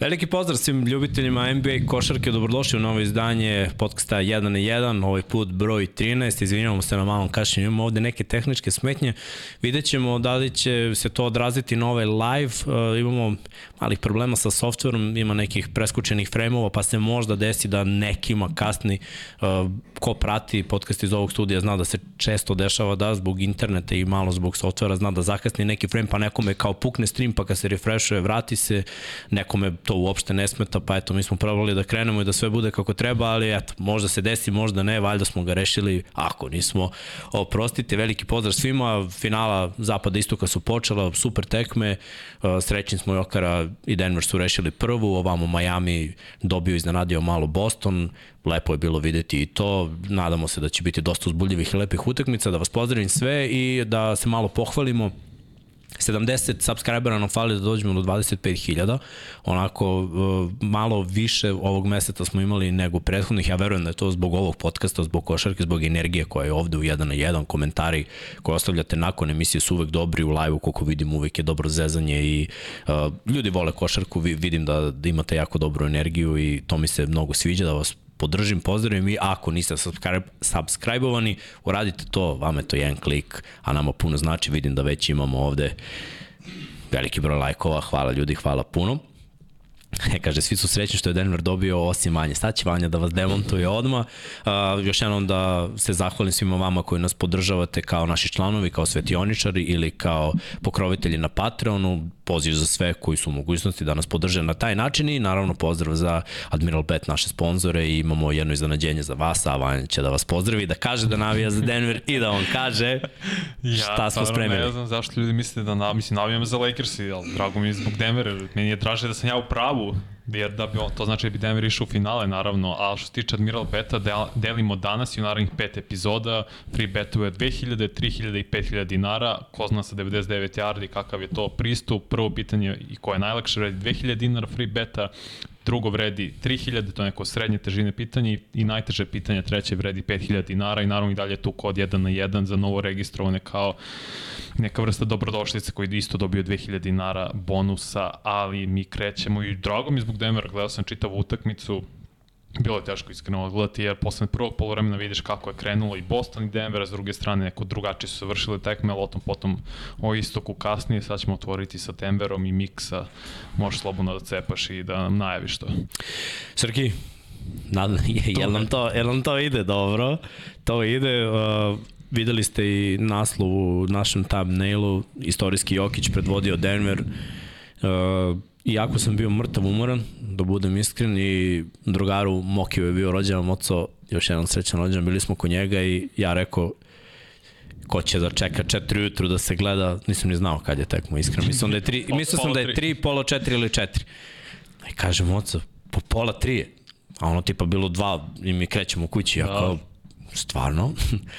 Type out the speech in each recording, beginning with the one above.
Veliki pozdrav svim ljubiteljima NBA košarke, dobrodošli u novo izdanje podcasta 1 na 1, ovaj put broj 13, izvinjavamo se na malom kašnjenju, imamo ovde neke tehničke smetnje, vidjet ćemo da li će se to odraziti na ovaj live, uh, imamo malih problema sa softverom, ima nekih preskučenih frejmova, pa se možda desi da nekima kasni, uh, ko prati podcast iz ovog studija zna da se često dešava da zbog interneta i malo zbog softvera zna da zakasni neki frame, pa nekome kao pukne stream, pa kad se refreshuje, vrati se, nekome to uopšte ne smeta, pa eto, mi smo probali da krenemo i da sve bude kako treba, ali eto, možda se desi, možda ne, valjda smo ga rešili, ako nismo, oprostite, veliki pozdrav svima, finala Zapada Istoka su počela, super tekme, uh, srećni smo Jokara i Denver su rešili prvu, ovamo Miami dobio iznenadio malo Boston, lepo je bilo videti i to, nadamo se da će biti dosta uzbuljivih i lepih utakmica, da vas pozdravim sve i da se malo pohvalimo 70 subscribera nam fali da dođemo do 25.000, onako uh, malo više ovog meseca smo imali nego prethodnih, ja verujem da je to zbog ovog podcasta, zbog košarke, zbog energije koja je ovde u 1 na 1, komentari koje ostavljate nakon emisije su uvek dobri, u live-u koliko vidim uvek je dobro zezanje i uh, ljudi vole košarku, vidim da, da imate jako dobru energiju i to mi se mnogo sviđa da vas podržim, pozdravim i ako niste subscribe, subscribe-ovani, uradite to, vam je to jedan klik, a nama puno znači, vidim da već imamo ovde veliki broj lajkova, hvala ljudi, hvala puno. E, kaže, svi su srećni što je Denver dobio osim manje. Sad će Vanja da vas demontuje odma. Uh, još jednom da se zahvalim svima vama koji nas podržavate kao naši članovi, kao svetioničari ili kao pokrovitelji na Patreonu poziv za sve koji su u mogućnosti da nas podrže na taj način i naravno pozdrav za Admiral Bet, naše sponzore i imamo jedno iznenađenje za vas, a Vanja će da vas pozdravi, da kaže da navija za Denver i da on kaže šta ja, smo spremili. Ne znam zašto ljudi misle da na, mislim, navijam za Lakers, ali drago mi je zbog Denvera, meni je draže da sam ja u pravu, jer da bi on, to znači da bi Denver išao u finale naravno, a što se tiče Admiral Beta del, delimo danas i u naravnih pet epizoda, free betove 2000, 3000 i 5000 dinara, ko zna sa 99 yardi kakav je to pristup, prvo pitanje i koje je najlakše vredi 2000 dinara free beta, drugo vredi 3000, to je neko srednje težine pitanje i najteže pitanje, treće vredi 5000 dinara i naravno i dalje tu kod 1 na 1 za novo registrovane kao neka vrsta dobrodošlice koji isto dobio 2000 dinara bonusa, ali mi krećemo i drago mi zbog Denvera, gledao sam čitavu utakmicu, bilo je teško iskreno odgledati, jer posle prvog polovremena vidiš kako je krenulo i Boston i Denver, a s druge strane neko drugačije su vršile tekme, ali o tom potom o istoku kasnije, sad ćemo otvoriti sa Denverom i Miksa, možeš slobodno da cepaš i da nam najaviš to. Srki, Nad, je, jel, nam to, jel nam to ide dobro? To ide, uh, videli ste i naslov u našem thumbnailu, istorijski Jokić predvodio Denver, uh, iako sam bio mrtav umoran, da budem iskren, i drugaru Mokio je bio rođevan moco, još jedan srećan rođen, bili smo kod njega i ja rekao, ko će da čeka 4 ujutru da se gleda, nisam ni znao kad je tekmo, iskreno. Mislim da je 3, mislio sam da je 3, polo 4 ili 4. I kaže moco, po pola 3 je. A ono tipa bilo 2 i mi krećemo kući, ja kao, stvarno?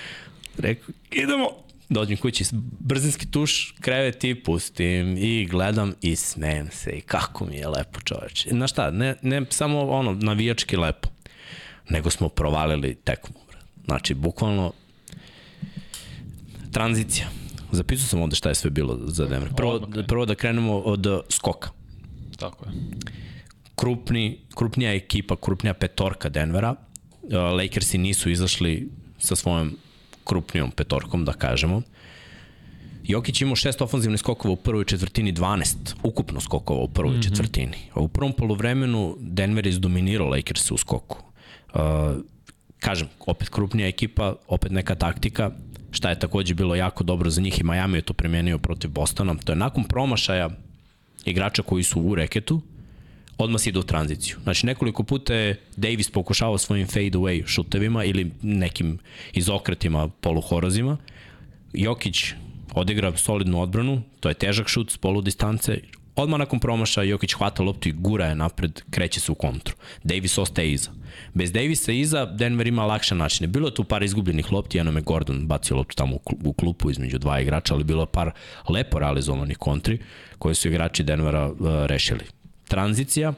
Rekao, idemo, dođem kući, brzinski tuš, krevet i pustim i gledam i smejem se i kako mi je lepo čoveče. Znaš šta, ne, ne samo ono navijački lepo, nego smo provalili tekmu. Znači, bukvalno tranzicija. Zapisao sam ovde šta je sve bilo za Denver. Prvo, prvo da krenemo od skoka. Tako je. Krupni, krupnija ekipa, krupnija petorka Denvera. Lakersi nisu izašli sa svojom krupnijom petorkom, da kažemo. Jokić imao šest ofanzivnih skokova u prvoj četvrtini, 12 ukupno skokova u prvoj mm -hmm. četvrtini. U prvom polovremenu Denver je izdominirao Lakers u skoku. Uh, kažem, opet krupnija ekipa, opet neka taktika, šta je takođe bilo jako dobro za njih i Miami je to premenio protiv Bostona. To je nakon promašaja igrača koji su u reketu, odmah ide u tranziciju. Znači nekoliko puta je Davis pokušavao svojim fade away šutevima ili nekim izokretima poluhorozima. Jokić odigra solidnu odbranu, to je težak šut s polu distance, odmah nakon promaša Jokić hvata loptu i gura je napred, kreće se u kontru. Davis ostaje iza. Bez Davisa iza Denver ima lakše načine. Bilo je tu par izgubljenih lopti, jednom je Gordon bacio loptu tamo u klupu između dva igrača, ali bilo je par lepo realizovanih kontri koje su igrači Denvera uh, rešili tranzicija,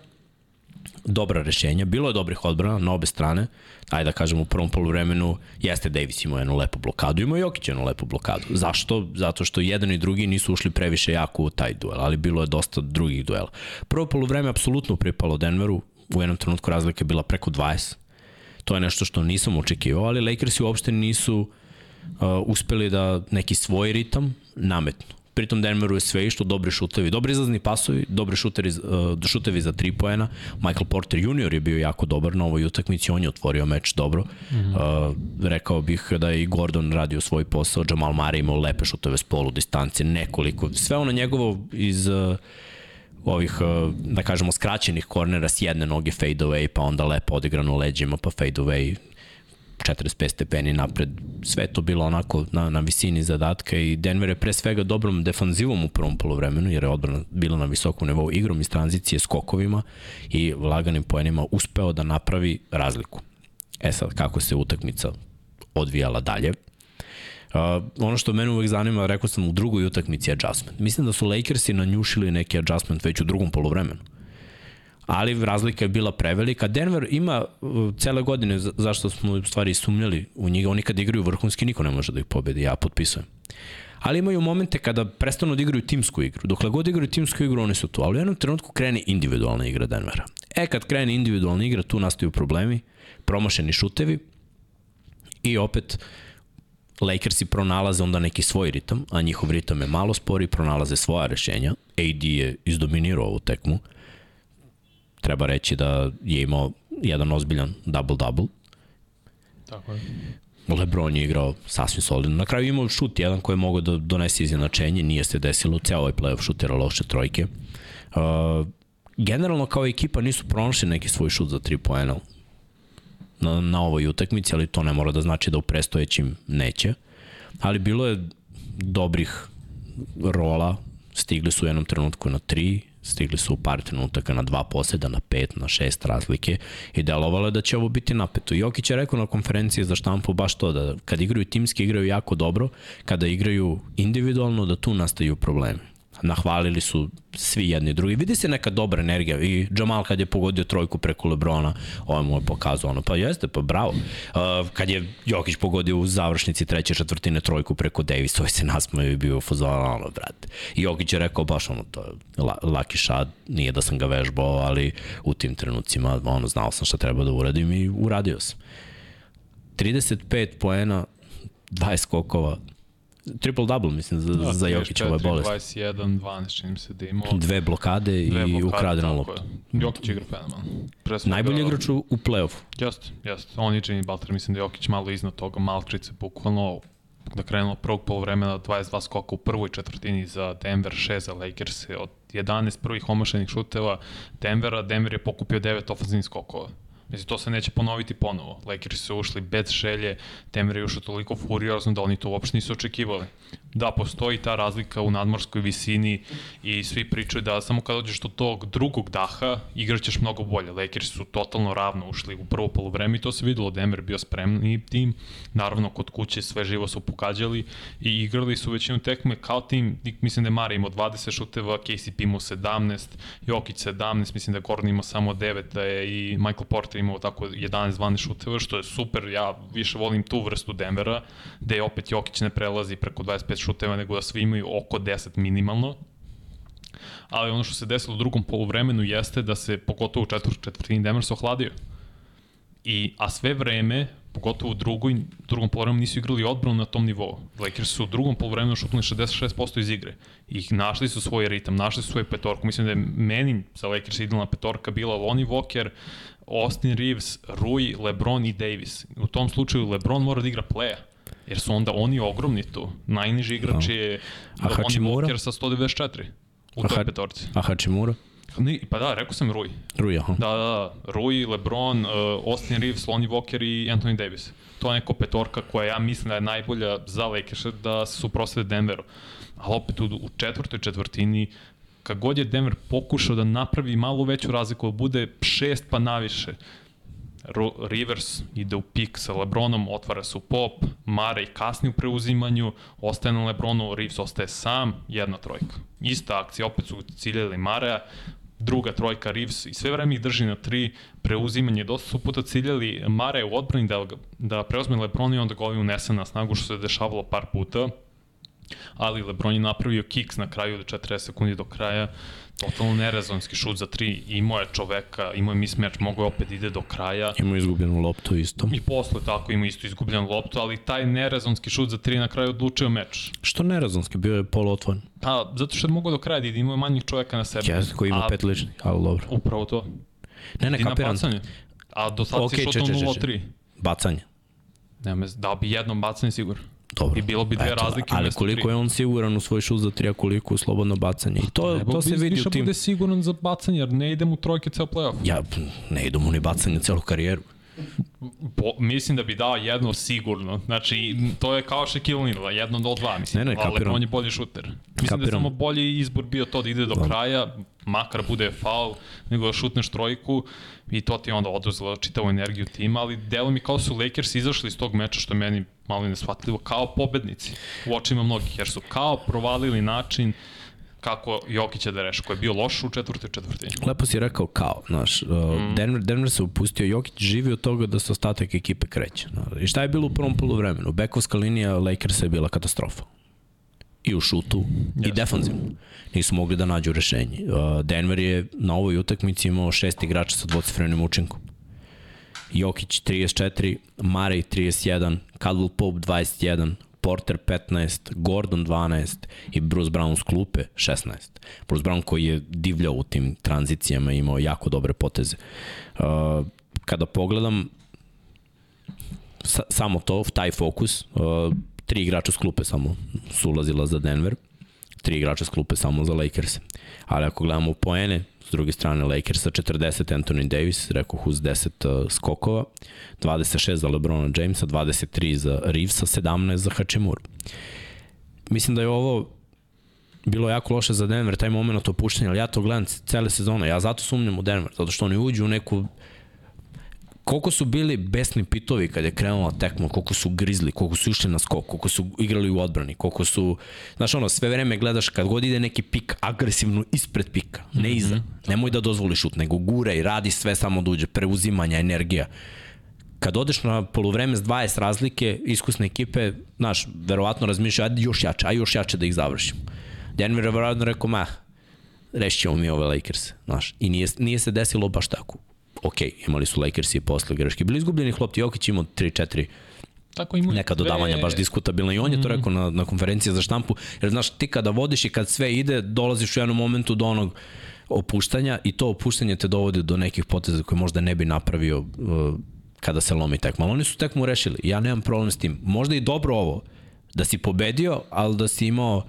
dobra rešenja. Bilo je dobrih odbrana na obe strane. Ajde da kažem u prvom poluvremenu jeste Davis imao jednu lepu blokadu, imao Jokić jednu lepu blokadu. Zašto? Zato što jedan i drugi nisu ušli previše jako u taj duel, ali bilo je dosta drugih duela. Prvo poluvreme apsolutno pripalo Denveru, u jednom trenutku razlika je bila preko 20. To je nešto što nisam očekivao, ali Lakersi uopšte nisu uh, uspeli da neki svoj ritam nametnu. Pritom Denveru je sve išlo, dobri šutevi, dobri izlazni pasovi, dobri šuteri, uh, šutevi za 3 poena. Michael Porter Jr. je bio jako dobar na ovoj utakmici, on je otvorio meč dobro. Mm -hmm. uh, rekao bih da je i Gordon radio svoj posao, Jamal Murray imao lepe šuteve s polu distancije, nekoliko, sve ono njegovo iz uh, ovih, da kažemo, skraćenih kornera s jedne noge fade away, pa onda lepo odigrano leđima, pa fade away 45 stepeni napred, sve to bilo onako na, na visini zadatka i Denver je pre svega dobrom defanzivom u prvom polovremenu, jer je odbrana bila na visokom nivou igrom iz tranzicije skokovima i laganim poenima uspeo da napravi razliku. E sad, kako se utakmica odvijala dalje, Uh, ono što mene uvek zanima, rekao sam u drugoj utakmici adjustment. Mislim da su Lakersi nanjušili neki adjustment već u drugom polovremenu ali razlika je bila prevelika. Denver ima uh, cele godine, zašto smo u stvari sumnjali u njega, oni kad igraju vrhunski, niko ne može da ih pobedi, ja potpisujem. Ali imaju momente kada prestanu da igraju timsku igru. Dokle god igraju timsku igru, oni su tu. Ali u jednom trenutku krene individualna igra Denvera. E, kad krene individualna igra, tu nastaju problemi, promašeni šutevi i opet Lakersi pronalaze onda neki svoj ritam, a njihov ritam je malo spori, pronalaze svoja rešenja. AD je izdominirao ovu tekmu treba reći da je imao jedan ozbiljan double-double. Tako je. Lebron je igrao sasvim solidno. Na kraju imao šut jedan koji je mogao da donese izjednačenje, nije se desilo, ceo ovaj playoff šutira loše trojke. Uh, generalno kao ekipa nisu pronašli neki svoj šut za 3 poena na, na ovoj utakmici, ali to ne mora da znači da u prestojećim neće. Ali bilo je dobrih rola, stigli su u jednom trenutku na 3, Stigli su u par trenutaka na dva poseda, na pet, na šest razlike i delovalo je da će ovo biti napeto. Jokić je rekao na konferenciji za štampu baš to, da kad igraju timski igraju jako dobro, kada igraju individualno da tu nastaju problemi nahvalili su svi jedni drugi. Vidi se neka dobra energija i Jamal kad je pogodio trojku preko Lebrona, ovaj mu je pokazao ono, pa jeste, pa bravo. Uh, kad je Jokić pogodio u završnici treće četvrtine trojku preko Davis, ovaj se nasmaju i bio fuzon, ono, brate. I Jokić je rekao baš ono, to je la, laki šad, nije da sam ga vežbao, ali u tim trenucima, ono, znao sam šta treba da uradim i uradio sam. 35 poena, 20 skokova, triple double mislim za, da, za Jokićova bolest. 21, 12 čini se da imao. Dve blokade dve i ukradena lopta. Jokić igra fenomenalno. Najbolji igrač u, u play-offu. Jeste, jeste. On i Jimmy Butler, mislim da Jokić malo iznad toga, Malkrice bukvalno da krenulo prvog polovremena 22 skoka u prvoj četvrtini za Denver, 6 za Lakers od 11 prvih omašenih šuteva Denvera, Denver je pokupio 9 ofenzivnih skokova. Mislim, to se neće ponoviti ponovo. Lakers su ušli bez želje, Denver je ušao toliko furiozno da oni to uopšte nisu očekivali. Da, postoji ta razlika u nadmorskoj visini i svi pričaju da samo kad dođeš do tog drugog daha, igraćeš mnogo bolje. Lakers su totalno ravno ušli u prvo polovreme i to se videlo. Denver bio spremni tim. Naravno, kod kuće sve živo su pokađali i igrali su većinu tekme kao tim. Mislim da je Mari imao 20 šuteva, KCP imao 17, Jokić 17, mislim da je Gordon imao samo 9, da je i Michael Porter imao tako 11-12 šuteva, što je super. Ja više volim tu vrstu Denvera, gde opet Jokić ne prelazi preko 25 šuteva, nego da svi imaju oko 10 minimalno. Ali ono što se desilo u drugom poluvremenu jeste da se, pogotovo u četvrt, četvrtini Denver se ohladio. I, a sve vreme, pogotovo u drugoj, drugom polovremenu nisu igrali odbranu na tom nivou. Lakers su u drugom polovremenu šutnuli 66% iz igre. I našli su svoj ritam, našli su svoju petorku. Mislim da je meni za Lakers idealna petorka bila Lonnie Walker, Austin Reeves, Rui, LeBron i Davis. U tom slučaju LeBron mora da igra playa jer su onda oni ogromni tu. Najniži igrač da. je A Hachimura? Walker sa 194 u toj petorci. A Hachimura? Ne, pa da, rekao sam Rui. Rui, aha. Da, da, da. Rui, LeBron, uh, Austin Reeves, Lonnie Walker i Anthony Davis. To je neka petorka koja ja mislim da je najbolja za Lakers da se suprostave Denveru. Ali opet u, u četvrtoj četvrtini kad god je Denver pokušao da napravi malo veću razliku, da bude šest pa naviše, Rivers ide u pik sa Lebronom, otvara se u pop, Mare i kasni u preuzimanju, ostaje na Lebronu, Reeves ostaje sam, jedna trojka. Ista akcija, opet su ciljali Mareja, druga trojka Reeves i sve vreme ih drži na tri, preuzimanje, dosta su puta ciljali Mare u odbrani da, da preuzme Lebron i onda ga ovaj unese na snagu što se dešavalo par puta, ali Lebron je napravio kiks na kraju od 40 sekundi do kraja, totalno nerezonski šut za tri, imao je čoveka, imao je mismatch, mogo je opet ide do kraja. Imao izgubljenu loptu isto. I posle tako ima isto izgubljenu loptu, ali taj nerezonski šut za tri na kraju odlučio meč. Što nerezonski? Bio je poluotvoren. Pa, zato što je mogao do kraja da ide, imao je manjih čoveka na sebi. Jeste, koji ima A, pet ličnih, ali dobro. Upravo to. Ne, ne, kapiram. A do sad okay, si šutno 0-3. Bacanje. Nema, da bi jednom bacanje sigurno. Dobro. I bilo bi dve Eto, razlike Ali koliko tri. je on siguran u svoj šut za tri, a koliko u slobodno bacanje. I to, to se vidi u tim... bude siguran za bacanje, jer ne idem u trojke ceo playoff. Ja, ne idem u ni bacanje celu karijeru. Po, mislim da bi dao jedno sigurno. Znači, to je kao Shaquille O'Neal, jedno do dva, mislim. Ne, ne, kapiram. Ali on je bolji šuter. Mislim kapiram. da je samo bolji izbor bio to da ide do da. kraja, makar bude faul, nego da šutneš trojku i to ti onda oduzelo čitavu energiju tima, ali delo mi kao su Lakers izašli iz tog meča, što je meni malo nesvatljivo, kao pobednici u očima mnogih, jer su kao provalili način kako Jokića da reša, koji je bio loš u četvrtoj četvrtini. Lepo si rekao kao, znaš, mm. Denver, Denver se upustio, Jokić živi od toga da se ostatak ekipe kreće. I šta je bilo u prvom polovremenu? Bekovska linija Lakersa je bila katastrofa. I u šutu, yes. i defanzivno. Nisu mogli da nađu rešenje. Uh, Denver je na ovoj utakmici imao šest igrača sa dvocifrenim učinkom. Jokić 34, Marej 31, Caldwell Pope 21, Porter 15, Gordon 12 i Bruce Brown s klupe 16. Bruce Brown koji je divljao u tim tranzicijama i imao jako dobre poteze. Uh, kada pogledam sa, samo to, taj fokus, uh, tri igrača s klupe samo su ulazila za Denver, tri igrača s klupe samo za Lakers. Ali ako gledamo poene, druge strane Lakersa 40 Anthony Davis, rekao uz 10 uh, skokova, 26 za LeBrona Jamesa, 23 za Reevesa, 17 za Hachimura. Mislim da je ovo bilo jako loše za Denver, taj moment opuštenja, ali ja to gledam cele sezone, ja zato sumnjam u Denver, zato što oni uđu u neku koliko su bili besni pitovi kad je krenula tekma, koliko su grizli, koliko su išli na skok, koliko su igrali u odbrani, koliko su, znaš ono, sve vreme gledaš kad god ide neki pik agresivno ispred pika, ne mhm, iza. Mm -hmm. Nemoj da dozvoliš šut, nego gura i radi sve samo da uđe, preuzimanja, energija. Kad odeš na poluvreme s 20 razlike, iskusne ekipe, znaš, verovatno razmišlja, ajde još jače, aj još jače da ih završimo. Denver je verovatno rekao, ma, rešćemo mi ove Lakers, znaš, i nije, nije se desilo baš tako ok, imali su Lakers i posle greške. Bili izgubljeni lopti, Jokić imao 3-4 Tako ima neka dodavanja baš diskutabilna i on je to mhm. rekao na, na konferenciji za štampu, jer znaš ti kada vodiš i kad sve ide, dolaziš u jednom momentu do onog opuštanja i to opuštanje te dovodi do nekih poteza koje možda ne bi napravio uh, kada se lomi tekma. Ali oni su tekmu rešili, ja nemam problem s tim. Možda i dobro ovo, da si pobedio, ali da si imao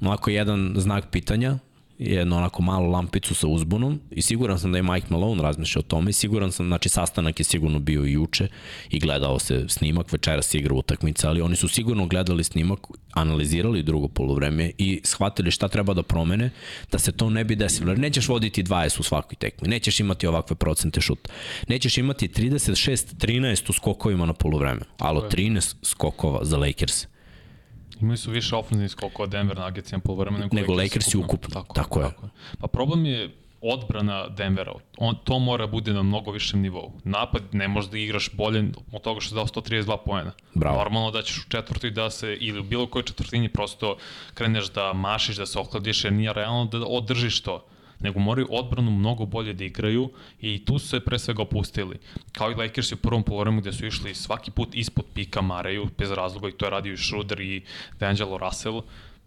onako jedan znak pitanja, jednu onako malu lampicu sa uzbunom i siguran sam da je Mike Malone razmišljao o tome i siguran sam, znači sastanak je sigurno bio i juče i gledao se snimak, večeras igra utakmica, ali oni su sigurno gledali snimak, analizirali drugo polovreme i shvatili šta treba da promene da se to ne bi desilo. Jer nećeš voditi 20 u svakoj tekmi, nećeš imati ovakve procente šuta. Nećeš imati 36-13 u skokovima na polovreme, alo 13 skokova za Lakers Imali su više ofenzivnih skokova od Denver Nuggets po vremenu nego, nego Lakers i ukupno. Tako, tako, je. tako je. Pa problem je odbrana Denvera. On, to mora bude na mnogo višem nivou. Napad ne može da igraš bolje od toga što je dao 132 poena. Bravo. Normalno da ćeš u četvrtoj da se, ili u bilo kojoj četvrtini prosto kreneš da mašiš, da se ohladiš, jer nije realno da održiš to nego moraju odbranu mnogo bolje da igraju i tu su se pre svega opustili. Kao i Lakers u prvom polovremenu gde su išli svaki put ispod pika Maraju, bez razloga i to je radio i Schroeder i D'Angelo Russell.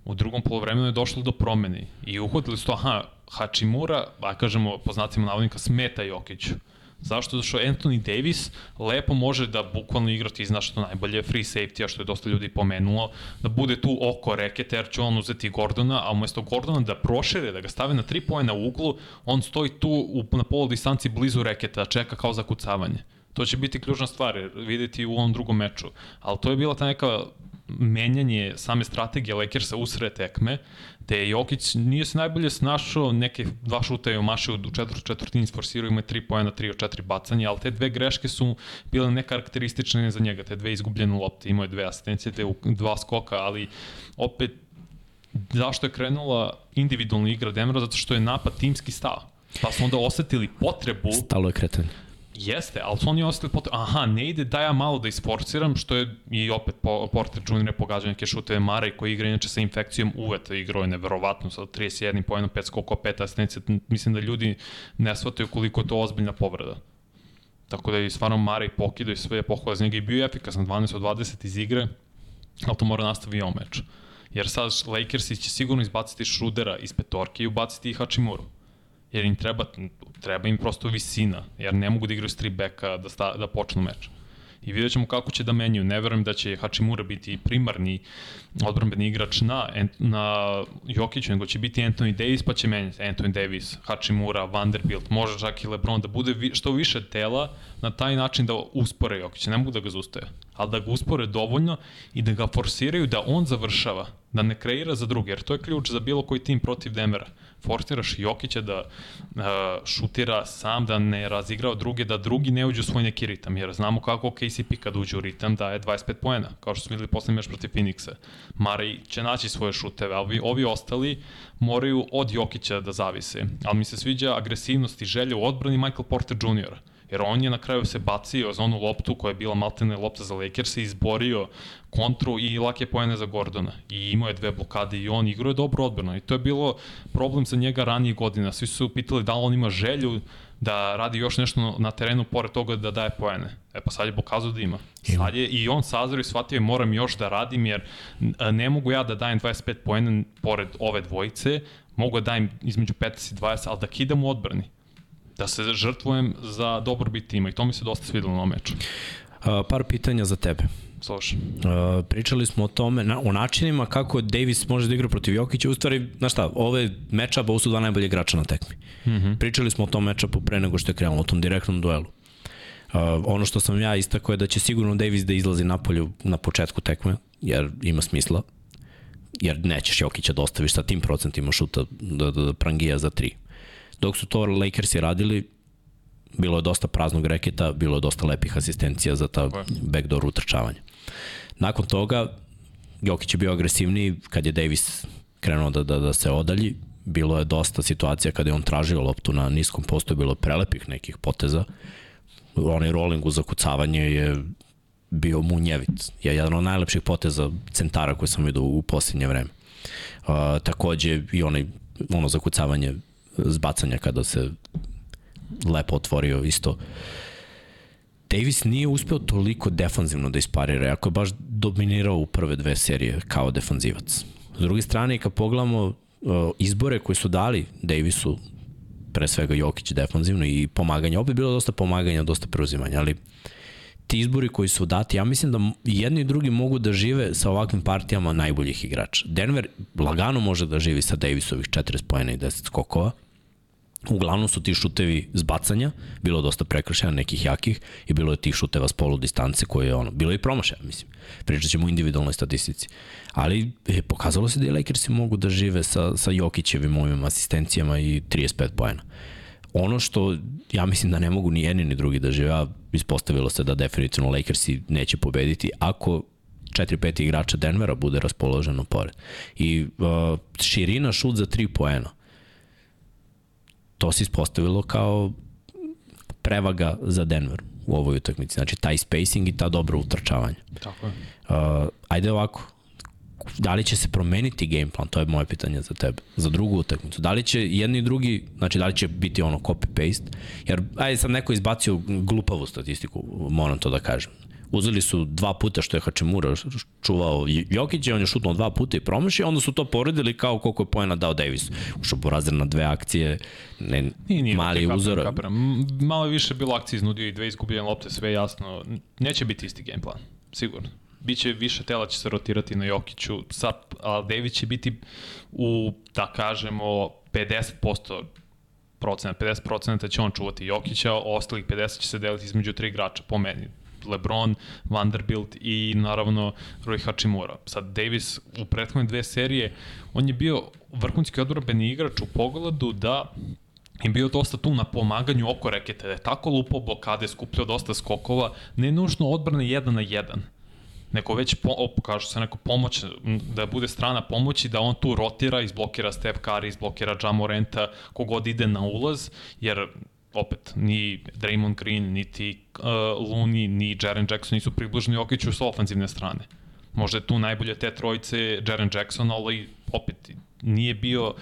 U drugom polovremenu je došlo do promene i uhodili su to, aha, Hachimura, a kažemo po znacima navodnika, smeta Jokiću Zašto? Zato što Anthony Davis lepo može da bukvalno igrati iz što najbolje free safety-a, što je dosta ljudi pomenulo, da bude tu oko reketa, jer će on uzeti Gordona, a umesto Gordona da prošire, da ga stave na tri pojena u uglu, on stoji tu u, na polu distanci blizu reketa, čeka kao za kucavanje. To će biti ključna stvar, videti u ovom drugom meču. Ali to je bila ta neka menjanje same strategije Lakersa usred tekme, te Jokić nije se najbolje snašao, neke dva šuta je omašio u četvrt, četvrtini isforsirao, ima 3 pojena, 3 od 4 bacanja, ali te dve greške su bile nekarakteristične za njega, te dve izgubljene lopte, imao je dve asistencije, te dva skoka, ali opet zašto je krenula individualna igra Denvera, zato što je napad timski stav Pa su onda osetili potrebu... Stalo je kretanje. Jeste, ali su oni ostali potrebu, aha, ne ide da ja malo da isforciram, što je i opet po, Porter Jr. pogađa neke šuteve Mara koji igra inače sa infekcijom uveta igrao je neverovatno sa 31 pojenom, 5 skoko, 5 asistencija, mislim da ljudi ne shvataju koliko je to ozbiljna povreda. Tako da je stvarno Mara pokidao i sve pohvala za njega i bio je efikasan 12 od 20 iz igre, ali to mora nastavi i ovom. Jer sad Lakersi će sigurno izbaciti Šrudera iz petorke i ubaciti i Hachimuru jer im treba, treba im prosto visina, jer ne mogu da igraju s tri beka da, sta, da počnu meč. I vidjet ćemo kako će da menjaju. Ne verujem da će Hachimura biti primarni odbranbeni igrač na, na Jokiću, nego će biti Anthony Davis, pa će menjati Anthony Davis, Hachimura, Vanderbilt, može čak i Lebron, da bude vi, što više tela na taj način da uspore Jokića. Ne mogu da ga zustave, ali da ga uspore dovoljno i da ga forsiraju da on završava, da ne kreira za druge, jer to je ključ za bilo koji tim protiv Denvera forsiraš Jokića da uh, šutira sam, da ne razigrao druge, da drugi ne uđu u svoj neki ritam, jer znamo kako KCP kad uđe u ritam daje 25 poena, kao što smo videli poslednji meš protiv Phoenixa. Mari će naći svoje šuteve, ali ovi ostali moraju od Jokića da zavise. Ali mi se sviđa agresivnost i želja u odbrani Michael Porter Jr jer on je na kraju se bacio za onu loptu koja je bila maltene lopta za Lakers i izborio kontru i lake pojene za Gordona. I imao je dve blokade i on igrao je dobro odbrano. I to je bilo problem za njega ranije godina. Svi su pitali da li on ima želju da radi još nešto na terenu pored toga da daje poene. E pa sad je pokazao da ima. Sad je i on sazrio i shvatio je moram još da radim jer ne mogu ja da dajem 25 poena pored ove dvojice, mogu da dajem između 15 i 20, ali da kidam u odbrani da se žrtvujem za dobrobit tima i to mi se dosta svidelo na meču. Uh, par pitanja za tebe. Slušaj. Uh, pričali smo o tome, na, o načinima kako Davis može da igra protiv Jokića. U stvari, znaš šta, ove mečapa, ovo su dva najbolje igrača na tekmi. Mm -hmm. Pričali smo o tom mečapu pre nego što je krenulo, o tom direktnom duelu. Uh, ono što sam ja istakao je da će sigurno Davis da izlazi napolju na početku tekme, jer ima smisla, jer nećeš Jokića da ostaviš sa tim procentima šuta da, da, da prangija za tri. Dok su to Lakersi radili, bilo je dosta praznog reketa, bilo je dosta lepih asistencija za ta backdoor utrčavanja. Nakon toga, Jokić je bio agresivniji kad je Davis krenuo da, da, da se odalji. Bilo je dosta situacija kada je on tražio loptu na niskom postoju, bilo je prelepih nekih poteza. Onaj rolling u zakucavanje je bio munjevit. Je jedan od najlepših poteza centara koje sam vidio u posljednje vreme. Uh, takođe i onaj ono zakucavanje zbacanja kada se lepo otvorio isto. Davis nije uspeo toliko defanzivno da isparira, jako je baš dominirao u prve dve serije kao defanzivac. S druge strane, kad pogledamo izbore koje su dali Davisu, pre svega Jokić defanzivno i pomaganje, opet bilo dosta pomaganja, dosta preuzimanja, ali ti izbori koji su dati, ja mislim da jedni i drugi mogu da žive sa ovakvim partijama najboljih igrača. Denver lagano može da živi sa Davisovih 40 pojena i 10 skokova, Uglavnom su ti šutevi zbacanja, bilo je dosta prekršaja nekih jakih i bilo je tih šuteva s polu distance koje je ono, bilo je i promašaja, mislim. Pričat ćemo o individualnoj statistici. Ali je, pokazalo se da i Lakersi mogu da žive sa, sa Jokićevim ovim asistencijama i 35 pojena. Ono što ja mislim da ne mogu ni jedni ni drugi da žive, a ispostavilo se da definitivno Lakersi neće pobediti ako 4-5 igrača Denvera bude raspoloženo pored. I uh, širina šut za 3 poena to se ispostavilo kao prevaga za Denver u ovoj utakmici. Znači, taj spacing i ta dobro utrčavanje. Tako je. Uh, ajde ovako, da li će se promeniti game plan, to je moje pitanje za tebe, za drugu utakmicu. Da li će jedni i drugi, znači da li će biti ono copy-paste, jer ajde sam neko izbacio glupavu statistiku, moram to da kažem. Uzeli su dva puta što je Hačemura čuvao Jokić, on je šutnuo dva puta i promašio, onda su to poredili kao koliko je pojena dao Davis. Ušao Borazer na dve akcije, ne, nije, nije mali uzor. Malo je više bilo akcije iznudio i dve izgubljene lopte, sve jasno. Neće biti isti game plan, sigurno. Biće više tela će se rotirati na Jokiću, sad, a Davis će biti u, da kažemo, 50% procenat, 50% će on čuvati Jokića, ostalih 50 će se deliti između tri igrača, po meni. LeBron, Vanderbilt i naravno Rui Hachimura. Sad Davis u prethodne dve serije, on je bio vrhunski odbrbeni igrač u pogledu da i bio dosta tu na pomaganju oko rekete, da je tako lupao blokade, skupljao dosta skokova, ne nužno odbrane jedan na jedan neko već, po, op, kažu se neko pomoć, da bude strana pomoći, da on tu rotira, izblokira Steph Curry, izblokira Jamorenta, kogod ide na ulaz, jer opet, ni Draymond Green, niti uh, Looney, ni Jaren Jackson nisu približni Jokiću sa ofenzivne strane. Možda je tu najbolje te trojice Jaren Jackson, ali opet nije bio uh,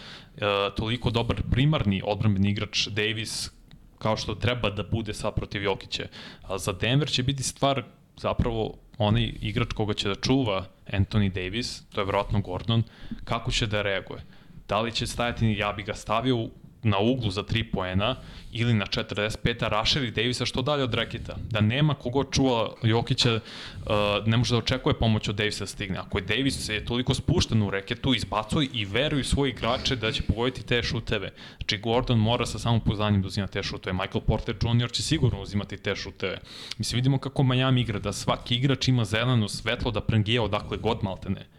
toliko dobar primarni odbranbeni igrač Davis kao što treba da bude sad protiv Jokića. A za Denver će biti stvar zapravo onaj igrač koga će da čuva Anthony Davis, to je vjerojatno Gordon, kako će da reaguje. Da li će stajati, ja bi ga stavio na uglu za 3 poena ili na 45-a rašeri Davisa što dalje od reketa. Da nema kogo čuva Jokića, uh, ne može da očekuje pomoć od Davisa da stigne. Ako je Davis se je toliko spušten u reketu, izbacuje i veruju svoji igrače da će pogoditi te šuteve. Znači Gordon mora sa samom pozdanjem da uzima te šuteve. Michael Porter Jr. će sigurno uzimati te šuteve. Mislim, vidimo kako Miami igra, da svaki igrač ima zeleno svetlo da prengija odakle god maltene.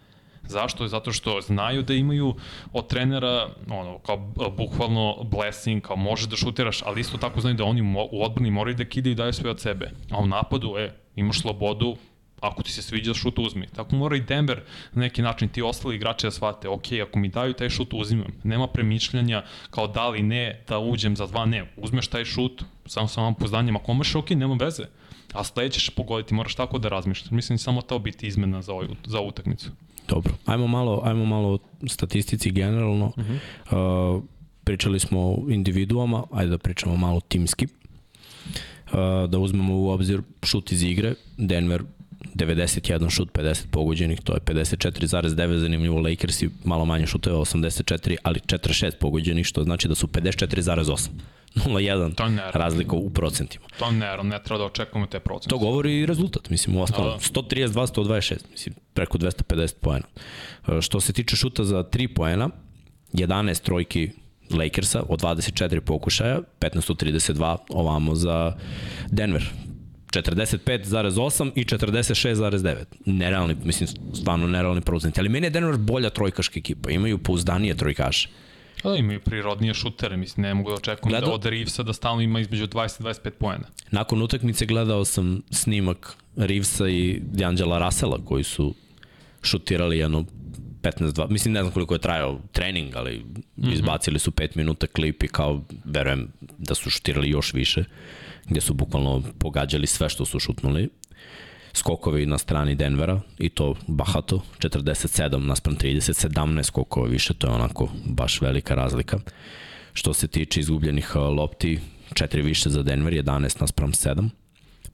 Zašto? Zato što znaju da imaju od trenera ono, kao bukvalno blessing, kao može da šutiraš, ali isto tako znaju da oni u odbrani moraju da kidaju i daju sve od sebe. A u napadu, e, imaš slobodu, ako ti se sviđa šut uzmi. Tako mora i Denver na neki način ti ostali igrači da shvate, ok, ako mi daju taj šut uzimam. Nema premišljanja kao da li ne, da uđem za dva, ne. Uzmeš taj šut, samo sa vam pozdanjem, ako možeš, ok, nema veze. A sledeće ćeš pogoditi, moraš tako da razmišljaš. Mislim, samo to biti izmena za, ovu, za utakmicu. Dobro, ajmo malo, ajmo malo o statistici generalno. Uh -huh. uh, pričali smo o individuama, ajde da pričamo malo timski. Uh, da uzmemo u obzir šut iz igre, Denver 91 šut, 50 pogođenih, to je 54,9 zanimljivo, Lakersi malo manje šuteve, 84, ali 46 pogođenih, što znači da su 54,8. 0,1 razlika u procentima. To ne, ne treba da očekujemo te procente. To govori i rezultat, mislim, u ostalom. Da. 132, 126, mislim, preko 250 poena. E, što se tiče šuta za 3 poena, 11 trojki Lakersa od 24 pokušaja, 1532 ovamo za Denver. 45,8 i 46,9. Nerealni, mislim, stvarno nerealni procenti. Ali meni je Denver bolja trojkaška ekipa. Imaju pouzdanije trojkaše. Da, imaju prirodnije šutere, mislim, ne mogu da očekujem Gledao... da od Reevesa da stalno ima između 20 i 25 poena. Nakon utakmice gledao sam snimak Reevesa i D'Angela Russella koji su šutirali jedno 15-2, mislim ne znam koliko je trajao trening, ali mm -hmm. izbacili su 5 minuta klip i kao verujem da su šutirali još više, gde su bukvalno pogađali sve što su šutnuli skokovi na strani Denvera i to bahato, 47 naspram 30, 17 skokova više, to je onako baš velika razlika. Što se tiče izgubljenih lopti, 4 više za Denver, 11 naspram 7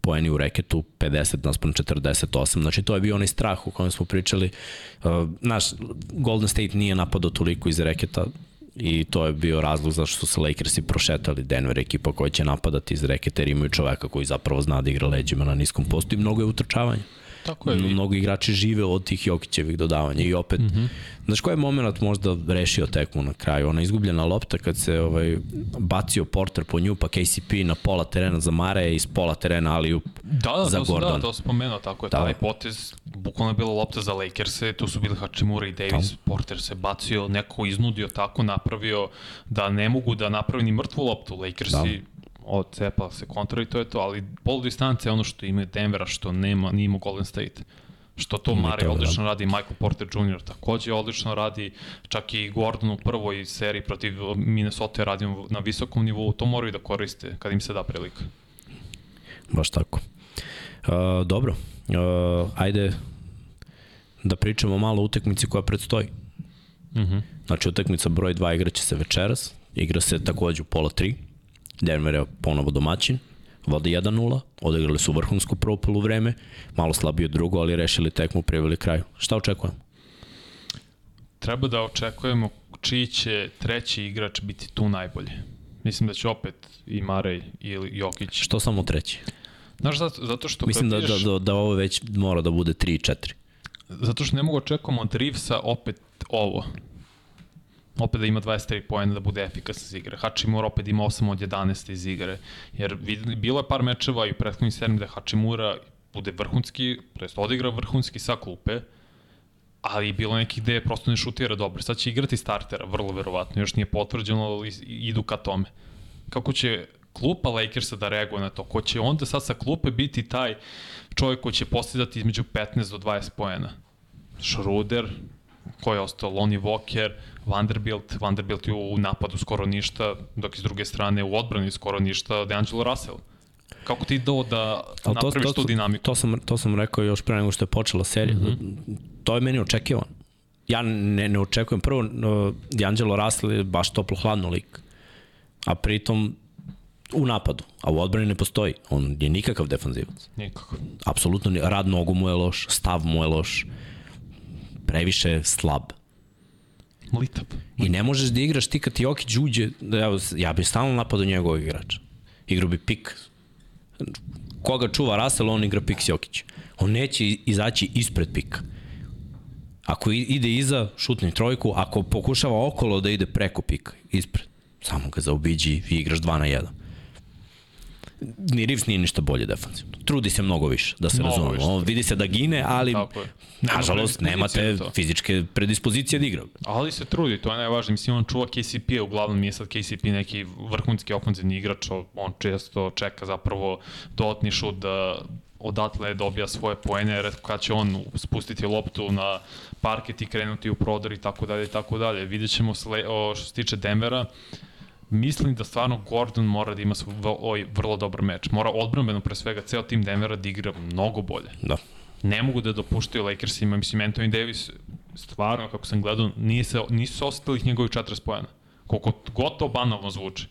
poeni u reketu, 50 naspram 48. Znači, to je bio onaj strah u kojem smo pričali. Naš Golden State nije napadao toliko iz reketa, i to je bio razlog zašto su se Lakersi prošetali Denver ekipa koja će napadati iz reketa jer imaju čoveka koji zapravo zna da igra leđima na niskom postu i mnogo je utrčavanja. Tako je. Mnogo igrači žive od tih Jokićevih dodavanja i opet, mm -hmm. znaš koji je moment možda rešio tekmu na kraju? Ona izgubljena lopta kad se ovaj, bacio Porter po nju, pa KCP na pola terena za Mare, iz pola terena ali da, da, za to Gordon. Da, to spomenuo, tako je. Da. Taj potez, bukvalno je bila lopta za Lakers-e, tu su bili Hachimura i Davis, da. Porter se bacio, neko iznudio tako, napravio da ne mogu da napravi ni mrtvu loptu. Lakersi da cepa se kontra i to je to, ali pol distance je ono što ima Denvera, što nema, nije ima Golden State. Što to Mare odlično da. radi, Michael Porter Jr. takođe odlično radi, čak i Gordon u prvoj seriji protiv Minnesota radi na visokom nivou, to moraju da koriste kad im se da prilika. Baš tako. Uh, dobro, uh, ajde da pričamo malo o utakmici koja predstoji. Uh mhm. -huh. Znači, utakmica broj 2 igraće se večeras, igra se takođe u pola 3, Denver je ponovo domaćin, vode 1-0, odigrali su vrhunsko prvo vreme, malo slabije drugo, ali rešili tekmu, priveli kraju. Šta očekujemo? Treba da očekujemo čiji će treći igrač biti tu najbolji. Mislim da će opet i Marej ili Jokić. Što samo treći? Znaš, zato, zato što... Mislim da, da, da, da ovo već mora da bude 3 i 4. Zato što ne mogu očekujemo od Reevesa opet ovo opet da ima 23 poena da bude efikasan iz igre. Hachimura opet ima 8 od 11 iz igre. Jer bilo je par mečeva i u prethodnim serijama da Hachimura bude vrhunski, to jest odigra vrhunski sa klupe, ali bilo nekih gde je prosto ne šutira dobro. Sad će igrati startera, vrlo verovatno, još nije potvrđeno, ali idu ka tome. Kako će klupa Lakersa da reaguje na to? Ko će onda sad sa klupe biti taj čovjek koji će postizati između 15 do 20 poena? Schroeder, ko je ostao? Lonnie Walker, Vanderbilt, Vanderbilt je u napadu skoro ništa, dok iz druge strane u odbrani skoro ništa, DeAngelo Russell. Kako ti do da Ali napraviš to, tu to, dinamiku? To sam, to sam rekao još pre nego što je počela serija. Mm -hmm. To je meni očekivano. Ja ne, ne očekujem. Prvo, uh, D'Angelo Russell je baš toplo-hladno lik. A pritom u napadu, a u odbrani ne postoji. On je nikakav defanzivac. Nikako. Apsolutno, rad nogu mu je loš, stav mu je loš, previše slab. Litap. I ne možeš da igraš ti kad Jokić uđe, da ja, ja bih stalno napadao njegovog igrača. Igrao bi pik. Koga čuva Russell, on igra pik s Jokić. On neće izaći ispred pika. Ako ide iza, šutni trojku, ako pokušava okolo da ide preko pika, ispred, samo ga zaobiđi i igraš 2 na 1. Ni Reeves nije ništa bolje defanzivno. Trudi se mnogo više, da se Mnogo razumemo. On vidi se da gine, ali nažalost nemate fizičke predispozicije da igra. Ali se trudi, to je najvažnije. Mislim, on čuva KCP, uglavnom nije sad KCP neki vrhunski ofenzivni igrač, on često čeka zapravo dodatni šut da odatle dobija svoje poene, jer kad će on spustiti loptu na parket i krenuti u prodor i tako dalje i tako dalje. Vidjet ćemo sle, o, što se tiče Denvera, mislim da stvarno Gordon mora da ima svoj ovaj vrlo dobar meč. Mora odbranbeno pre svega ceo tim Denvera da igra mnogo bolje Da. ne mogu da dopuštaju Lakersima, mislim, Anthony Davis stvarno, kako sam gledao, nije se, nisu ostali njegovih 40 pojena. Koliko god to banalno zvuči.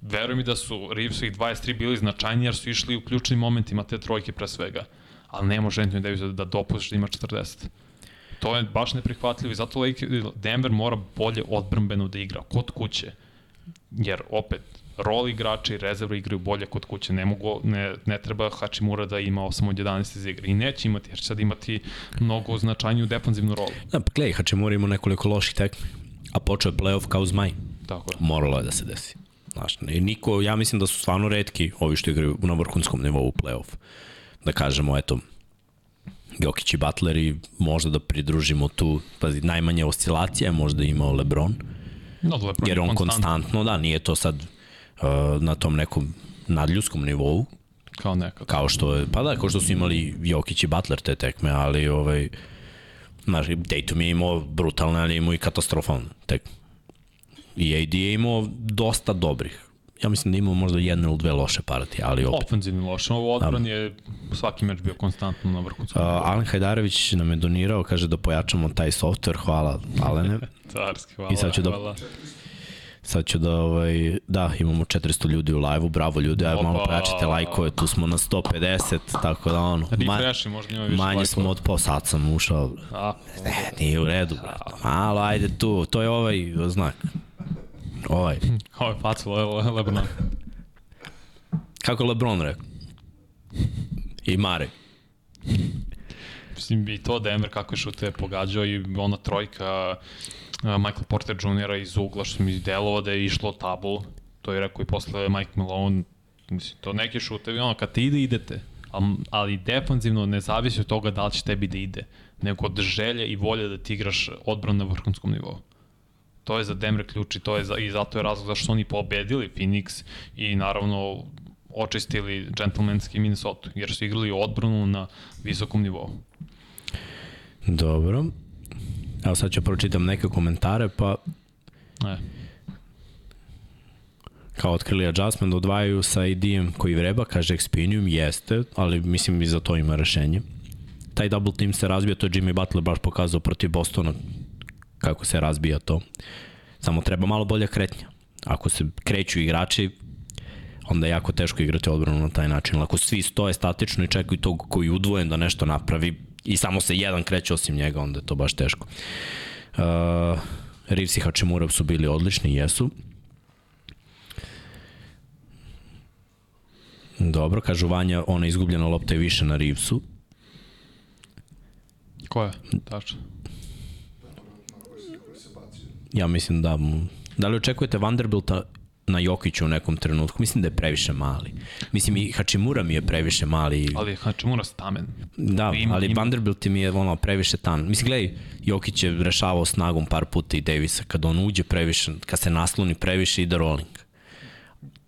Veruj mi da su Reevesovih 23 bili značajni jer su išli u ključnim momentima te trojke pre svega. Ali ne može Anthony Davis da, da dopustiš da ima 40. To je baš neprihvatljivo i zato Denver mora bolje odbrambeno da igra kod kuće. Jer opet, rol igrači i rezerve igraju bolje kod kuće. Ne, mogu, ne, ne treba Hachimura da ima 8 od 11 iz igre. I neće imati, jer će sad imati mnogo značajniju defanzivnu rolu. Da, pa gledaj, Hačimura ima nekoliko loših tekmi, a počeo je playoff kao zmaj. Tako je. Moralo je da se desi. Znaš, niko, ja mislim da su stvarno redki ovi što igraju na vrhunskom nivou u playoff. Da kažemo, eto, Jokić i Butler i možda da pridružimo tu, pazi, najmanje oscilacija je možda imao Lebron, No, Lebron jer je on konstantno, konstantno, da, nije to sad uh, na tom nekom nadljudskom nivou, Kao nekad. kao što je, pa da, kao što su imali Jokić i Butler te tekme, ali ovaj, znaš, Tatum je imao brutalne, ali je imao i katastrofalne tekme. I AD je imao dosta dobrih. Ja mislim da je imao možda jedne ili dve loše partije, ali opet. Ofenzivni loš. Ovo odbran je svaki meč bio konstantno na vrhu. Uh, Alen Hajdarević nam je donirao, kaže da pojačamo taj software, hvala Alene. Carski, hvala. I sad ću da- hvala. Sad ću da, ovaj, da, imamo 400 ljudi u live-u, bravo ljudi, ajde malo pojačite lajkove, tu smo na 150, tako da ono, ma, možda ima više manje lajkova. smo od po, sad sam ušao, A, Ne, nije u redu, brate. Malo, ajde tu, to je ovaj znak. Ovaj. ovo je facilo, Le. Kako je Lebron rekao? I Mare. Mislim, i to Denver kako je šute pogađao i ona trojka Michael Porter Jr. iz ugla što mi delovao da je išlo tabu. To je rekao i posle Mike Malone. Mislim, to neke šutevi, ono, kad ti ide, idete. Al- Ali defanzivno ne zavisi od toga da li će tebi da ide, nego od želje i volje da ti igraš odbran na vrhunskom nivou. To je za Denver ključ i, to je za, i zato je razlog zašto su oni pobedili Phoenix i naravno očistili džentlmenski Minnesota, jer su igrali odbranu na visokom nivou. Dobro. Evo sad ću pročitam neke komentare, pa E, kao otkrili adjustment, odvajaju sa ID-em koji vreba, kaže Expinium, jeste, ali mislim i za to ima rešenje. Taj double team se razbija, to je Jimmy Butler baš pokazao protiv Bostona kako se razbija to. Samo treba malo bolja kretnja. Ako se kreću igrači, onda je jako teško igrati odbranu na taj način. Ako svi stoje statično i čekaju tog koji je udvojen da nešto napravi i samo se jedan kreće osim njega, onda je to baš teško. Uh, Reeves i Hachimura su bili odlični, jesu. Dobro, kažu Vanja, ona izgubljena lopta je više na Reevesu. ko je? Tačno. Ja mislim da. Da li očekujete Vanderbilta na Jokiću u nekom trenutku? Mislim da je previše mali. Mislim i Hachimura mi je previše mali. Ali Hačimura stamen. Da, Ima- ali ima- Vanderbilt mi je ono previše tan. Mislim, gledaj, Jokić je rešavao snagom par puta i Davisa. Kad on uđe previše, kad se nasloni previše, ide rolling.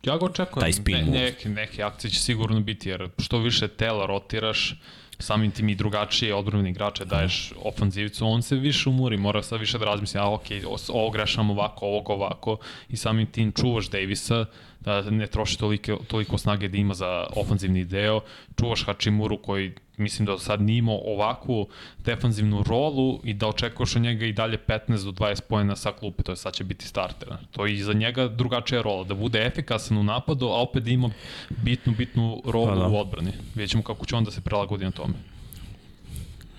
Ja ga očekujem. Taj spin ne, neke, neke akcije će sigurno biti, jer što više tela rotiraš, samim tim i drugačije odbrvene igrače daješ ofanzivcu, on se više umori, mora sad više da razmisli, a ok, ovo grešam ovako, ovog ovako, i samim tim čuvaš Davisa, da ne troši toliko, toliko snage da ima za ofanzivni deo, čuvaš Hachimuru koji mislim da sad nije imao ovakvu defanzivnu rolu i da očekuješ od njega i dalje 15 do 20 pojena sa klupe, to je sad će biti starter. To je i za njega drugačija rola, da bude efikasan u napadu, a opet da ima bitnu, bitnu rolu Pa da. u odbrani. Vidjet ćemo kako će on da se prelagodi na tome.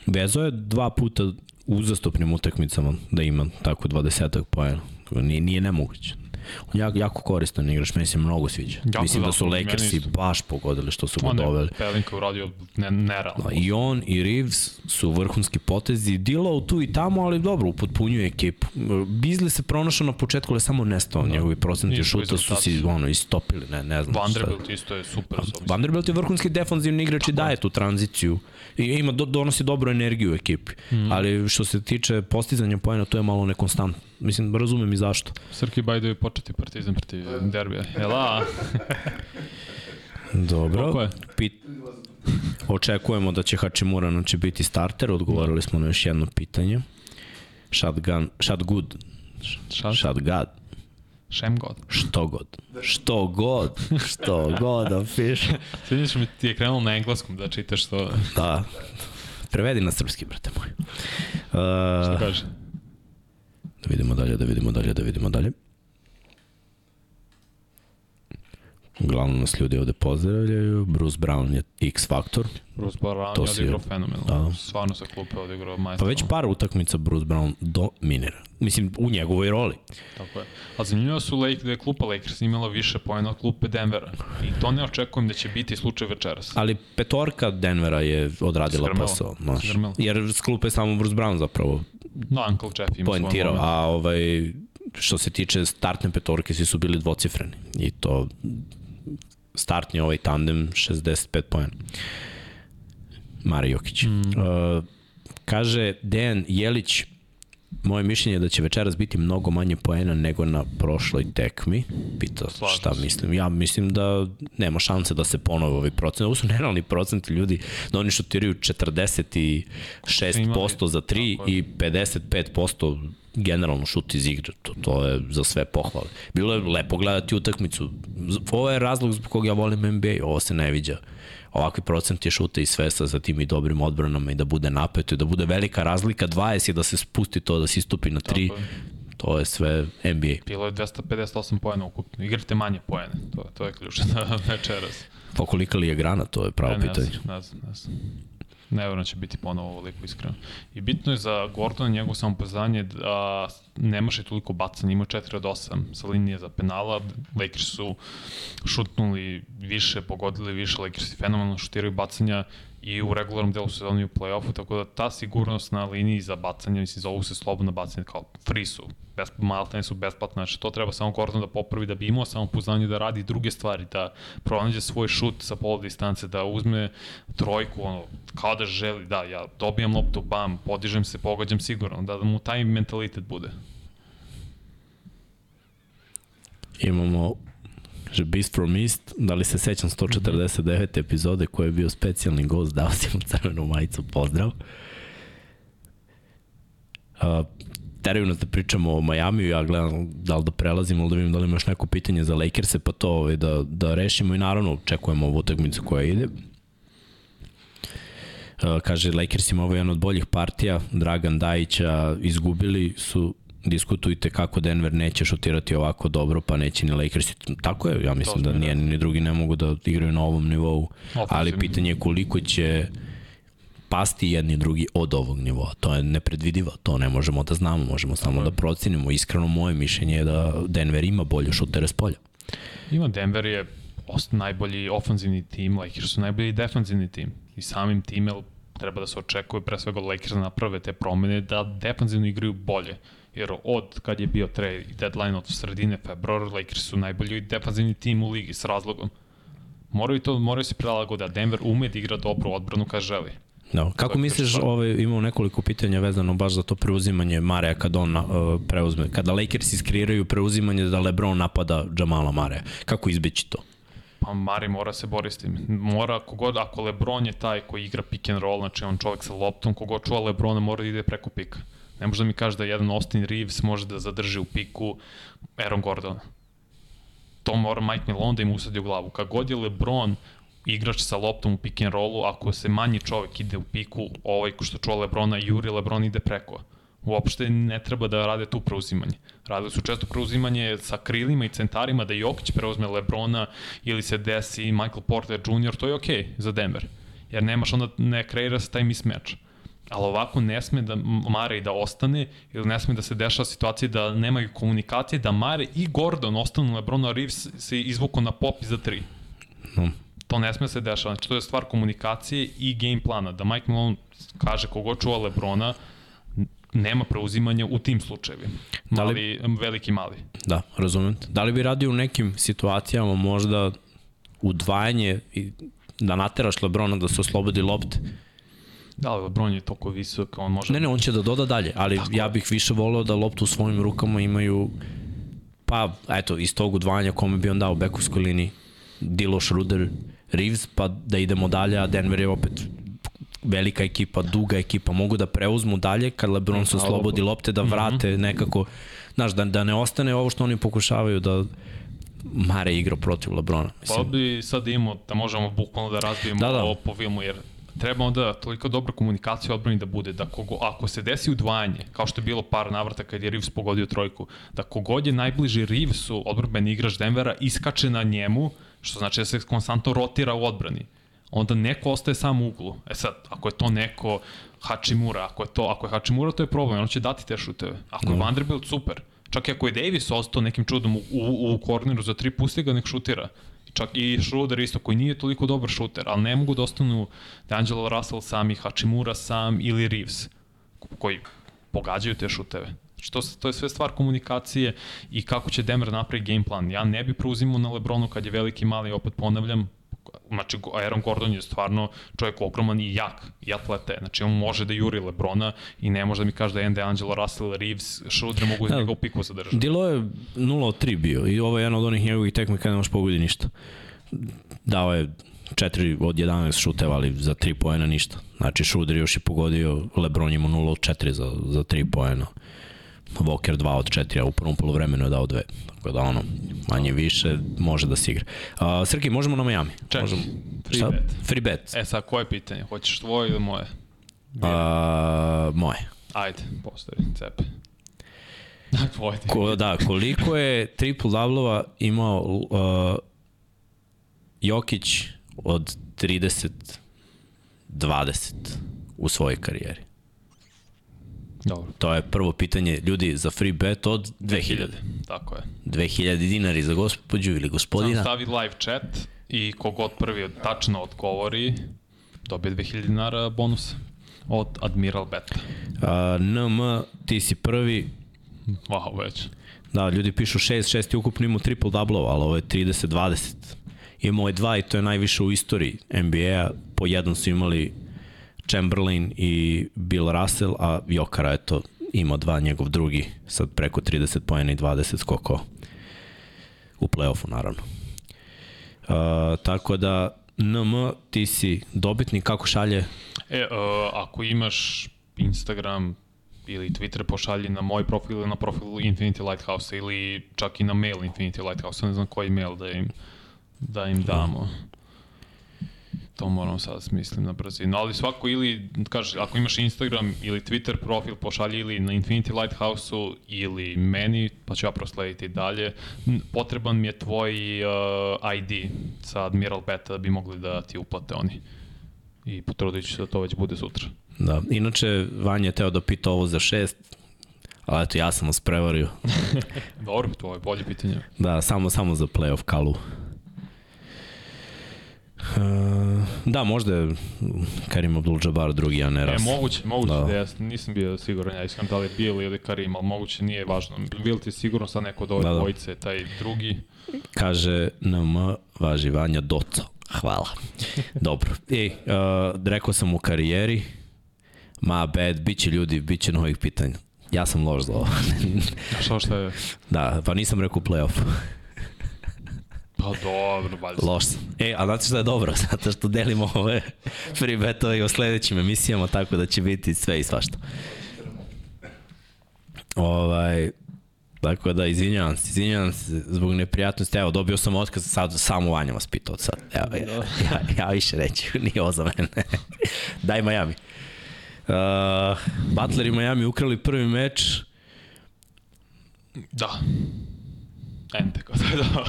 Vezo je dva puta uzastopnim utakmicama da ima tako 20 pojena. Nije, nije nemoguće. On je jako, jako koristan igrač, meni se mnogo sviđa. Jako Mislim da da, su Lakersi baš pogodili što su ga On je doveli. Pelinka uradio ne, nerealno. Da, I on i Reeves su vrhunski potezi. Dilo tu i tamo, ali dobro, upotpunjuje ekipu. Bizli se pronašao na početku, ali samo nestao. Da. Njegovi procenti šuta su si rezultati. ono, istopili. Ne, ne znam šta. Vanderbilt isto je super. Vanderbilt je vrhunski defanzivni igrač i daje tu tranziciju. Ima, do, donosi dobru energiju u ekipi. Mm. Ali što se tiče postizanja pojena, to je malo nekonstantno. Mislim, razumem i zašto. Srki Bajdo je početi partizan protiv derbija. Jela, Dobro. Koliko je? Pit... Očekujemo da će Hachimura znači, biti starter, odgovorili smo na još jedno pitanje. Shotgun, shot good, Šat? shot god, Šem god. što god, što god, što god, da fiš. Sviđaš mi ti je krenulo na engleskom da čitaš to. Da, prevedi na srpski, brate moj. Uh, kaže? da vidimo dalje, da vidimo dalje, da vidimo dalje. Uglavnom nas ljudi ovde pozdravljaju. Bruce Brown je X faktor. Bruce Brown To je si- odigrao fenomenalno. da. Stvarno sa klupe odigrao Pa majstor. već par utakmica Bruce Brown dominira. Mislim, u njegovoj roli. Tako je. A zanimljivo su Lake, da je klupa Lakers imala više pojena od klupe Denvera. I to ne očekujem da će biti slučaj večeras. Ali petorka Denvera je odradila Sgrmela. posao. Znaš. Jer s klupe je samo Bruce Brown zapravo No, Uncle Jeff ima poentirao. A ovaj, što se tiče startne petorke, svi su bili dvocifreni. I to startni ovaj tandem 65 pojena. Mare Jokić. Mm. Uh, kaže Dejan Jelić, moje mišljenje je da će večeras biti mnogo manje poena nego na prošloj tekmi. Pita Slažem šta se. mislim. Ja mislim da nema šanse da se ponove ovi procent. Ovo su nerealni procenti ljudi da oni šutiraju 46% za 3 Tako je. i 55% generalno šut iz igre. To, to je za sve pohvale. Bilo je lepo gledati utakmicu. Ovo je razlog zbog kog ja volim NBA. Ovo se ne viđa. Ovakvi procenti šuta i svesa za tim i dobrim odbranama i da bude napeto i da bude velika razlika 20 i da se spusti to, da se istupi na 3. Tako je. To je sve NBA. Bilo je 258 pojena ukupno. Igrate manje pojene. To, to je ključno večeras. Pa kolika li je grana, to je pravo Ne, ne pitanje. ne znam, ne znam. Ne vjerujem da će biti ponovo ovoliko iskreno. I bitno je za Gordona njegovo samopoznanje da nemaše toliko bacanja, ima 4 od 8 sa linije za penala. Lakers su šutnuli više, pogodili više, Lakers fenomenalno šutiraju bacanja i u regularnom delu sezoni u play-offu, tako da ta sigurnost na liniji za bacanje, mislim, zovu se slobodno bacanje, kao free su, bez, maltene su besplatne, znači to treba samo Gordon da popravi da bi imao samopouzdanje da radi druge stvari, da pronađe svoj šut sa pola distance, da uzme trojku, ono, kao da želi, da, ja dobijam loptu, bam, podižem se, pogađam sigurno, da, da mu taj mentalitet bude. Imamo že Beast from East, da li se sećam 149. epizode koje je bio specijalni gost, dao si mu crvenu majicu, pozdrav. Uh, teraju nas da pričamo o Majamiju, ja gledam da li da prelazimo, ali da vidim da li imaš neko pitanje za Lakers-e, pa to ovaj, da, da rešimo i naravno očekujemo ovu utakmicu koja ide. Uh, kaže, Lakers ima ovo jedan od boljih partija, Dragan Dajića izgubili su diskutujte kako Denver neće šutirati ovako dobro, pa neće ni Lakers. Tako je, ja mislim To da smo ni drugi ne mogu da igraju na ovom nivou, ali pitanje je koliko će pasti jedni drugi od ovog nivoa. To je nepredvidivo, to ne možemo da znamo, možemo samo da procenimo. Iskreno moje mišljenje je da Denver ima bolje šutere s polja. Ima Denver je najbolji ofanzivni tim, Lakers su najbolji defanzivni tim. I samim tim jel, treba da se očekuje pre svega Lakers da naprave te promene da defanzivno igraju bolje. Jer od kad je bio trade deadline od sredine februara, Lakers su najbolji defanzivni tim u ligi s razlogom. Moraju to, moraju se prilagode, a Denver ume da igra dobru odbranu kad želi. Da. Kako misliš, ovaj, imamo nekoliko pitanja vezano baš za to preuzimanje Mareja kad on uh, preuzme, kada Lakers iskreiraju preuzimanje da LeBron napada Jamala Mareja. Kako izbeći to? Pa Mari mora se boriti s tim. Mora, kogod, ako Lebron je taj koji igra pick and roll, znači on čovek sa loptom, kogod čuva Lebrona mora da ide preko pika. Ne može da mi kaže da jedan Austin Reeves može da zadrži u piku Aaron Gordona. To mora Mike Malone da im usadi u glavu. Kad god je Lebron igrač sa loptom u pick and rollu, ako se manji čovek ide u piku, ovaj što čuva Lebrona, Juri Lebron ide preko. Uopšte ne treba da rade tu preuzimanje. Radili su često preuzimanje sa krilima i centarima da Jokić preuzme Lebrona ili se desi Michael Porter Jr. To je okej okay za Denver. Jer nemaš onda, ne kreira se taj mismatch ali ovako ne sme da Mare i da ostane ili ne sme da se dešava situacija da nemaju komunikacije, da Mare i Gordon ostanu Lebrona Reeves se izvuku na pop za tri. No. To ne sme se dešava. Znači, to je stvar komunikacije i game plana. Da Mike Malone kaže kogo čuva Lebrona, nema preuzimanja u tim slučajevima. Mali, da li, veliki mali. Da, razumem. Da li bi radio u nekim situacijama možda udvajanje i da nateraš Lebrona da se oslobodi lopte Da, Lebron je toliko visok, on može... Ne, ne, on će da doda dalje, ali Tako. ja bih više voleo da loptu u svojim rukama imaju pa, eto, iz tog udvajanja kome bi on dao bekovskoj liniji Dilo Schruder, Reeves, pa da idemo dalje, a Denver je opet velika ekipa, duga ekipa, mogu da preuzmu dalje kad LeBron se oslobodi lopte, da mhm. vrate mm -hmm. nekako, znaš, da, da ne ostane ovo što oni pokušavaju da Mare igra protiv Lebrona. Mislim. Pa bi sad imao da možemo bukvalno da razbijemo da, da. ovo po filmu, jer treba onda toliko dobra komunikacija odbrani da bude, da kogo, ako se desi udvajanje, kao što je bilo par navrata kad je Reeves pogodio trojku, da kogod je najbliži Reevesu, odbrbeni igrač Denvera, iskače na njemu, što znači da se konstantno rotira u odbrani. Onda neko ostaje sam u uglu. E sad, ako je to neko Hachimura, ako je to, ako je Hachimura, to je problem, on će dati te šuteve. Ako je mm. Vanderbilt, super. Čak i ako je Davis ostao nekim čudom u, u, u korneru za tri, pusti ga nek šutira. Čak i Schroeder isto, koji nije toliko dobar šuter, ali ne mogu da ostanu D'Angelo Russell sam i Hachimura sam ili Reeves, koji pogađaju te šuteve. Što, to je sve stvar komunikacije i kako će Denver napraviti game plan. Ja ne bi preuzimao na Lebronu kad je veliki mali, opet ponavljam, znači Aaron Gordon je stvarno čovjek ogroman i jak i atlete, znači on može da juri Lebrona i ne može da mi kaže da je Angelo Russell, Reeves, Schroeder mogu da ga u piku zadržati. Dilo je 0 od 3 bio i ovo je jedan od onih njegovih tekme kada ne može pogodi ništa. Dao je 4 od 11 šuteva, ali za 3 poena ništa. Znači Schroeder još je pogodio, Lebron ima 0 od 4 za, za 3 poena. Walker 2 od 4, a u prvom polovremenu je dao 2. Tako da ono, manje više može da se igra. Uh, Srki, možemo na Miami? Čekaj, možemo... free Šta? bet. Free bet. E sad, koje pitanje? Hoćeš tvoje ili moje? Uh, moje. Ajde, postavi, cepe. Da, tvoje. Ko, da, koliko je triple double imao uh, Jokić od 30 20 u svojoj karijeri? Dobro. To je prvo pitanje ljudi za free bet od 2000. 2000 tako je. 2000 dinari za gospođu ili gospodina. Sam stavi live chat i kogod prvi tačno odgovori dobije 2000 dinara bonus od Admiral Bet. Uh, NM, ti si prvi. Wow, već. Da, ljudi pišu 6, 6 je ukupno imao triple double ali ovo je 30-20. Imao je dva i to je najviše u istoriji NBA-a. Po jednom su imali Chamberlain i Bill Russell, a Jokara, eto, ima dva njegov drugi, sad preko 30 pojena i 20 skoko u play-offu, naravno. Uh, tako da, NM, ti si dobitnik, kako šalje? E, uh, ako imaš Instagram ili Twitter, pošalji na moj profil ili na profil Infinity Lighthouse ili čak i na mail Infinity Lighthouse, ne znam koji mail da im, da im damo to moram sad smislim na brzinu. Ali svako ili, kaže, ako imaš Instagram ili Twitter profil, pošalji ili na Infinity Lighthouse-u ili meni, pa ću ja proslediti dalje. Potreban mi je tvoj uh, ID sa Admiral Beta da bi mogli da ti uplate oni. I potrudit ću se da to već bude sutra. Da, inače Vanja je teo da pita ovo za šest, ali eto ja sam vas prevario. Dobro, to je bolje pitanje. Da, samo, samo za playoff kalu. Uh, da, možda je Karim Abdul-Jabbar drugi, a ne raz. E, moguće, moguće da, da ja nisam bio siguran, ja iskreno da li je Bill ili Karim, ali moguće nije važno. Bill ti sigurno sad neko od ove da, da. dvojice, taj drugi. Kaže NM važi Vanja Doco. Hvala. Dobro. E, uh, rekao sam u karijeri, ma bad, bit će ljudi, bit će novih pitanja. Ja sam loš za ovo. A što što je? da, pa nisam rekao playoff. Pa dobro, valjda. Loš sam. E, a znate što je dobro? Zato što delimo ove free betove i o sledećim emisijama, tako da će biti sve i svašta. Ovaj, Tako da, izvinjavam se, izvinjavam se zbog neprijatnosti. Evo, dobio sam otkaz, sad samo Vanja vas pitao sad. Evo, ja, ja, ja više neću, nije ovo za mene. Daj Miami. Uh, Butler i Miami ukrali prvi meč. Da. Je da.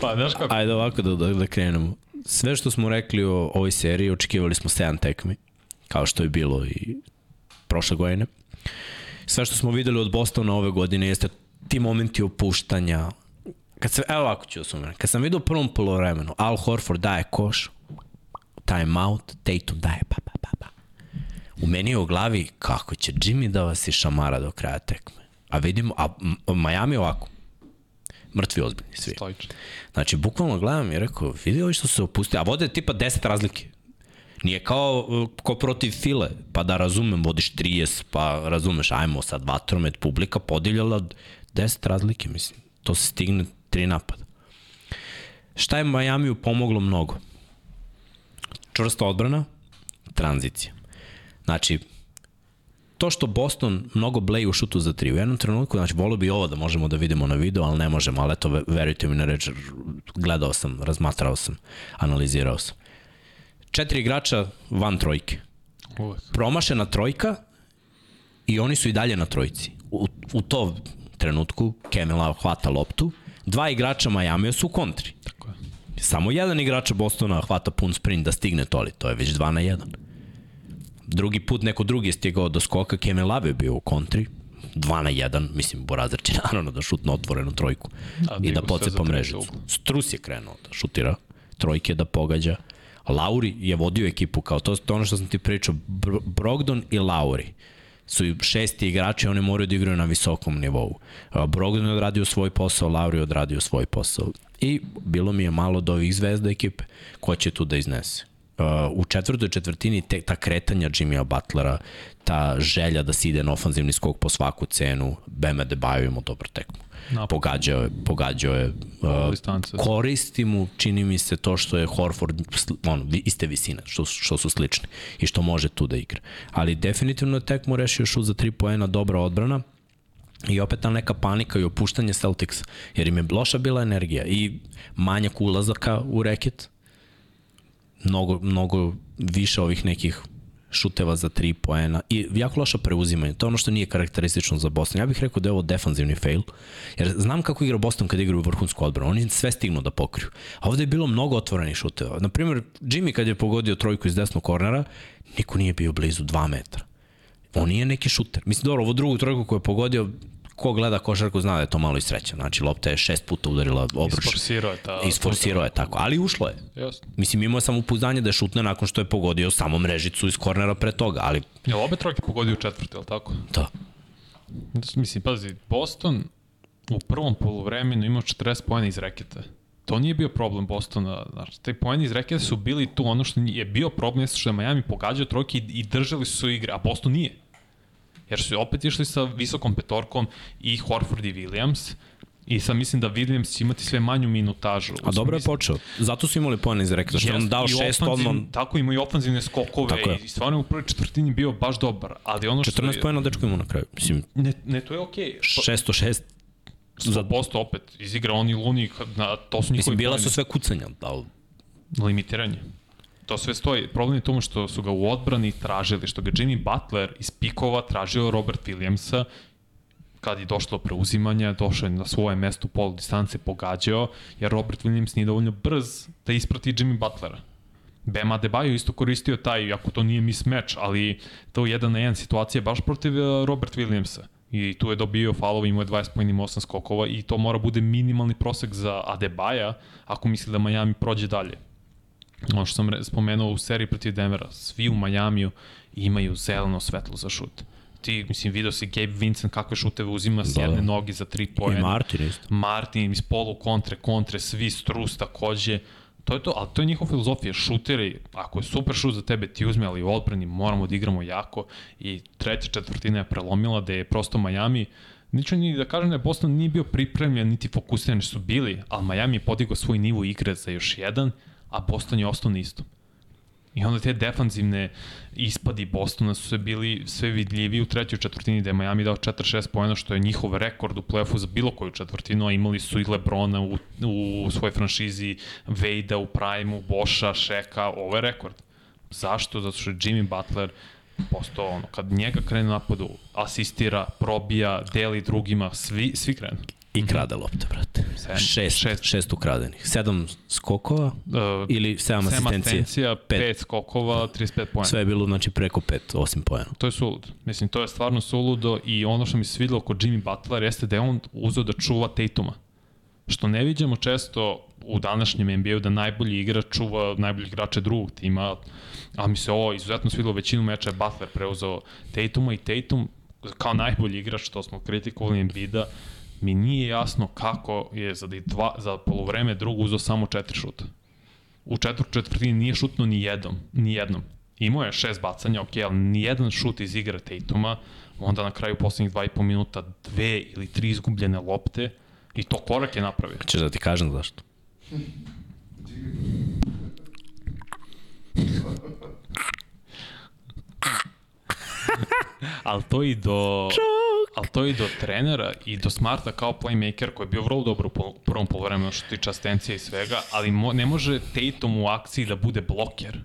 Pa, znaš kako? Ajde ovako da, da, da krenemo. Sve što smo rekli o ovoj seriji, očekivali smo 7 tekmi, kao što je bilo i prošle godine. Sve što smo videli od Bostona ove godine jeste ti momenti opuštanja. Kad se, evo ovako ću da. Kad sam vidio u prvom polovremenu, Al Horford daje koš, time out, Tatum daje pa pa pa pa. U meni je u glavi kako će Jimmy da vas šamara do kraja tekme. A vidimo, a Miami ovako, mrtvi ozbiljni svi. Stojično. Znači, bukvalno gledam i rekao, vidi ovi što se opustili, a vode tipa 10 razlike. Nije kao, uh, kao protiv file, pa da razumem, vodiš 30, pa razumeš, ajmo sad vatromet, publika podiljala 10 razlike, mislim. To se stigne tri napada. Šta je Majamiju pomoglo mnogo? Čvrsta odbrana, tranzicija. Znači, to što Boston mnogo bleji u šutu za tri. U jednom trenutku, znači, volio bi ovo da možemo da vidimo na video, ali ne možemo, ali eto, verujte mi na reč, gledao sam, razmatrao sam, analizirao sam. Četiri igrača van trojke. Promašena trojka i oni su i dalje na trojici. U, u to trenutku Kemela hvata loptu, dva igrača Majamija su u kontri. Tako je. Samo jedan igrač Bostona hvata pun sprint da stigne toli, to je već 2 na 1. Drugi put neko drugi je stigao do skoka, Kemel Love je bio u kontri, 2 na 1, mislim Borazar će naravno da šutne otvorenu trojku A i da pocepa mrežicu. Strus je krenuo da šutira, trojke da pogađa. Lauri je vodio ekipu kao to, to ono što sam ti pričao, Br Brogdon i Lauri su šesti igrači, oni moraju da igraju na visokom nivou. Brogdon je odradio svoj posao, Lauri je odradio svoj posao. I bilo mi je malo do ovih zvezda ekipe ko će tu da iznese. Uh, u četvrtoj četvrtini te, ta kretanja Jimmya Butlera, ta želja da se ide na ofanzivni skok po svaku cenu, Bema Debajo imao dobro tekmu. Napad. Pogađao je, pogađao je uh, koristi mu, čini mi se to što je Horford ono, iste visine, što, što su slični i što može tu da igra. Ali definitivno je tekmu rešio šut za 3 poena, dobra odbrana i opet ta neka panika i opuštanje Celtics, jer im je loša bila energija i manjak ulazaka u reket, mnogo, mnogo više ovih nekih šuteva za 3 poena i jako loša preuzimanje. To je ono što nije karakteristično za Boston. Ja bih rekao da je ovo defanzivni fail, jer znam kako igra Boston kad igra u vrhunsku odbranu. Oni sve stignu da pokriju. A ovde je bilo mnogo otvorenih šuteva. Naprimer, Jimmy kad je pogodio trojku iz desnog kornera, niko nije bio blizu 2 metra. On nije neki šuter. Mislim, dobro, ovo drugu trojku koju je pogodio, ko gleda košarku zna da je to malo i sreća. Znači, lopta je šest puta udarila obruč. Isforsirao je ta... Isforsirao je tako, ali ušlo je. Jasno. Mislim, imao je samopouzdanje da je šutne nakon što je pogodio samo mrežicu iz kornera pre toga, ali Jel obe trojke pogodio u četvrti, jel tako? to. Mislim, pazi, Boston u prvom poluvremenu imao 40 pojena iz reketa. To nije bio problem Bostona. Znači, te pojeni iz reketa su bili tu. Ono što je bio problem jeste što je Miami pogađao trojke i, i držali su igre, a Boston nije. Jer su opet išli sa visokom petorkom i Horford i Williams. I sad mislim da Williams će imati sve manju minutažu. A dobro je počeo. Zato su imali pojene iz reketa, što on dao šest odmah, Tako ima i ofanzivne skokove i stvarno u prvoj četvrtini bio baš dobar, ali ono što 14 je, pojena dečko ima na kraju. Mislim, ne, ne, to je okej. Okay. 606, Za posto opet izigra oni Luni, na, to su njihovi mislim, bila su sve kucanja, ali limitiranje. To sve stoji. Problem je tome što su ga u odbrani tražili, što ga Jimmy Butler iz pikova tražio Robert Williamsa kad je došlo do preuzimanja, došao je na svoje mesto u polu distance, pogađao, jer Robert Williams nije dovoljno brz da isprati Jimmy Butlera. Bema Adebayo isto koristio taj, ako to nije mismatch, ali to jedan na jedan situacija baš protiv eh, Robert Williamsa. I tu je dobio falova, imao je 20 pojena, imao 8 skokova i to mora bude minimalni prosek za Adebaja ako misli da Miami prođe dalje ono što sam spomenuo u seriji protiv Denvera, svi u Majamiju imaju zeleno svetlo za šut. Ti, mislim, video si Gabe Vincent kakve šuteve uzima s Da, jedne da. noge za tri i pojene. Martin isto. Martin iz polu kontre, kontre, svi strus takođe. To je to, ali to je njihova filozofija, šuteri, ako je super šut za tebe, ti uzme, ali u odbrani moramo da igramo jako i treća četvrtina je prelomila da je prosto Miami, Niču ni da kažem da je Boston nije bio pripremljen, niti fokusiran su bili, ali Miami je podigao svoj nivo igre za još jedan, a Boston je ostao na istom. I onda te defanzivne ispadi Bostona su se bili sve vidljivi u trećoj četvrtini gde je Miami dao 4-6 pojena što je njihov rekord u playoffu za bilo koju četvrtinu, a imali su i Lebrona u, u svojoj franšizi, Vejda u Prime-u, Boša, Šeka, ovo je rekord. Zašto? Zato što je Jimmy Butler postao ono, kad njega krene napadu, asistira, probija, deli drugima, svi, svi krenu. I krade lopte, brate. Sedam. Šest, Šest. šest ukradenih. Sedam skokova Uh, ili sedam 7 asistencija. asistencija, Pet. 5 skokova, 35 poena. Sve je bilo znači preko pet, osim pojena. To je suludo. Mislim, to je stvarno suludo i ono što mi se svidilo kod Jimmy Butler jeste da je on uzeo da čuva Tatuma. Što ne viđamo često u današnjem NBA-u da najbolji igrač čuva najbolji igrače drugog tima, a mi se ovo izuzetno svidilo većinu meča je Butler preuzeo Tatuma i Tatum kao najbolji igrač, što smo kritikovali Embiida, mi nije jasno kako je za, dva, za polovreme drugo uzeo samo četiri šuta. U četvrt četvrtini nije šutno ni jednom, ni jednom. Imao je šest bacanja, ok, ali ni jedan šut iz igre Tatuma, onda na kraju poslednjih dva i po minuta dve ili tri izgubljene lopte i to korak je napravio. Češ da ti kažem zašto? Ali to i do... Ali to i do trenera i do Smarta kao playmaker koji je bio vrlo dobro u prvom polovremenu što tiče asistencije i svega, ali mo, ne može Tatum u akciji da bude bloker.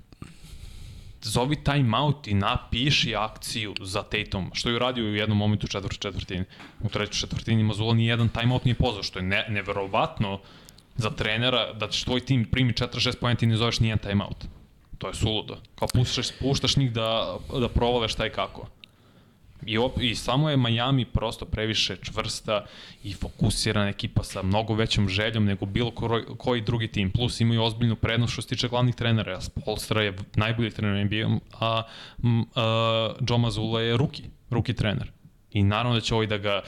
Zovi timeout i napiši akciju za Tatum, što je uradio u jednom momentu u četvrtoj četvrtini. U trećoj četvrtini Mazula ni jedan timeout nije pozvao, što je ne, neverovatno za trenera da će tvoj tim primi 4-6 pojenta i ne zoveš nijedan timeout. To je suludo. Kao puštaš, puštaš njih da, da provale šta i kako. I, op, I samo je Miami prosto previše čvrsta i fokusirana ekipa sa mnogo većom željom nego bilo ko, koji drugi tim. Plus imaju ozbiljnu prednost što se tiče glavnih trenera. Spolstra je najbolji trener NBA, a, a Joe Mazzulla je ruki, ruki trener. I naravno da će ovaj da ga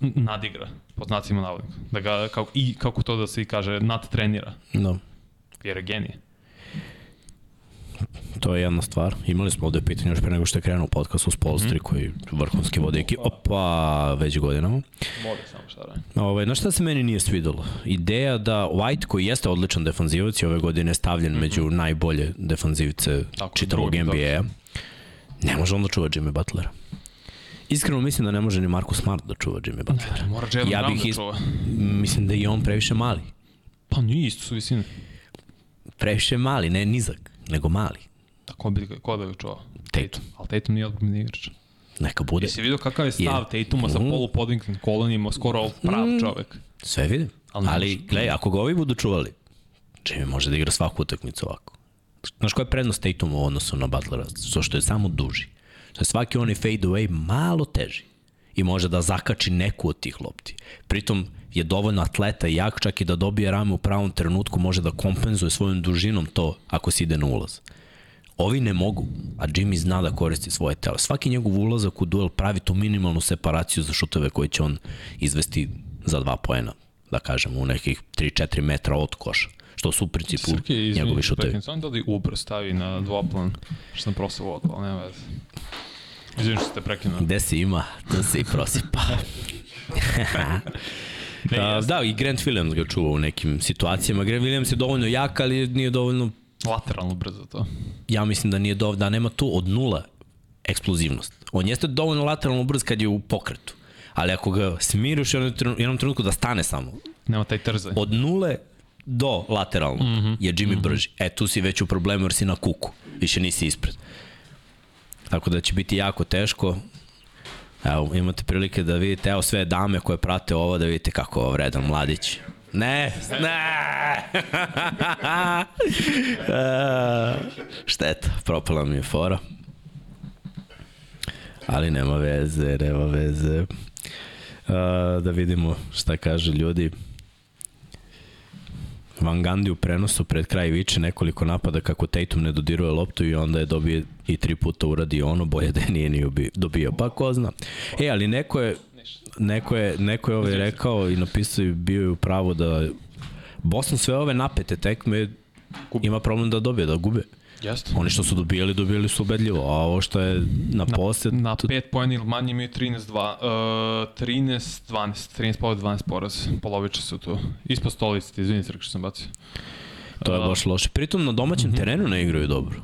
nadigra, pod znacima navodnika. Da ga, kako, i kako to da se i kaže, nadtrenira. No. Jer je genije. To je jedna stvar. Imali smo ovde pitanje još pre nego što je krenuo podcast u Spolstri mm koji vrhunski vode ekip. Opa, već godinama. Mode samo šta radi. Ovaj, znaš šta se meni nije svidelo? Ideja da White, koji jeste odličan defanzivac i ove godine stavljen mm -hmm. među najbolje defanzivce Tako, čitavog NBA-a, ne može on da čuva Jimmy Butlera. Iskreno mislim da ne može ni Marcus Smart da čuva Jimmy Butlera. Mora Jalen ja Brown da is... čuva. Mislim da je i on previše mali. Pa nije isto su visine. Previše mali, ne nizak, nego mali. A ko bi, ko da ga čuva? Tatum. Ali Tatum nije odbrani igrač. Neka bude. Jesi vidio kakav je stav Je. Tatuma sa Mm. polupodvignutim kolenima, skoro prav čovek. Sve vidim. Ali Ali gledaj, ako ga ovi budu čuvali, Jimmy može da igra svaku utakmicu ovako. Znaš koja je prednost Tatuma u odnosu na Butlera? Zato što je samo duži. Što je svaki onaj fade away malo teži. I može da zakači neku od tih lopti. Pritom je dovoljno atleta i jak čak i da dobije rame u pravom trenutku, može da kompenzuje svojom dužinom to ako se ide na ulaz. Ovi ne mogu, a Jimmy zna da koristi svoje telo. Svaki njegov ulazak u duel pravi tu minimalnu separaciju za šuteve koje će on izvesti za dva poena, da kažem, u nekih 3-4 metra od koša. Što su u principu Srke, izvini, njegovi šutevi. prekinem, samo da li Uber stavi na dvoplan, što sam prosao ovo, ali nema veze. Izvini što ste prekinuo. Gde se ima, to se i prosipa. Jeste. da, i Grant Williams ga čuva u nekim situacijama. Grant Williams je dovoljno jak, ali nije dovoljno, Lateralno brzo to. ja mislim da nije dovoljno, da nema tu od nula eksplozivnost. On jeste dovoljno lateralno brz kad je u pokretu. Ali ako ga smiriš u jednom trenu- jednom trenutku da stane samo, Nema taj trzaj. od nule do lateralno mm. -hmm. je Jimmy mm -hmm. brži. E, tu si već u problemu jer si na kuku. Više nisi ispred. Tako da će biti jako teško. Evo, imate prilike da vidite, evo sve dame koje prate ovo, da vidite kako je vredan mladić. Ne, ne! E, Šteta, propala mi je fora. Ali nema veze, nema veze. Uh, da vidimo šta kaže ljudi. Van Gandhi u prenosu pred kraj viče nekoliko napada kako Tatum ne dodiruje loptu i onda je dobije i tri puta uradi ono, bolje da je nije ni dobio. Pa ko zna. E, ali neko je, neko je, neko je ovaj rekao i napisao i bio je u pravu da Boston sve ove napete tekme ima problem da dobije, da gube. Jeste. Oni što su dobijali, dobijali su ubedljivo, a ovo što je na. Na tu- 5 pojena ili manje imaju 13-2, uh, 13-12, 13 pobjeda, 12 poraz, poloviče su tu. Ispod stolice, izvini Srk što sam bacio. To je baš loše. Pritom na domaćem Mhm. terenu ne igraju dobro.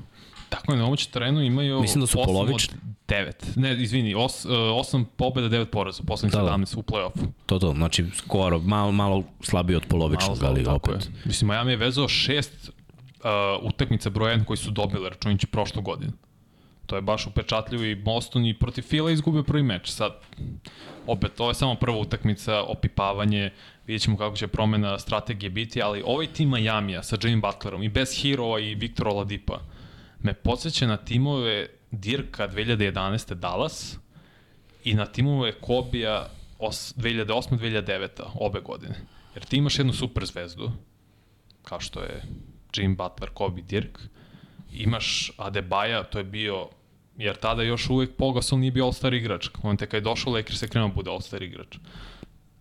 Tako je, na ovom terenu imaju Mislim da su 8 polovični. od 9. Ne, izvini, 8 pobjeda, 9 poraza, poslednjih Da, da. 17 u play-offu. To to, znači skoro, malo, malo slabije od polovičnog, ali opet. Je. Mislim, Miami je vezao šest uh, utakmica broj 1 koji su dobili, računajući prošlu godinu. To je baš upečatljivo i Boston i protiv Fila izgubio prvi meč. Sad, opet, ovo je samo prva utakmica, opipavanje, vidjet ćemo kako će promena strategije biti, ali ovaj tim Majamija sa Jimmy Butlerom i bez Hero i Viktora Oladipa me podsjeća na timove Dirka 2011. Dallas i na timove Kobija 2008-2009. obe godine. Jer ti imaš jednu super zvezdu, kao što je Jim Butler, Kobe Dirk, imaš Adebaja, to je bio, jer tada još uvek Pogasol nije bio All-Star igrač. On te kad je došao Lakers se krenuo da bude All-Star igrač.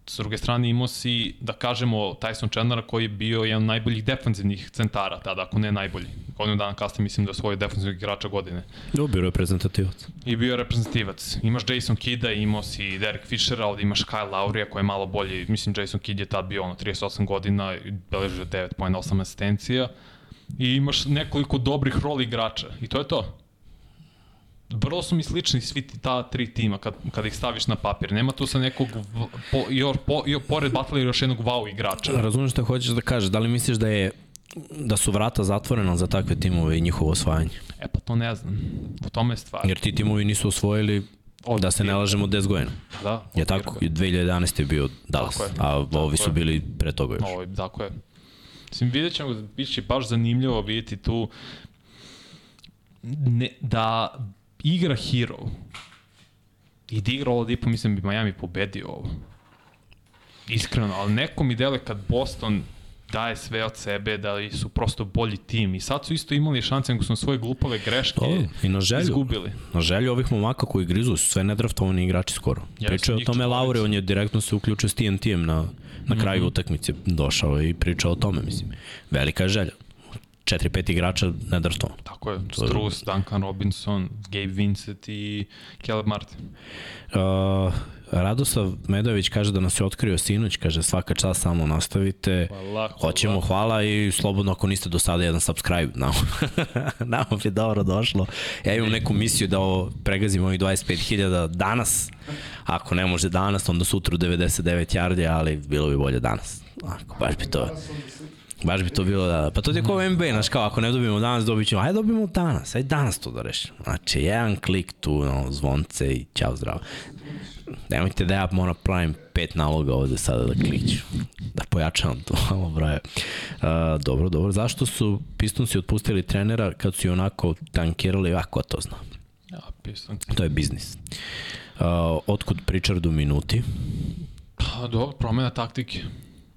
S druge strane imao si, da kažemo, Tyson Chandlera koji je bio jedan od najboljih defanzivnih centara tada, ako ne najbolji. Godinu dana kasnije mislim da je svoj defanzivnog igrača godine. Dobio reprezentativac. I bio reprezentativac. Imaš Jason Kidda, imao si Derek Fishera, ovde imaš Kyle Laurija koji je malo bolji. Mislim, Jason Kidd je tad bio ono 38 godina, i beležio 9 pojena, 8 asistencija. I imaš nekoliko dobrih rol igrača. I to je to. Vrlo su mi slični svi ti, ta tri tima kad, kad ih staviš na papir. Nema tu sa nekog, po, još, po, još, pored Butlera još jednog wow igrača. Razumeš šta hoćeš da kažeš, da li misliš da je da su vrata zatvorena za takve timove i njihovo osvajanje? E pa to ne znam. U tome je stvar. Jer ti timovi nisu osvojili, Od da se ne lažemo, 10 godina. Da, Je tako? Dirka. 2011. je bio Dallas, Tako je. a ovi su je. bili pre toga još. Ovo, tako je. Mislim, vidjet ćemo, bit će baš zanimljivo vidjeti tu ne, da igra Hero i da igra Oladipo, mislim bi Miami pobedio ovo. Iskreno, ali neko mi dele kad Boston daje sve od sebe, da su prosto bolji tim. I sad su isto imali šanse, nego su na svoje glupave greške To, I na želju, izgubili. na želju ovih momaka koji grizu su sve nedraftovani igrači skoro. Jeste, Pričao o tome. Laure, on je direktno se uključio s TNT-em na, na kraju utakmice, došao i pričao o tome, mislim. Velika je želja. 4-5 igrača nedraftovano. Tako je, Strus, Duncan Robinson, Gabe Vincent i Caleb Martin. Uh, Radoslav Medović kaže da nas je otkrio sinoć, kaže svaka čast samo nastavite. Hvala, hvala. Hoćemo, hvala i slobodno ako niste do sada jedan subscribe, nam, nam bi dobro došlo. Ja imam neku misiju da ovo pregazim ovih 25.000 danas, ako ne može danas, onda sutra u 99 yardi, ali bilo bi bolje danas. Ako, baš bi to... Baš bi to bilo da... Pa to je kao NBA, znaš kao, ako ne dobijemo danas, dobit ćemo, ajde dobijemo danas, ajde danas to da rešimo. Znači, jedan klik tu, no, zvonce i ćao zdravo. Nemojte da ja moram pravim pet naloga ovde sada da kliću. Da pojačavam to malo broje. Uh, dobro, dobro. Zašto su Pistonsi otpustili trenera kad su i onako tankirali, a ko to zna? Ja, Pistons. To je biznis. Uh, otkud Pritchardu minuti? Pa, dobro, promena taktike.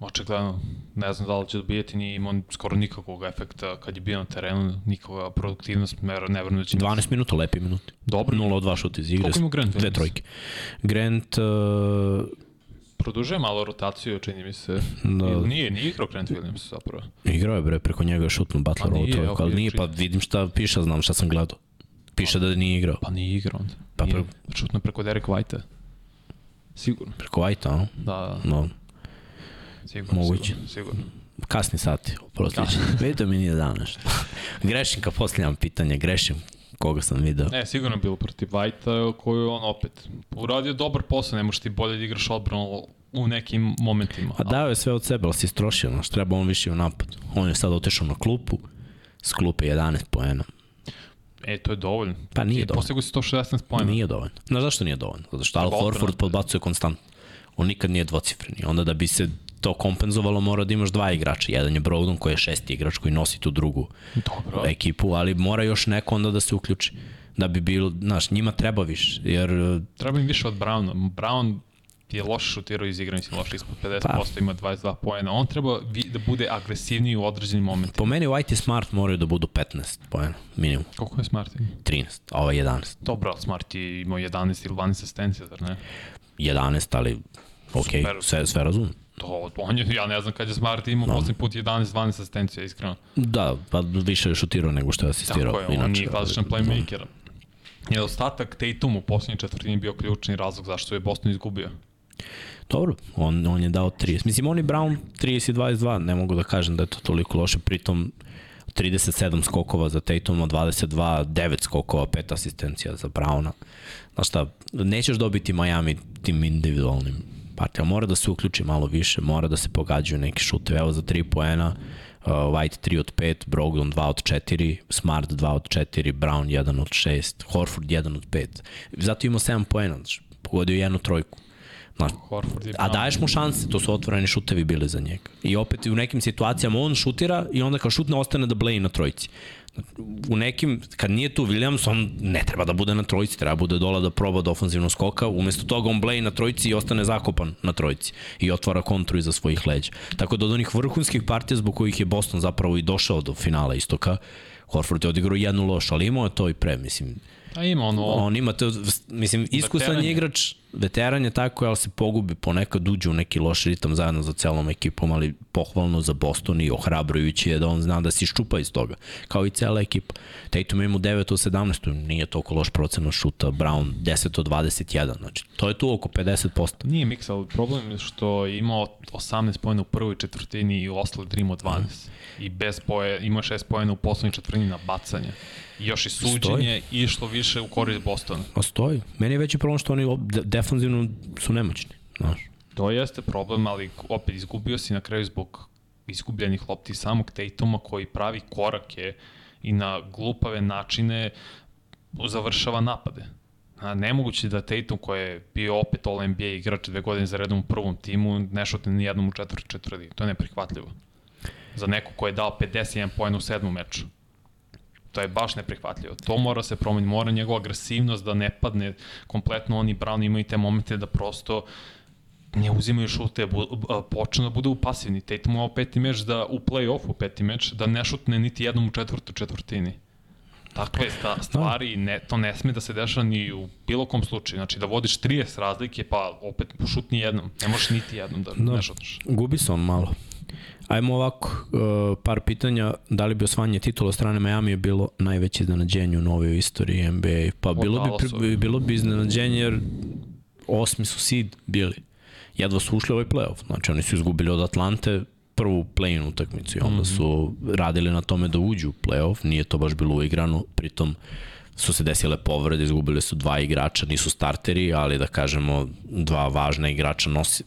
Očigledno, ne znam da li će dobijeti, nije imao skoro nikakvog efekta kad je bio na terenu, nikakva produktivnost, ne, ne vrnu da će... 12 minuta, lepi minuti. Dobro. 0 od 2 šut iz igre. Koliko ima Grant Dve trojke. Grant, uh, Produžuje malo rotaciju, čini mi se. Da. Ili nije, nije igrao Grant Williams zapravo. igrao je bre, preko njega je šutnu Butler Pa ovo nije, trojku, ali nije, pa vidim šta piše, znam šta sam gledao. Piše da nije igrao. Pa nije igrao onda. Pa pre- Šutno preko Derek White-a. Sigurno. Preko White-a, a? Da, No, sigurno. Moguće. Sigurno. sigurno. kasni sati, oprostiće. Vidite mi nije dano nešto. grešim kad postavljam pitanje, grešim koga sam video. Ne, sigurno je bilo protiv White-a koju on opet uradio dobar posao, ne možeš ti bolje da igraš odbranu u nekim momentima. A dao je sve od sebe, ali si istrošio, znaš, treba on više u napad. On je sad otešao na klupu, s klupe 11 poena. E, to je dovoljno. Pa nije dovoljno. Postigao si 116 pojena. Nije dovoljno. Znaš zašto nije dovoljno? Zato što Al. Horford podbacuje konstantno. On nikad nije dvocifreni. Onda da bi se to kompenzovalo mora da imaš dva igrača. Jedan je Brogdon koji je šesti igrač koji nosi tu drugu Dobro. ekipu, ali mora još neko onda da se uključi. Da bi bilo, znaš, njima treba više, jer Treba im više od Browna. Brown je loše šutirao iz igra, mislim, loše ispod 50%, Pa. ima 22 pojena. On treba da bude agresivniji u određenim momentima. po meni White i Smart moraju da budu 15 poena, minimum. Koliko je Smart? 13, a ovo je 11. Dobro, Smart je imao 11 ili 12 asistencija, zar ne? 11, ali ok, Super. sve, sve razumem. To, on je, ja ne znam kad je Smart imao no. poslednji put 11-12 asistencija, iskreno. Da, pa više je šutirao nego što je asistirao. Tako je, on nije klasičan playmaker. Da. Je ostatak Tatum u poslednjoj četvrtini bio ključni razlog zašto je Boston izgubio. Dobro, on, on je dao 30. Mislim, on i Brown 30 22, ne mogu da kažem da je to toliko loše, pritom 37 skokova za Tatuma, 22, 9 skokova, 5 asistencija za Browna. Znaš šta, nećeš dobiti Miami tim individualnim partijama, mora da se uključi malo više, mora da se pogađaju neki šutevi, evo za 3 poena, uh, White 3 od 5, Brogdon 2 od 4, Smart 2 od 4, Brown 1 od 6, Horford 1 od 5. Zato imao 7 poena, znači, pogodio jednu trojku. Znaš, a daješ mu šanse, to su otvoreni šutevi bili za njega. I opet u nekim situacijama on šutira i onda kao šutne ostane da bleji na trojici. U nekim, kad nije tu Williams, on ne treba da bude na trojici, treba bude dola da proba do ofenzivnog skoka, umesto toga on bleji na trojici i ostane zakopan na trojici i otvara kontru iza svojih leđa. Tako da od onih vrhunskih partija zbog kojih je Boston zapravo i došao do finala istoka, Horford je odigrao jednu loš, ali imao je to i pre, mislim. A ima ono... On ima to, mislim, iskusan igrač, veteran je tako, ali se pogubi, ponekad uđe u neki loš ritam zajedno za celom ekipom, ali pohvalno za Boston i ohrabrujući je da on zna da se iščupa iz toga, kao i cela ekipa. Tatum ima 9 od 17, nije toliko loš procena šuta, Brown 10 od 21, znači to je tu oko 50%. Nije miks, ali problem je što je imao 18 pojena u prvoj četvrtini i u ostali Dream od 12. Mm. I bez poje, ima 6 pojena u poslednjoj četvrtini na bacanje još i suđenje stoji. išlo više u korist Bostona. A stoji. Meni je veći problem što oni defanzivno su nemoćni. Znaš. To jeste problem, ali opet izgubio si na kraju zbog izgubljenih lopti samog Tatuma koji pravi korake i na glupave načine završava napade. A nemoguće da Tatum koji je bio opet All NBA igrač dve godine za redom u prvom timu ne šutne ni jednom u četvrti četvrti. To je neprihvatljivo. Za neko ko je dao 51 poena u sedmom meču. To je baš neprihvatljivo. To mora se promeniti, mora njegova agresivnost da ne padne kompletno. Oni Brown imaju te momente da prosto ne uzimaju šute, počne da bude u pasivni. Tatum imao peti meč da u play-offu peti meč da ne šutne niti jednom u četvrtoj četvrtini. Takve sta, stvari, ne, to ne sme da se dešava ni u bilo kom slučaju. Znači da vodiš 30 razlike, pa opet šutni jednom. Ne možeš niti jednom da no, ne šutneš. Gubi se on malo. Ajmo ovako, uh, par pitanja. Da li bi osvanje titula od strane Miami je bilo najveće iznenađenje u novoj istoriji NBA? Pa bilo bi, bilo bi iznenađenje jer osmi su seed bili. Jedva su ušli ovaj playoff. Znači oni su izgubili od Atlante prvu play-in utakmicu i onda mhm. su radili na tome da uđu u playoff. Nije to baš bilo uigrano. Pritom su se desile povrede, izgubili su dva igrača, nisu starteri, ali da kažemo dva važna igrača nosi.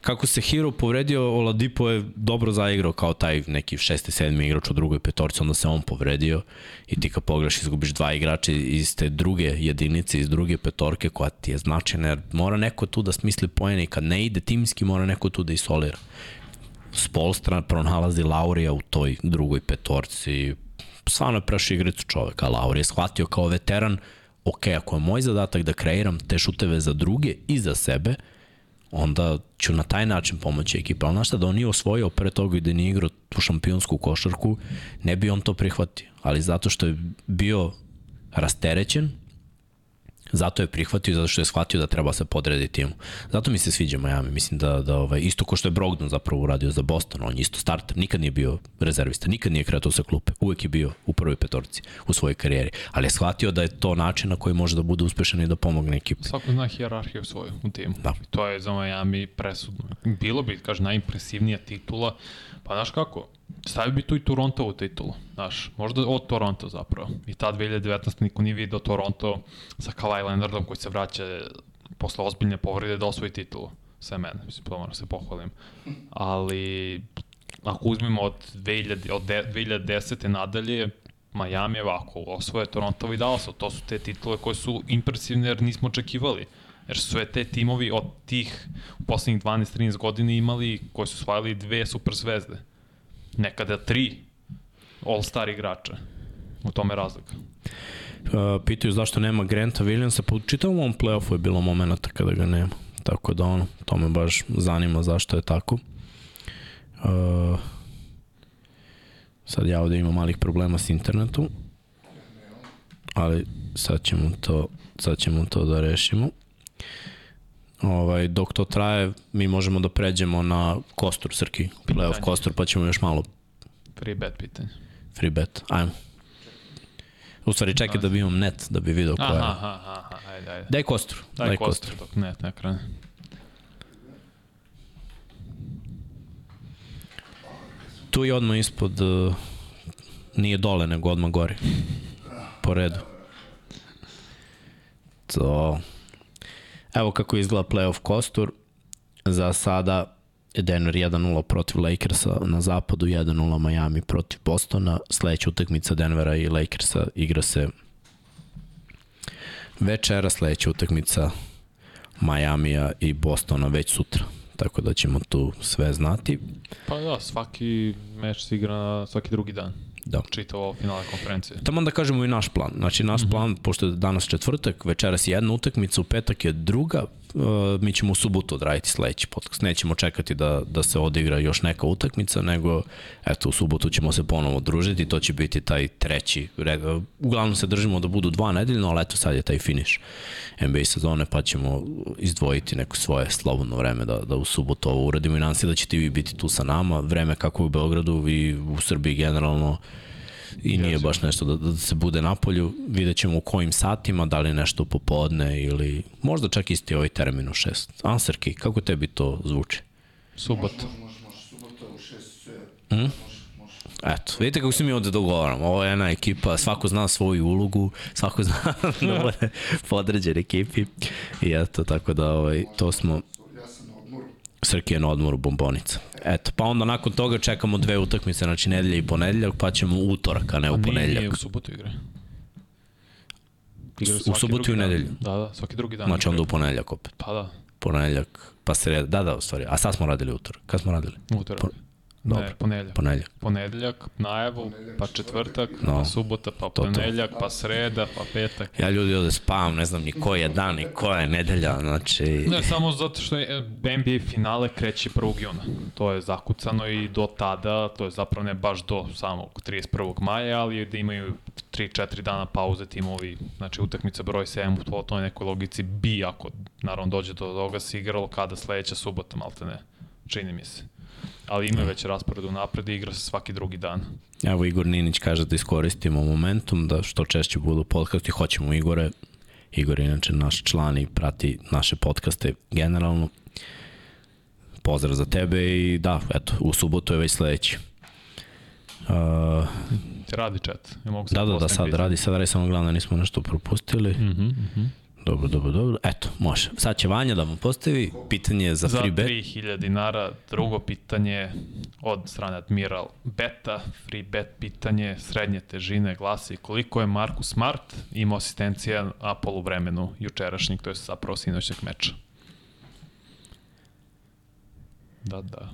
Kako se Hero povredio, Oladipo je dobro zaigrao kao taj neki šesti, sedmi igrač u drugoj petorci, onda se on povredio i ti kad pogledaš izgubiš dva igrača iz te druge jedinice, iz druge petorke koja ti je značajna, jer mora neko tu da smisli pojene i kad ne ide timski mora neko tu da isolira. Spolstra pronalazi Laurija u toj drugoj petorci, stvarno je prešao igricu čoveka. Lauri je shvatio kao veteran, ok, ako je moj zadatak da kreiram te šuteve za druge i za sebe, onda ću na taj način pomoći ekipa. Ali znaš šta, da on nije osvojio pre toga i da nije igrao tu šampionsku košarku, ne bi on to prihvatio. Ali zato što je bio rasterećen, Zato je prihvatio, zato što je shvatio da treba se podredi timu. Zato mi se sviđa Miami. Mislim da, da ovaj, isto ko što je Brogdon zapravo uradio za Boston, on je isto starter, nikad nije bio rezervista, nikad nije kretao sa klupe, uvek je bio u prvoj petorci u svojoj karijeri. Ali je shvatio da je to način na koji može da bude uspešan i da pomogne ekipu. Svako zna hijerarhiju svoju u timu. Da. To je za Miami presudno. Bilo bi, kaže, najimpresivnija titula. Pa znaš kako, Stavio bi tu i Toronto u titulu, znaš, možda od Toronto zapravo. I ta 2019 niko nije vidio Toronto sa Kawhi Leonardom koji se vraća posle ozbiljne povrede da osvoji titulu. Sve mene, mislim, to moram da se pohvalim. Ali, ako uzmemo od, 2000, od 2010. nadalje, Miami je ovako, osvoje Toronto i Dallas, to su te titule koje su impresivne jer nismo očekivali. Jer su sve te timovi od tih u poslednjih 12-13 godina imali, koji su osvajali dve super zvezde nekada tri all-star igrača. U tome razlika. Uh, pitaju zašto nema Granta Williamsa, pa u čitavom ovom playoffu je bilo momenta kada ga nema. Tako da ono, to me baš zanima zašto je tako. Uh, sad ja ovde imam malih problema s internetom, ali sad ćemo to, sad ćemo to da rešimo. Ovaj, dok to traje, mi možemo da pređemo na Kostur, Srki, playoff Kostur, pa ćemo još malo Free bet pitanje. free bet. Ajmo. U stvari čekaj da bi imam net, da bi video ko Aha, je. aha, aha, ajde, ajde. Daj Kostur. Daj kostur dok ne, ne krene. Tu je odmah ispod, uh, nije dole, nego odmah gori. Po redu. To. Evo kako izgleda playoff kostur. Za sada Denver 1-0 protiv Lakersa, na zapadu 1-0 Miami protiv Bostona. Sledeća utakmica Denvera i Lakersa igra se večera, sledeća utakmica Majamija i Bostona već sutra. Tako da ćemo tu sve znati. Pa da, svaki meč se igra svaki drugi dan. Da. Čita ovo finale konferencije. Tamo da kažemo i naš plan. Znači, naš plan, pošto je danas četvrtak, večeras je jedna utakmica, u petak je druga, uh, mi ćemo u subotu odraditi sledeći podcast. Nećemo čekati da, da se odigra još neka utakmica, nego, eto, u subotu ćemo se ponovo družiti, to će biti taj treći, uglavnom se držimo da budu dva nedeljno, ali eto, sad je taj finish NBA sezone, pa ćemo izdvojiti neko svoje slobodno vreme da, da u subotu ovo uradimo. I nadam se da ćete vi biti tu sa nama, vreme kako u Beogradu i u Srbiji generalno, i nije baš nešto da, da se bude na polju. Vidjet ćemo u kojim satima, da li nešto popodne ili možda čak isti ovaj termin u šest. Ansarki, kako tebi to zvuči? Subot. Eto, vidite kako se mi ovde dogovaramo. Ovo je jedna ekipa, svako zna svoju ulogu, svako zna da bude podređen ekipi. I eto, tako da ovaj, to smo... Srki je na odmoru bombonica. Eto, pa onda nakon toga čekamo dve utakmice, znači nedelja i ponedeljak, pa ćemo utorak, a ne u ponedeljak. nije u subotu igre. Igraju U subotu i u nedelju. Da, da, svaki drugi dan. Znači onda u ponedeljak opet. Pa da, Ponedeljak, pa sreda, da, da, u stvari. A sad smo radili utorak. Kad smo radili? utorak. Po- dobro. Ne, ponedeljak. Ponedeljak. Ponedeljak, najavu, pa četvrtak, No. pa subota, pa to. ponedeljak, pa sreda, pa petak. Ja ljudi ovde spavam, ne znam ni koji je dan, ni koja je nedelja, znači... Ne, samo zato što je NBA finale kreće 1. juna. To je zakucano i do tada, to je zapravo ne baš do samog 31. maja, ali je da imaju 3-4 dana pauze timovi, znači utakmica broj 7 po toj nekoj logici bi, ako naravno dođe do toga, se igralo kada sledeća subota, malte ne, čini mi se. Ali ima već raspored u napred i igra se svaki drugi dan. Evo Igor Ninić kaže da iskoristimo momentum, da što češće budu podcasti, hoćemo Igore. Igor je inače naš član i prati naše podcaste generalno. Pozdrav za tebe i da, eto, u subotu je već sledeći. Uh, Radi chat. Ja mogu da, da, da, sad pitanje. radi, sad radi, samo gledam da nismo nešto propustili. Mhm, mhm. Dobro, dobro, dobro. Eto, može. Sad će Vanja da mu postavi pitanje za, Za free bet. 3000 dinara. Drugo pitanje od strane Admiral Beta. Free bet pitanje srednje težine glasi koliko je Markus Smart imao asistencija na poluvremenu jučerašnjeg, to je zapravo sinoćeg meča. Da, da.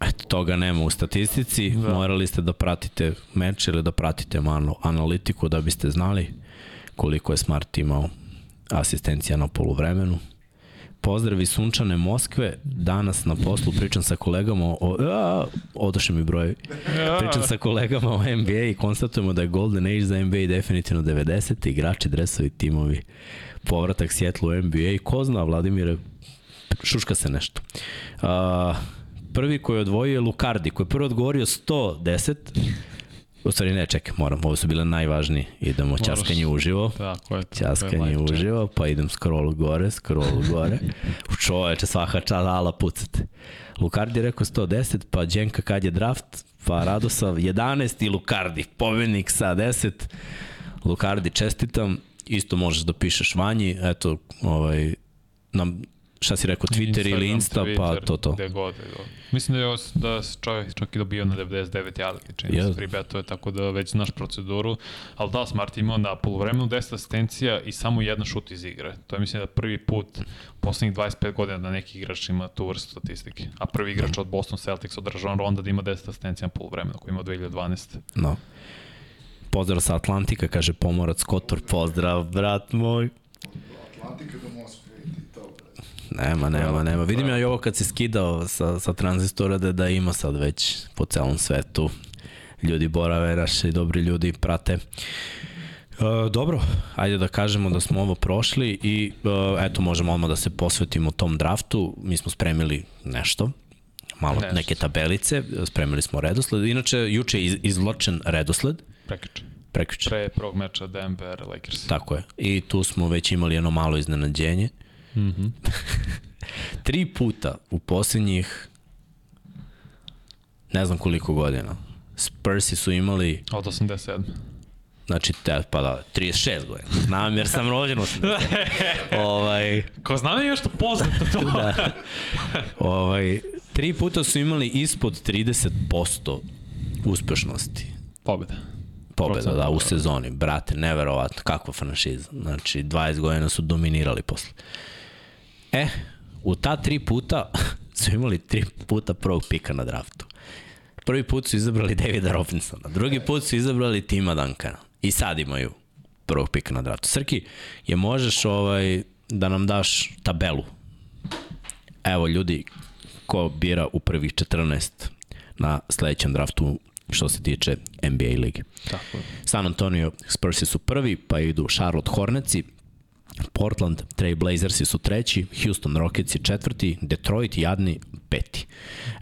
Eto, toga nema u statistici. Da. Morali ste da pratite meč ili da pratite malo analitiku da biste znali koliko je Smart imao asistencija na poluvremenu. Pozdrav iz sunčane Moskve. Danas na poslu pričam sa kolegama o... A, odošli mi broj. Pričam sa kolegama o NBA i konstatujemo da je Golden Age za NBA definitivno 90. Igrači, dresovi, timovi. Povratak Sjetlu u NBA. Ko zna, Vladimire, šuška se nešto. A, prvi koji je odvojio je Lukardi, koji je prvo odgovorio 110. U stvari ne, čekaj, moram, ovo su bile najvažniji. Idemo, Moraš. ćaskanje uživo. Tako je. to, to je uživo, pa idem scroll gore, scroll gore. U čoveče, svaka čast, ala pucate. Lukardi je rekao 110, pa Đenka kad je draft, pa Radosav 11 i Lukardi, pobednik sa 10. Lukardi, čestitam, isto možeš da pišeš vanji, eto, ovaj, nam, šta si rekao, Twitter ili Instagram, Insta, pa Twitter, to to. Gde god, gde god. Mislim da je, os- da se čovjek čak i dobio na 99 yardi, čini se free betove, tako da već znaš proceduru. Ali da, Smart je imao na polovremenu 10 asistencija i samo jedan šut iz igre. To je mislim da prvi put u poslednjih 25 godina da neki igrač ima tu vrstu statistike. A prvi igrač od Boston Celtics od Rajon Ronda da ima 10 asistencija na polovremenu, koji ima 2012. No. Pozdrav sa Atlantika, kaže Pomorac Kotor, pozdrav, brat moj. Atlantika to, bre. Nema, nema, nema. Vidim ja i ovo kad se skidao sa, sa tranzistora da, da ima sad već po celom svetu. Ljudi borave, naši dobri ljudi prate. Uh, dobro, ajde da kažemo da smo ovo prošli i uh, eto možemo odmah da se posvetimo tom draftu. Mi smo spremili nešto, malo Nešto. neke tabelice, spremili smo redosled. Inače, juče je iz, izvlačen redosled, Prekiče. prekjuče. Pre prvog meča Denver Lakers. Tako je. I tu smo već imali jedno malo iznenađenje. Mm. -hmm. Tri puta u poslednjih ne znam koliko godina. Spursi su imali, Od 87. znači, te, pa da, 36 godina. Znam jer sam rođen u 80. ovaj, Ko zna mi je nešto poznato to? da. ovaj, tri puta su imali ispod 30% uspešnosti. Pobjeda. Pobeda, Procent, da, u sezoni. Brate, neverovatno, kakva franšiza. Znači, 20 godina su dominirali posle. E, u ta tri puta su imali tri puta prvog pika na draftu. Prvi put su izabrali Davida Robinsona, drugi put su izabrali Tima Duncana. I sad imaju prvog pika na draftu. Srki, je možeš ovaj, da nam daš tabelu? Evo ljudi, ko bira u prvih 14 na sledećem draftu što se tiče NBA lige. Tako je. San Antonio Spursi su prvi, pa idu Charlotte Hornetsi, Portland Trail Blazersi su treći, Houston Rocketsi četvrti, Detroit jadni peti.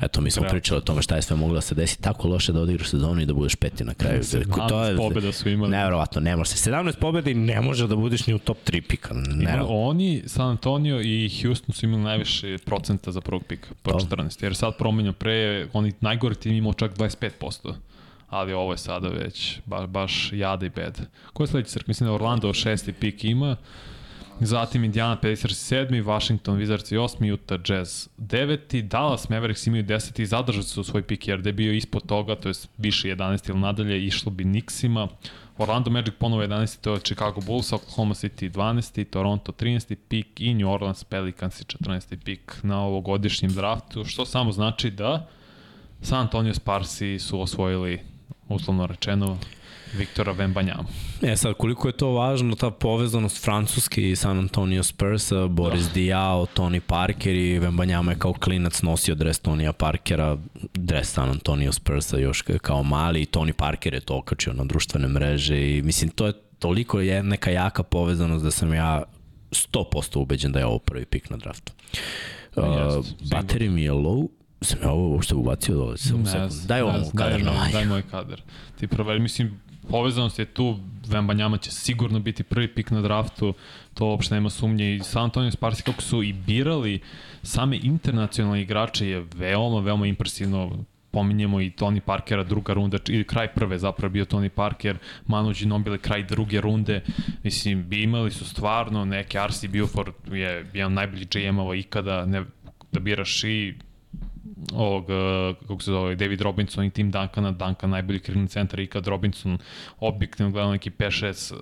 Eto, mi smo pričali o tome šta je sve moglo da se desi. Tako loše da odigraš sezonu i da budeš peti na kraju. 17 pobjeda su imali. Neverovatno, ne može se. 17 pobjeda i ne može da budeš ni u top 3 pika. Neverovatno. oni, San Antonio i Houston su imali najviše procenta za prvog pika, po To. 14. Jer sad promenja pre, oni najgori tim imao čak 25%. Ali ovo je sada već ba, baš jada i bed. Ko je sledeći srk? Mislim da Orlando šesti pik ima. Zatim Indiana Pacers 7. Washington Wizards 8. Utah Jazz 9. Dallas Mavericks imaju 10. i zadržali su svoj pik jer da je bio ispod toga, to je više 11 ili nadalje, išlo bi Knicksima. Orlando Magic ponovo 11. to je Chicago Bulls, Oklahoma City 12. Toronto 13. pik i New Orleans Pelicans 14. pik na ovogodišnjem draftu, što samo znači da San Antonio Sparsi su osvojili uslovno rečeno Viktora Vembanjama. E sad, koliko je to važno, ta povezanost Francuske i San Antonio Spursa, Boris da. Diao, Tony Parker i Vembanjama je kao klinac nosio dres Tonija Parkera, dres San Antonio Spursa još kao mali i Tony Parker je to okačio na društvene mreže i mislim, to je toliko je neka jaka povezanost da sam ja 100% ubeđen da je ovo prvi pik na draftu. Uh, Jest, sigurno. bateri mi je low, sam ja ovo uopšte ubacio dole, samo sekund. Daj ovo mu kader na manje. daj moj kader. Ti proveri, mislim, povezanost je tu, Vembanjama će sigurno biti prvi pik na draftu, to uopšte nema sumnje. I San Antonio Sparsi kako su i birali same internacionalne igrače je veoma, veoma impresivno. Pominjemo i Tony Parkera druga runda, ili kraj prve zapravo bio Tony Parker, Manu Ginobili kraj druge runde, mislim, bi imali su stvarno neke, RC Buford je jedan najbolji GM-ova ikada, ne, da biraš i ovog, uh, kako se zove, David Robinson i Tim Duncana, Duncan najbolji krivni centar ikad, Robinson objektivno gledano neki 5-6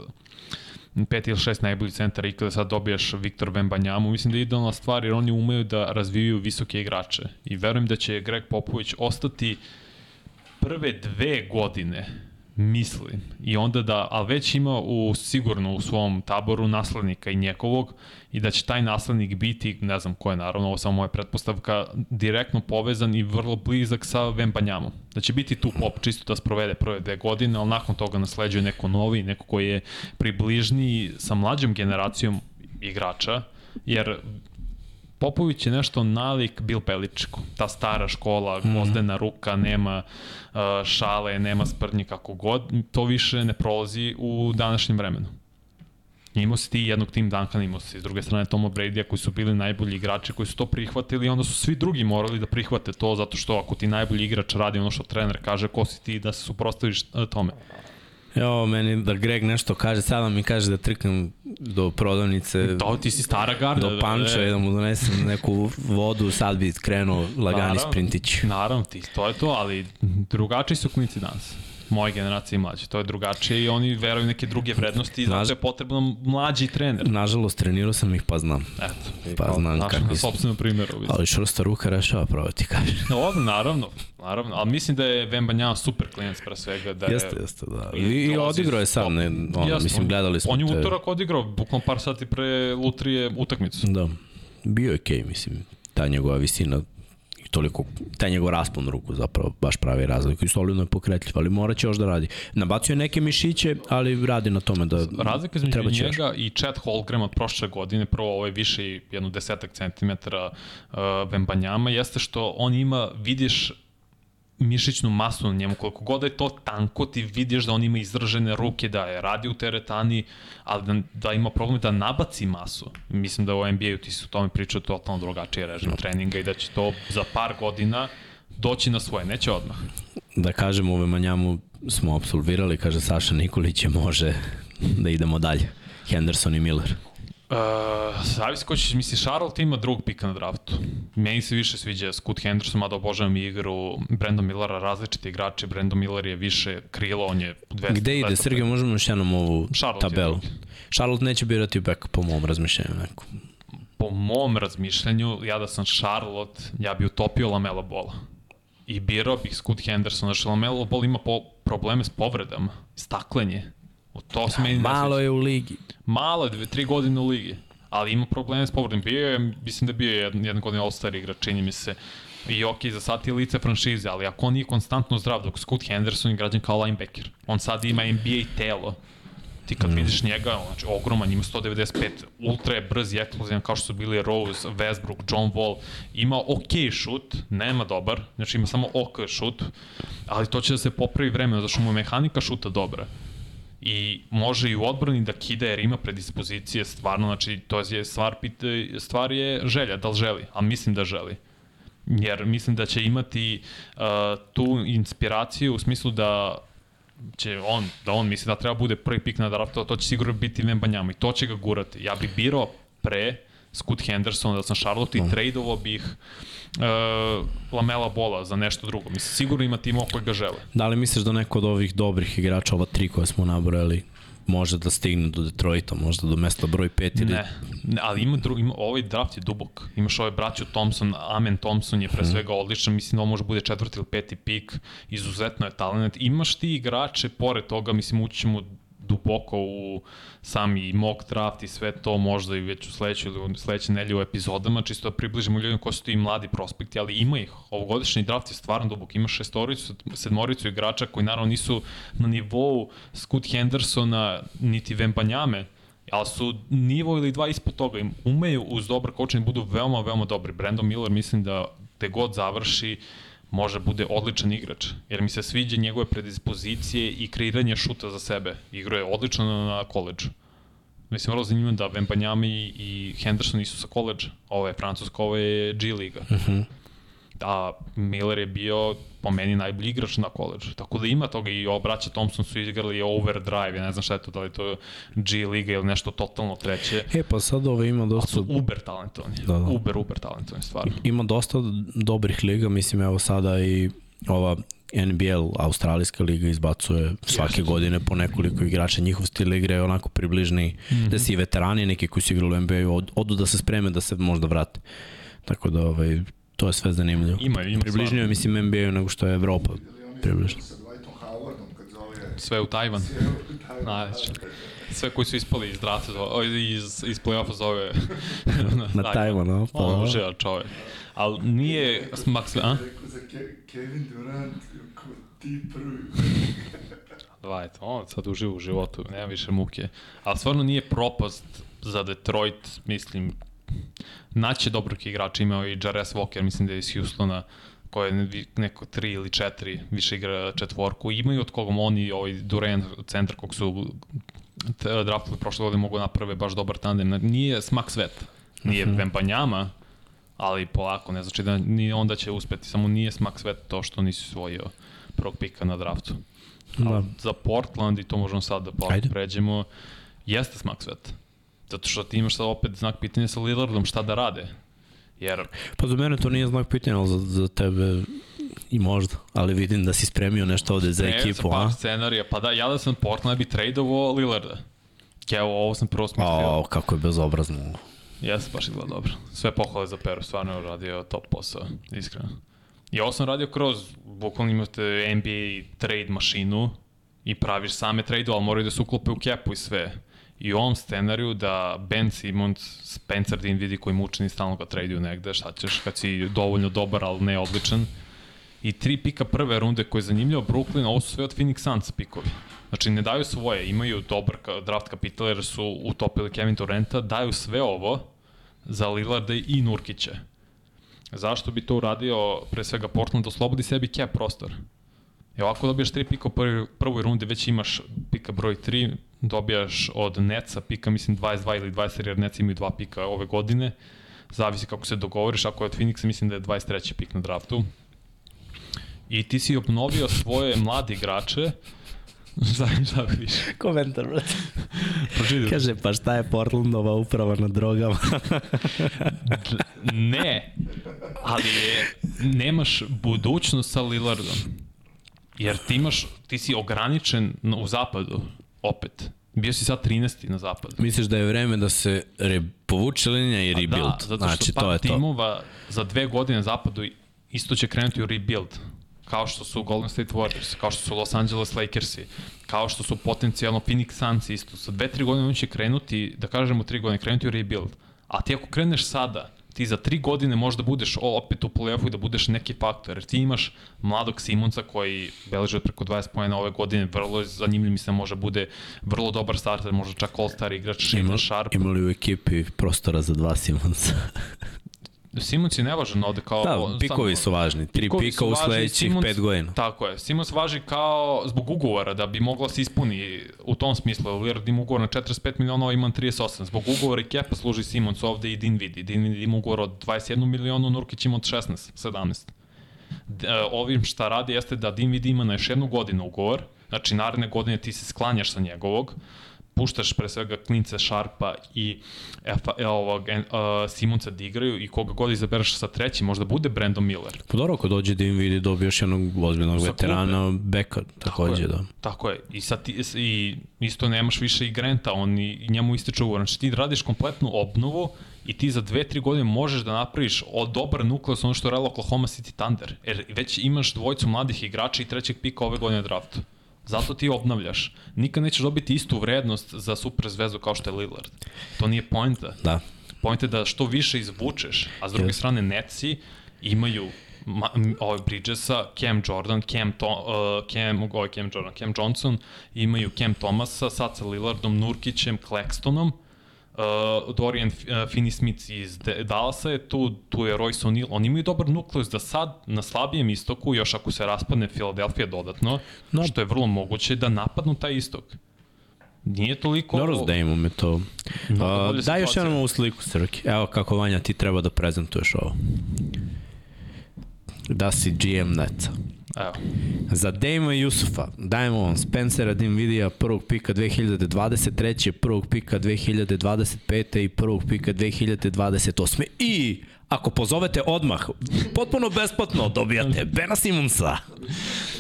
pet ili šest najboljih centara i kada sad dobijaš Viktor Vembanjamu, mislim da je idealna stvar jer oni umeju da razvijaju visoke igrače i verujem da će Greg Popović ostati prve dve godine mislim i onda da, ali već ima u, sigurno u svom taboru naslednika i njegovog i da će taj naslednik biti, ne znam ko je naravno, ovo samo moja pretpostavka, direktno povezan i vrlo blizak sa Vembanjamom. Da će biti tu pop čisto da sprovede prve dve godine, ali nakon toga nasleđuje neko novi, neko koji je približniji sa mlađom generacijom igrača, jer Popović je nešto nalik Bill Beličko. Ta stara škola, gvozdena ruka, nema uh, šale, nema sprdnje kako god. To više ne prolazi u današnjem vremenu. Imao si ti jednog Tim Duncana, imao si s druge strane Toma Brady-a koji su bili najbolji igrači koji su to prihvatili i onda su svi drugi morali da prihvate to zato što ako ti najbolji igrač radi ono što trener kaže ko si ti da se suprostaviš eh, tome. Evo, meni da Greg nešto kaže, sada mi kaže da trknem do prodavnice, To ti si stara garda. do panča i da mu donesem neku vodu, sad bi krenuo lagani Naravno. sprintić. Naravno, ti, to je to, ali drugačiji su klinici danas. Moje generacije i mlađe. To je drugačije i oni veruju neke druge vrednosti i zato je potrebno mlađi trener. Nažalost, trenirao sam ih pa znam. Eto. Pa znam Znaš, kakvi na sobstvenom primjeru. vidim. Ali čvrsta ruka rešava, pravo ti kažem. No, naravno, naravno, ali mislim da je Vembanjama super klinac pre svega. Da je, Jeste, jeste, da. I I, odigrao je top- ne, ono, Jasno, mislim, gledali smo On je te- utorak odigrao, bukvalno par sati pre Lutrije utakmicu. Da, bio je okej, okay, mislim, ta njegova visina toliko, taj njegov raspon ruku zapravo baš pravi razliku i solidno je pokretljiv, ali morat će još da radi. Nabacio je neke mišiće, ali radi na tome da Razlika između treba će još. njega i Chad Holmgren od prošle godine, prvo ovo je više jedno desetak centimetara uh, Vembanjama, jeste što on ima, vidiš mišićnu masu na njemu, koliko god da je to tanko, ti vidiš da on ima izražene ruke, da je radi u teretani, ali da, da ima problem da nabaci masu. Mislim da u NBA-u ti su o tome pričao totalno drugačiji režim treninga i da će to za par godina doći na svoje, neće odmah. Da kažem, ove manjamu smo absolvirali, kaže Saša Nikolić može da idemo dalje. Henderson i Miller. Uh, zavisi ko će, misli, Charlotte ima drugog pika na draftu. Meni se više sviđa Scoot Henderson, mada obožavam igru Brandon Millera, različiti igrači. Brandon Miller je više krilo, on je 200. Gde ide, Sergej, možemo još jednom ovu Charlotte tabelu? Charlotte neće birati back po mom razmišljanju neku. Po mom razmišljanju, ja da sam Charlotte, ja bi utopio Lamela Bola. I birao bih Scoot Henderson, znači Lamelo Ball ima po, probleme s povredama, staklenje. U to se meni Malo je u ligi. Malo je, dve, tri godine u ligi, ali ima probleme s povredom. Bio je, mislim da je bio jedan, jedan godin All-Star igrač, čini mi se. I ok, za sad je lice franšize, ali ako on nije konstantno zdrav, dok Scott Henderson je građan kao linebacker. On sad ima NBA telo. Ti kad mm. vidiš njega, on, znači ogroman, ima 195, ultra je brz i eksplozivan kao što su bili Rose, Westbrook, John Wall. Ima ok šut, nema dobar, znači ima samo ok šut, ali to će da se popravi vremena, zato što mu je mehanika šuta dobra i može i u odbrani da kida jer ima predispozicije stvarno, znači to je stvar, stvar je želja, da li želi, a mislim da želi. Jer mislim da će imati uh, tu inspiraciju u smislu da će on, da on misli da treba bude prvi pik na draftu, to će sigurno biti Vembanjama i to će ga gurati. Ja bih birao pre Scoot Henderson da sam Charlotte i tradeovao bih uh, Lamela Bola za nešto drugo. Mislim, sigurno ima timova koji ga žele. Da li misliš da neko od ovih dobrih igrača, ova tri koje smo nabrojali, može da stigne do Detroita, možda do mesta broj 5 ili... Ne, ne, ali ima, dru, ima ovaj draft je dubok. Imaš ovaj braću Thompson, Amen Thompson je pre svega odličan, mislim da on može bude četvrti ili peti pik, izuzetno je talent. Imaš ti igrače, pored toga, mislim, ući ćemo duboko u sami mock draft i sve to možda i već u sledećoj ili sledećoj nedelji u epizodama, čisto da približimo ljudima ko su ti mladi prospekti, ali ima ih. Ovogodišnji draft je stvarno dubok. Ima šestoricu, sedmoricu igrača koji naravno nisu na nivou Scoot Hendersona niti Vembanjame, ali su nivo ili dva ispod toga. Im umeju uz dobar coaching budu veoma, veoma dobri. Brandon Miller mislim da te god završi može bude odličan igrač, jer mi se sviđa njegove predispozicije i kreiranje šuta za sebe. Igro je odlično na koleđu. Mislim, vrlo zanimljivo da Vembanjami i Henderson nisu sa koleđa. Ovo je Francuska, ovo je G liga. Uh -huh. A Miller je bio po meni najbolji igrač na koleđu. Tako da ima toga i obraća Thompson su igrali overdrive, ja ne znam šta je to, da li to G liga ili nešto totalno treće. E, pa sad ovo ima dosta... su uber talentovani. Da, da. Uber, uber talentovani, stvarno. Ima dosta dobrih liga, mislim, evo sada i ova NBL, Australijska liga, izbacuje svake Jeste. godine po nekoliko igrača. Njihov stil igre je onako približni, mm -hmm. da si i veterani, neki koji su igrali u NBA-u, od, odu da se spreme da se možda vrate. Tako da, ovaj, to je sve zanimljivo. Ima, ima Približnije, mislim, NBA-u nego što je Evropa. Približno. Sve u Tajvan. Najveće. Sve koji su ispali iz drafta, iz, iz play-offa zove Na Tajvan, a? Pa, On uživa čovek. Ali nije Max, a? Kevin Durant, ti prvi. Dvajte, on sad uživa u životu, nema više muke. Ali stvarno nije propast za Detroit, mislim, naće dobrog igrača, imao i Jares Walker, mislim da je iz Houstona, koji je ne- neko tri ili četiri, više igra četvorku. Imaju od koga oni, ovaj Durant, centar kog su draftili prošle godine mogu naprave baš dobar tandem. Nije smak sveta, nije uh -huh. Vembanjama, ali polako, ne znači da ni onda će uspeti, samo nije smak sveta to što nisi svojio prvog pika na draftu. Da. Da. Za Portland, i to možemo sad da Ajde. pređemo, jeste smak sveta. Zato što ti imaš sad opet znak pitanja sa Lillardom šta da rade. Jer Pa za mene to nije znak pitanja, ali za, za tebe i možda. Ali vidim da si spremio nešto ovde za ne, ekipu, za par a? scenarija, pa da, ja da sam Portland bi tradeovao Lillarda. Evo, ovo sam prvo smislio. O, kako je bezobrazno. Jeste, baš izgleda dobro. Sve pohvale za Peru, stvarno je uradio top posao, iskreno. I ovo sam radio kroz, bukvalno imate NBA trade mašinu i praviš same trade ali moraju da se uklope u kepu i sve. I u ovom scenariju da Ben Simmons, Spencer Dinwiddie koji mučeni stalno ga traduju negde, šta ćeš kad si dovoljno dobar, ali ne odličan. I tri pika prve runde koje je zanimljivo Brooklyn, ovo su sve od Phoenix Suns pikovi. Znači ne daju svoje, imaju dobar draft kapital jer su utopili Kevin Torrenta, daju sve ovo za Lillarda i Nurkića. Zašto bi to uradio pre svega Portland, oslobodi sebi cap prostor. I ovako dobijaš tri pika u prvoj rundi, već imaš pika broj 3, dobijaš od Neca pika, mislim 22 ili 20, jer Nec imaju dva pika ove godine. Zavisi kako se dogovoriš, ako je od Phoenixa, mislim da je 23. pik na draftu. I ti si obnovio svoje mlade igrače, Znam šta viš. Komentar, brate. Pročiti. Kaže, pa šta je Portlandova uprava na drogama? ne, ali je, nemaš budućnost sa Lillardom. Jer ti imaš, ti si ograničen u zapadu, opet. Bio si sad 13. na zapadu. Misliš da je vreme da se re, povuče linija i rebuild? Da, zato što znači, to je to. timova za dve godine na zapadu isto će krenuti u rebuild kao što su Golden State Warriors, kao što su Los Angeles Lakersi, kao što su potencijalno Phoenix Suns isto. Sa dve, tri godine oni će krenuti, da kažemo tri godine, krenuti u rebuild. A ti ako kreneš sada, ti za tri godine možda budeš opet u play-offu i da budeš neki faktor, jer ti imaš mladog Simonca koji beleže od preko 20 pojena ove godine, vrlo zanimljiv, mislim, može bude vrlo dobar starter, možda čak all-star igrač, Ima, Sharp. Ima li u ekipi prostora za dva Simonsa? Simons je nevažan ovde kao... Da, pikovi su važni. Tri pikovi pika u sledećih Simons, pet godina. Tako je. Simons važi kao zbog ugovora da bi mogla se ispuni u tom smislu. Lillard ima ugovor na 45 miliona, ovo imam 38. Zbog ugovora i kepa služi Simons ovde i Dinvidi. Dinvidi ima ugovor od 21 miliona, Nurkić ima od 16, 17. E, ovim šta radi jeste da Dinvidi ima na još jednu godinu ugovor, znači naredne godine ti se sklanjaš sa njegovog, puštaš pre svega klince Šarpa i Efa, e, ovog, uh, Simonca da igraju i koga god izabereš sa trećim, možda bude Brandon Miller. Pa dobro, ako dođe da im vidi dobije još jednog ozbiljnog veterana, Beka takođe, tako da. Tako je, i, sad ti, i isto nemaš više i Granta, on i, i njemu ističe ugovor. Znači ti radiš kompletnu obnovu i ti za dve, tri godine možeš da napraviš od dobar nukleus ono što je Oklahoma City Thunder. Jer već imaš dvojicu mladih igrača i trećeg pika ove godine draftu. Zato ti obnavljaš. Nikad nećeš dobiti istu vrednost za super zvezdu kao što je Lillard. To nije poenta. Da. Poenta je da što više izvučeš, a s druge yes. strane Netsi imaju ma, ovaj Bridgesa, Cam Jordan, Cam, to, uh, Cam, ovaj Cam Jordan, Cam Johnson, imaju Cam Thomasa, sad sa Lillardom, Nurkićem, Claxtonom, uh, Dorian uh, Finney-Smith iz Dallasa je tu, tu je Royce O'Neal, oni imaju dobar nukleus da sad na slabijem istoku, još ako se raspadne Philadelphia dodatno, no. što je vrlo moguće da napadnu taj istok. Nije toliko... Dobro s Dejmom me to. Uh, daj još jednom ovu sliku, Srki. Evo kako Vanja ti treba da prezentuješ ovo. Da si GM Neca. Evo. Za Dejma Jusufa dajemo vam Spencera Dinvidija prvog pika 2023. prvog pika 2025. i prvog pika 2028. I ako pozovete odmah, potpuno besplatno dobijate Bena Simonsa.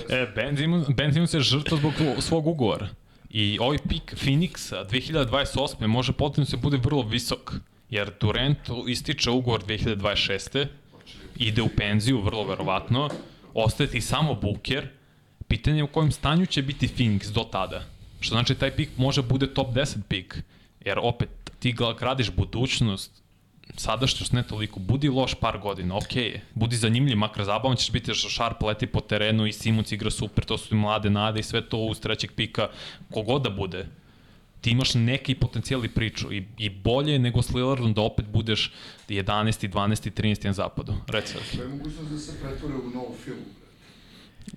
E, Ben Simons, ben Simons je žrtva zbog svog ugovora. I ovaj pik Phoenixa 2028. može potrebno se bude vrlo visok, jer Durant ističe ugovor 2026. Ide u penziju, vrlo verovatno ostaje ti samo Booker, pitanje je u kojem stanju će biti Phoenix do tada. Što znači taj pik može bude top 10 pik, jer opet ti gradiš budućnost, sadašnjost ne toliko, budi loš par godina, ok budi zanimljiv, makar zabavan ćeš biti što Sharp leti po terenu i Simons igra super, to su mlade nade i sve to uz trećeg pika, kogod da bude, ti imaš neki potencijal i priču i, i bolje nego s Lillardom da opet budeš 11. 12. 13. na zapadu. Reci. To je mogućnost da se pretvore u novu filmu.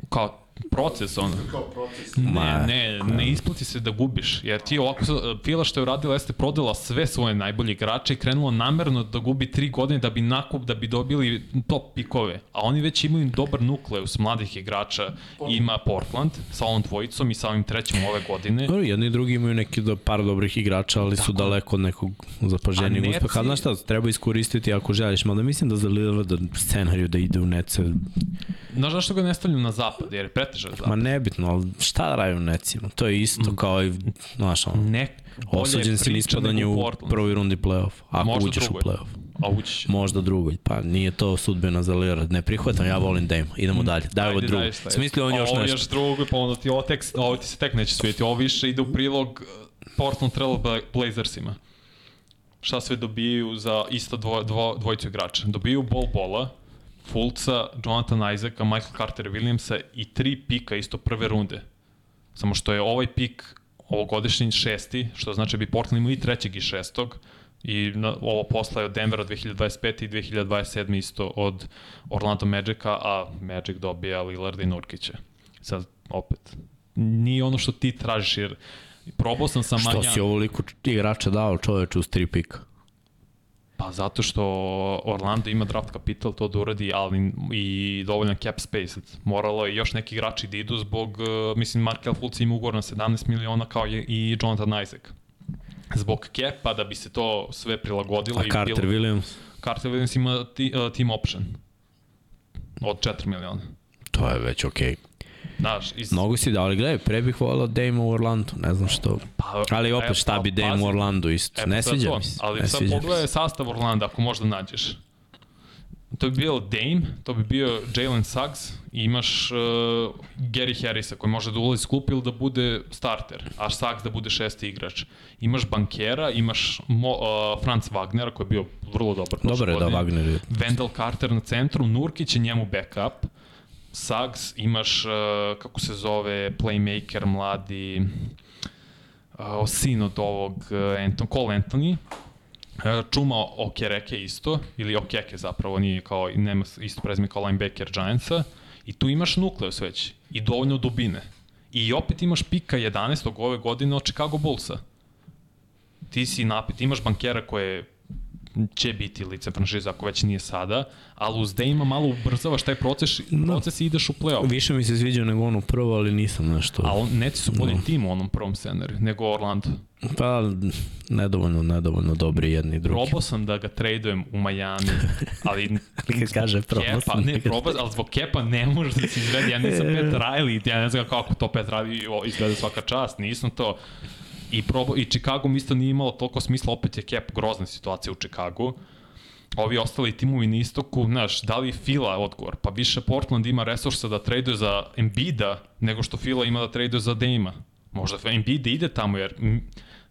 Kao proces ono. Kao proces. Ne, ne, ne isplati se da gubiš, jer ti ovako, Fila što je uradila jeste prodala sve svoje najbolje igrače i krenula namerno da gubi tri godine da bi nakup, da bi dobili top pikove, a oni već imaju dobar nukleus mladih igrača, ima Portland sa ovom dvojicom i sa ovim trećim ove godine. No, jedni i drugi imaju neki do, par dobrih igrača, ali Tako. su daleko od nekog zapaženijeg uspeha. Znaš šta, treba iskoristiti ako želiš, mada mislim da za Lillard scenariju da ide u nece. Znaš zašto ga ne stavljam na zapad, jer je pretežak zapad. Ma nebitno, ali šta da radimo necima? To je isto mm. kao i, znaš, ono, ne, osuđen si na ispadanje u prvoj rundi play-off, ako Možda uđeš drugoj. u play-off. A ući. Možda drugoj. Pa nije to sudbena za Lillard. Ne prihvatam, ja volim Dame. Idemo mm. dalje. Daj ovo drugo. Smisli on još nešto. Ovo još drugo, pa onda ti ovo, tek, ovo ti se tek neće svijeti. Ovo više ide u prilog Portland Trail Blazersima. Šta sve dobijaju za isto dvo, dvo, dvojicu igrača? Dobijaju Bol Bola, Fulca, Jonathan Isaaca, Michael Carter Williamsa i tri pika isto prve runde. Samo što je ovaj pik ovogodišnji šesti, što znači bi Portland imao i trećeg i šestog, i na, ovo posla je od Denvera 2025 i 2027 isto od Orlando Magica, a Magic dobija Lillard i Nurkića. Sad, opet, nije ono što ti tražiš, jer probao sam sa Što si ovoliko igrača dao čoveče uz tri pika? Pa zato što Orlando ima draft kapital to da uradi, ali i dovoljan cap space. Moralo je još neki igrači da idu zbog, uh, mislim, Markel Fultz ima ugovor na 17 miliona kao i Jonathan Isaac. Zbog capa da bi se to sve prilagodilo. A Carter bilo, Williams? Carter Williams ima ti, uh, team option od 4 miliona. To je već okej. Okay. Znaš, iz... Mnogo si dao, ali gledaj, pre bih volao Dame u Orlandu, ne znam što. Pa, ali opet e, šta bi pa, Dame u Orlandu isto, e, pa ne sviđa mi se. Ali ne sad pogledaj sastav Orlanda ako možda nađeš. To bi bio Dame, to bi bio Jalen Suggs i imaš uh, Gary Harrisa koji može da ulazi s klupa ili da bude starter, a Suggs da bude šesti igrač. Imaš Bankera, imaš Mo, uh, Franz Wagnera koji je bio vrlo dobar. Dobar je da Wagner je. Wendell Carter na centru, Nurkić je njemu backup. Suggs, imaš, uh, kako se zove, playmaker, mladi, uh, sin od ovog uh, Anton, Cole Anthony, čuma Okereke isto, ili Okeke zapravo, nije kao, nema isto prezime kao linebacker Giantsa, i tu imaš nukleus već, i dovoljno dubine. I opet imaš pika 11. ove godine od Chicago Bullsa. Ti si napet, imaš bankera koje je će biti lice franšiza ako već nije sada, ali uz ima malo ubrzavaš taj proces, no. proces i ideš u play-off. Više mi se sviđa nego ono prvo, ali nisam nešto... Ali neti su bolji no. tim u onom prvom scenariju nego Orlando. Pa, nedovoljno, nedovoljno dobri jedni i drugi. Probao sam da ga tradujem u Miami, ali... Kad kaže probao sam. Ne, probao, ali zbog Kepa ne može da se izvedi. Ja nisam Pet Riley, ja ne znam kako to Pet Riley izgleda svaka čast, nisam to I, probo, I Chicago mi isto nije imalo toliko smisla, opet je Cap grozna situacija u Chicagu. Ovi ostali timovi na istoku, znaš, da li Fila odgovor? Pa više Portland ima resursa da traduje za Embida nego što Fila ima da traduje za Dejma. Možda Embiid ide tamo jer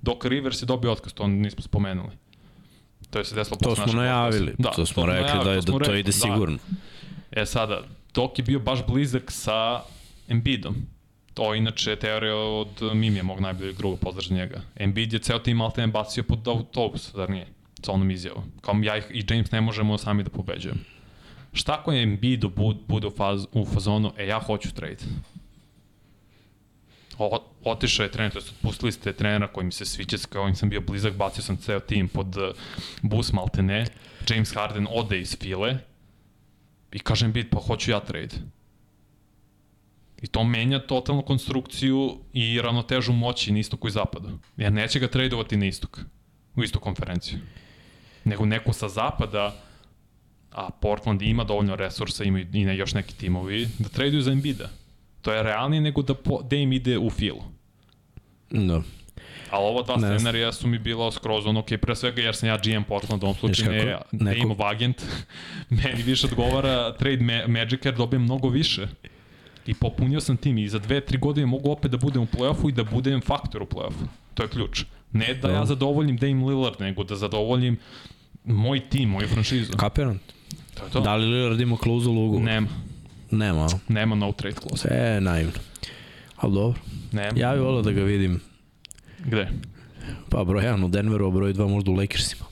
dok Rivers je dobio otkaz, to nismo spomenuli. To je se desilo To smo najavili, da, to smo to rekli najavili, da, je, da to rekli, ide da. sigurno. E sada, dok je bio baš blizak sa Embiidom, To inače teorija od Mimija, mog najboljeg druga, pozdrav njega. Embiid je ceo tim Maltene bacio pod autobus, zar nije? Sa onom izjavom. Kao ja i James ne možemo sami da pobeđujemo. Šta ako je Embiid bude u, faz, u fazonu, e ja hoću trade? O, otišao je trener, to je otpustili ste trenera koji mi se sviđa, s kojim sam bio blizak, bacio sam ceo tim pod uh, bus Maltene, James Harden ode iz file i kaže Embiid, pa hoću ja trade I to menja totalno konstrukciju i ravnotežu moći na istoku i zapadu. Jer neće ga tradovati na istok, u istu konferenciju. Nego neko sa zapada, a Portland ima dovoljno resursa, ima i ne, još neki timovi, da traduju za Embida. To je realnije nego da, po, da im ide u filu. Da. Ali ova dva ne scenarija su mi bila skroz ono, ok, pre svega jer sam ja GM Portland, u ovom slučaju ne, neko... ne imam agent, meni više odgovara trade ma Magic jer dobijem mnogo više i popunio sam tim i za dve, tri godine mogu opet da budem u play-offu i da budem faktor u play-offu. To je ključ. Ne da ja da. zadovoljim Dame Lillard, nego da zadovoljim moj tim, moju franšizu. Kapiram. To je to. Da li Lillard ima klauzulu ugovor? Nema. Nema. Nema no trade clause. E, naivno. Ali dobro. Nema. Ja bih volio da ga vidim. Gde? Pa broj 1 u Denveru, a broj 2 možda u Lakersima.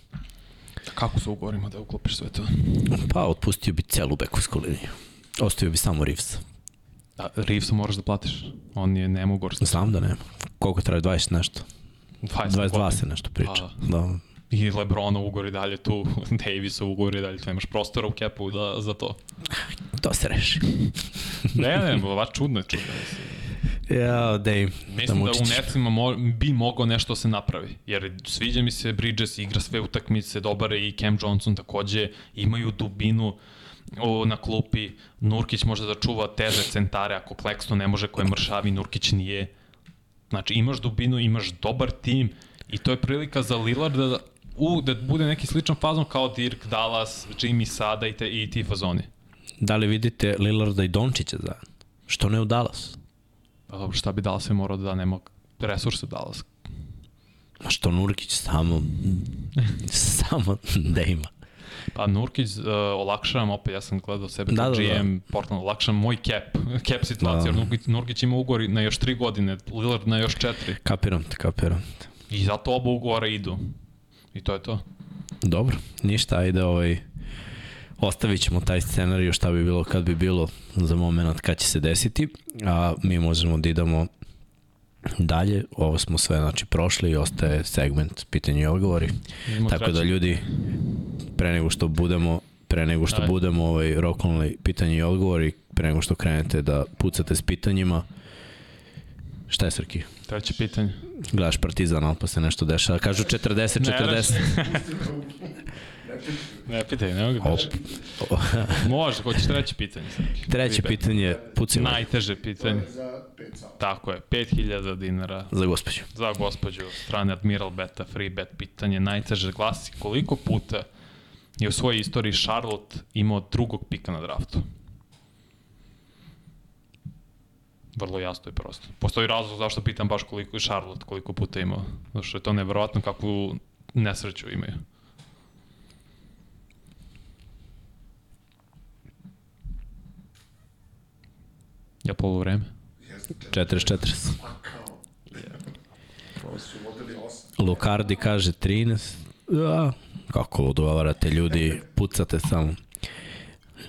Kako su ugovorima da uklopiš sve to? Pa otpustio bi celu bekovsku liniju. Ostavio bi samo Reeves. Da, Reevesu moraš da platiš. On je nemogor. Znam da nema. Koliko traje 20 nešto? 20 22 godine. se nešto priča. Pa, da. I Lebrona ugovor i dalje tu, Davisa ugovor i dalje tu, imaš prostora u kepu da, za to. To se reši. ne, ne, baš čudno je čudno. Ja, Dave. Mislim da, da u Netsima mo, bi mogao nešto se napravi, jer sviđa mi se Bridges, igra sve utakmice, dobar i Cam Johnson takođe, imaju dubinu, o, na klupi, Nurkić može da čuva teže centare, ako Kleksto ne može koje mršavi, Nurkić nije. Znači imaš dubinu, imaš dobar tim i to je prilika za Lillard da, u, da bude neki sličan fazon kao Dirk, Dallas, Jimmy Sada i, te, i ti fazoni. Da li vidite Lillarda i Dončića zajedno? Što ne u Dallas? Pa dobro, šta bi Dallas je morao da da nema resurse Dallas? A što Nurkić samo, samo da ima. Pa Nurkić uh, olakšavam opet, ja sam gledao sebe Da, kao da, da. GM Portland, olakšavam moj cap, cap situaciju, Da. jer Nurkić, Nurkić ima ugovor na još 3 godine, Lillard na još 4. Kapiram te, kapiram te. I zato oba ugovora idu. I to je to. Dobro, ništa, ajde ovaj, ostavit ćemo taj scenariju šta bi bilo kad bi bilo za moment kad će se desiti, a mi možemo da idemo dalje, ovo smo sve znači prošli i ostaje segment pitanja i odgovori, tako da ljudi pre nego što budemo pre nego što Ajde. budemo ovaj rokovali pitanje i odgovori, pre nego što krenete da pucate s pitanjima, šta je Srki? Treće pitanje. Gledaš Partizan, ali pa se nešto dešava. Kažu 40-40. Ne, pitaj, ne mogu Op. Može, hoćeš treće pitanje. Srki. Treće pitanje, pucimo Najteže pitanje. Za 5 sati. Tako je, 5000 dinara za gospođu. za gospođu strane Admiral Beta, free bet pitanje, najteže glasi koliko puta je u svojoj istoriji Charlotte imao drugog pika na draftu? Vrlo jasno i prosto. Postoji razlog zašto pitam baš koliko je Charlotte, koliko puta je imao. Zato što je to neverovatno kakvu nesreću imaju. Ja polu vreme? Jeste, 40-40. pa kao. Prvo su vodili 8. Lukardi kaže 13. Ja, kako ludovarate ljudi, pucate samo.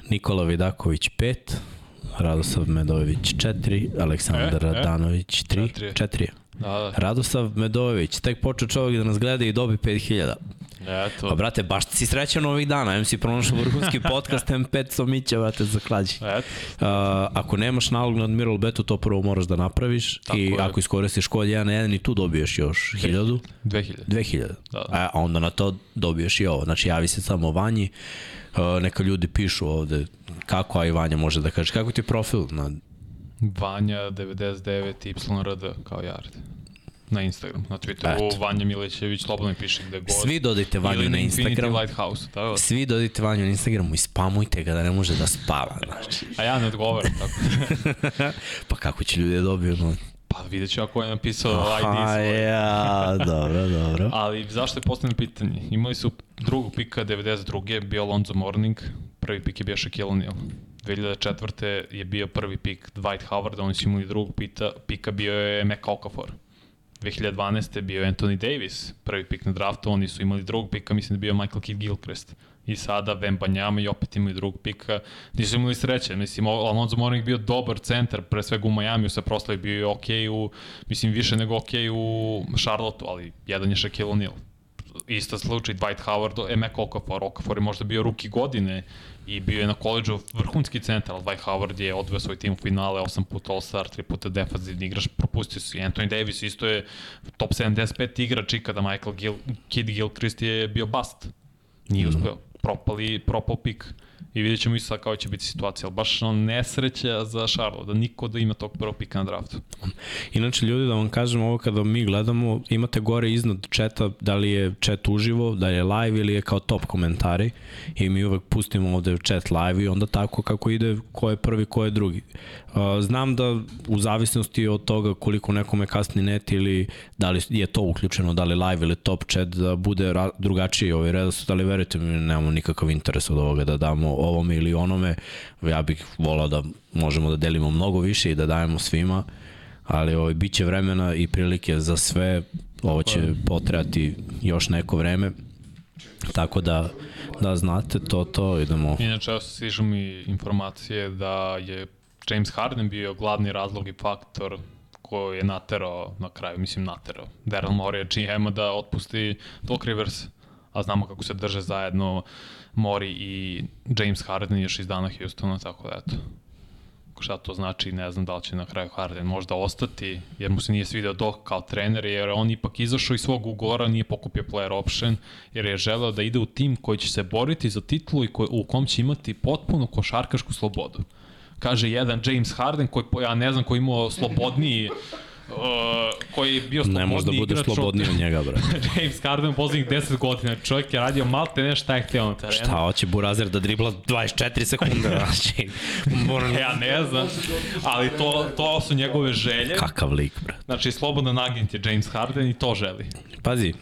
Nikola Vidaković 5, Radosav Medojević 4, Aleksandar E, e. Radanović 3, Četiri. 4. Da, da. Radosav Medojević, tek počeo čovjek da nas gleda i dobi 5000. Eto. Pa brate, baš si srećan ovih dana, em si pronašao vrhunski podcast, em 500 mića, brate, za klađi. Eto. Uh, ako nemaš nalog na Admiral Betu, to prvo moraš da napraviš Tako i je. ako iskoristiš kod 1 na 1 i tu dobiješ još 1000, 2000. 2000. Da, da. A onda na to dobiješ i ovo. Znači javi se samo Vanji, uh, neka ljudi pišu ovde kako, a i Vanja može da kaže. Kako ti je profil? Na, Vanja 99 YRD kao Jard. Na Instagram, na Twitteru, Eto. Vanja Milićević, slobodno piše gde god. svi dodajte Vanju na Instagram. Lighthouse, tako da. Svi dodajte Vanju na Instagramu i spamujte ga da ne može da spava. Znači. A ja ne odgovaram, tako. pa kako će ljudi da dobiju? No? Pa vidjet ću ako je napisao ID A svoj. ja, dobro, dobro. Ali zašto je postavljeno pitanje? Imali su drugog pika 92. bio Lonzo Morning, prvi pik je bio Shaquille O'Neal. 2004. je bio prvi pik Dwight Howard, oni su imali drugog pita, pika bio je Mac Okafor. 2012. bio je Anthony Davis, prvi pik na draftu, oni su imali drugog pika, mislim da bio Michael Kidd Gilchrist. I sada Banjama i opet imaju drugog pika. Nisu imali sreće, mislim, Alonso Mourning bio dobar centar, pre svega u Majamiju se proslavi, bio je okej u, mislim, više nego okej u Charlotteu, ali jedan je Shaquille O'Neal isto slučaj Dwight Howard, Emek Okafor, Okafor je možda bio ruki godine i bio je na koleđu vrhunski centar, ali Dwight Howard je odveo svoj tim u finale, 8 puta All-Star, 3 puta defensivni igrač, propustio su i Anthony Davis isto je top 75 igrač i kada Michael Gil, Kid Gilchrist je bio bust. Nije uspeo, propali, propao pik. I vidjet ćemo i sad kao će biti situacija, ali baš ono nesreća za Charlotte, da niko da ima tog prvog pika na draftu. Inače, ljudi, da vam kažem ovo kada mi gledamo, imate gore iznad četa da li je chat uživo, da je live ili je kao top komentari i mi uvek pustimo ovde chat live i onda tako kako ide ko je prvi, ko je drugi. Uh, Znam da u zavisnosti od toga koliko nekome kasni net ili da li je to uključeno, da li live ili top chat, da bude drugačiji ovaj redosled, ali verujte mi, nemamo nikakav interes od ovoga da damo ovome ili onome. Ja bih volao da možemo da delimo mnogo više i da dajemo svima, ali ovaj, bit će vremena i prilike za sve, ovo će potrebati još neko vreme, tako da, da znate to, to, idemo. Inače, evo stižu mi informacije da je James Harden bio glavni razlog i faktor koji je naterao na kraju, mislim naterao, Daryl Morey GM-a da otpusti Doc Rivers, a znamo kako se drže zajedno Mori i James Harden još iz dana Houstona, tako da eto. Šta to znači, ne znam da li će na kraju Harden možda ostati, jer mu se nije svideo Doc kao trener, jer on ipak izašao iz svog ugora, nije pokupio player option, jer je želeo da ide u tim koji će se boriti za titulu i koji, u kom će imati potpuno košarkašku slobodu. Kaže jedan James Harden, koji, ja ne znam, koji imao slobodniji uh, koji je bio Ne može da slobodni igrač od- slobodniji od njega, bre. James Harden u poslednjih 10 godina. Čovjek je radio malte ne šta je hteo na terenu. Šta hoće Burazer da dribla 24 sekunde, znači. Moram... Ja ne znam, ali to, to su njegove želje. Kakav lik, bre. Znači, slobodan agent je James Harden i to želi. Pazi,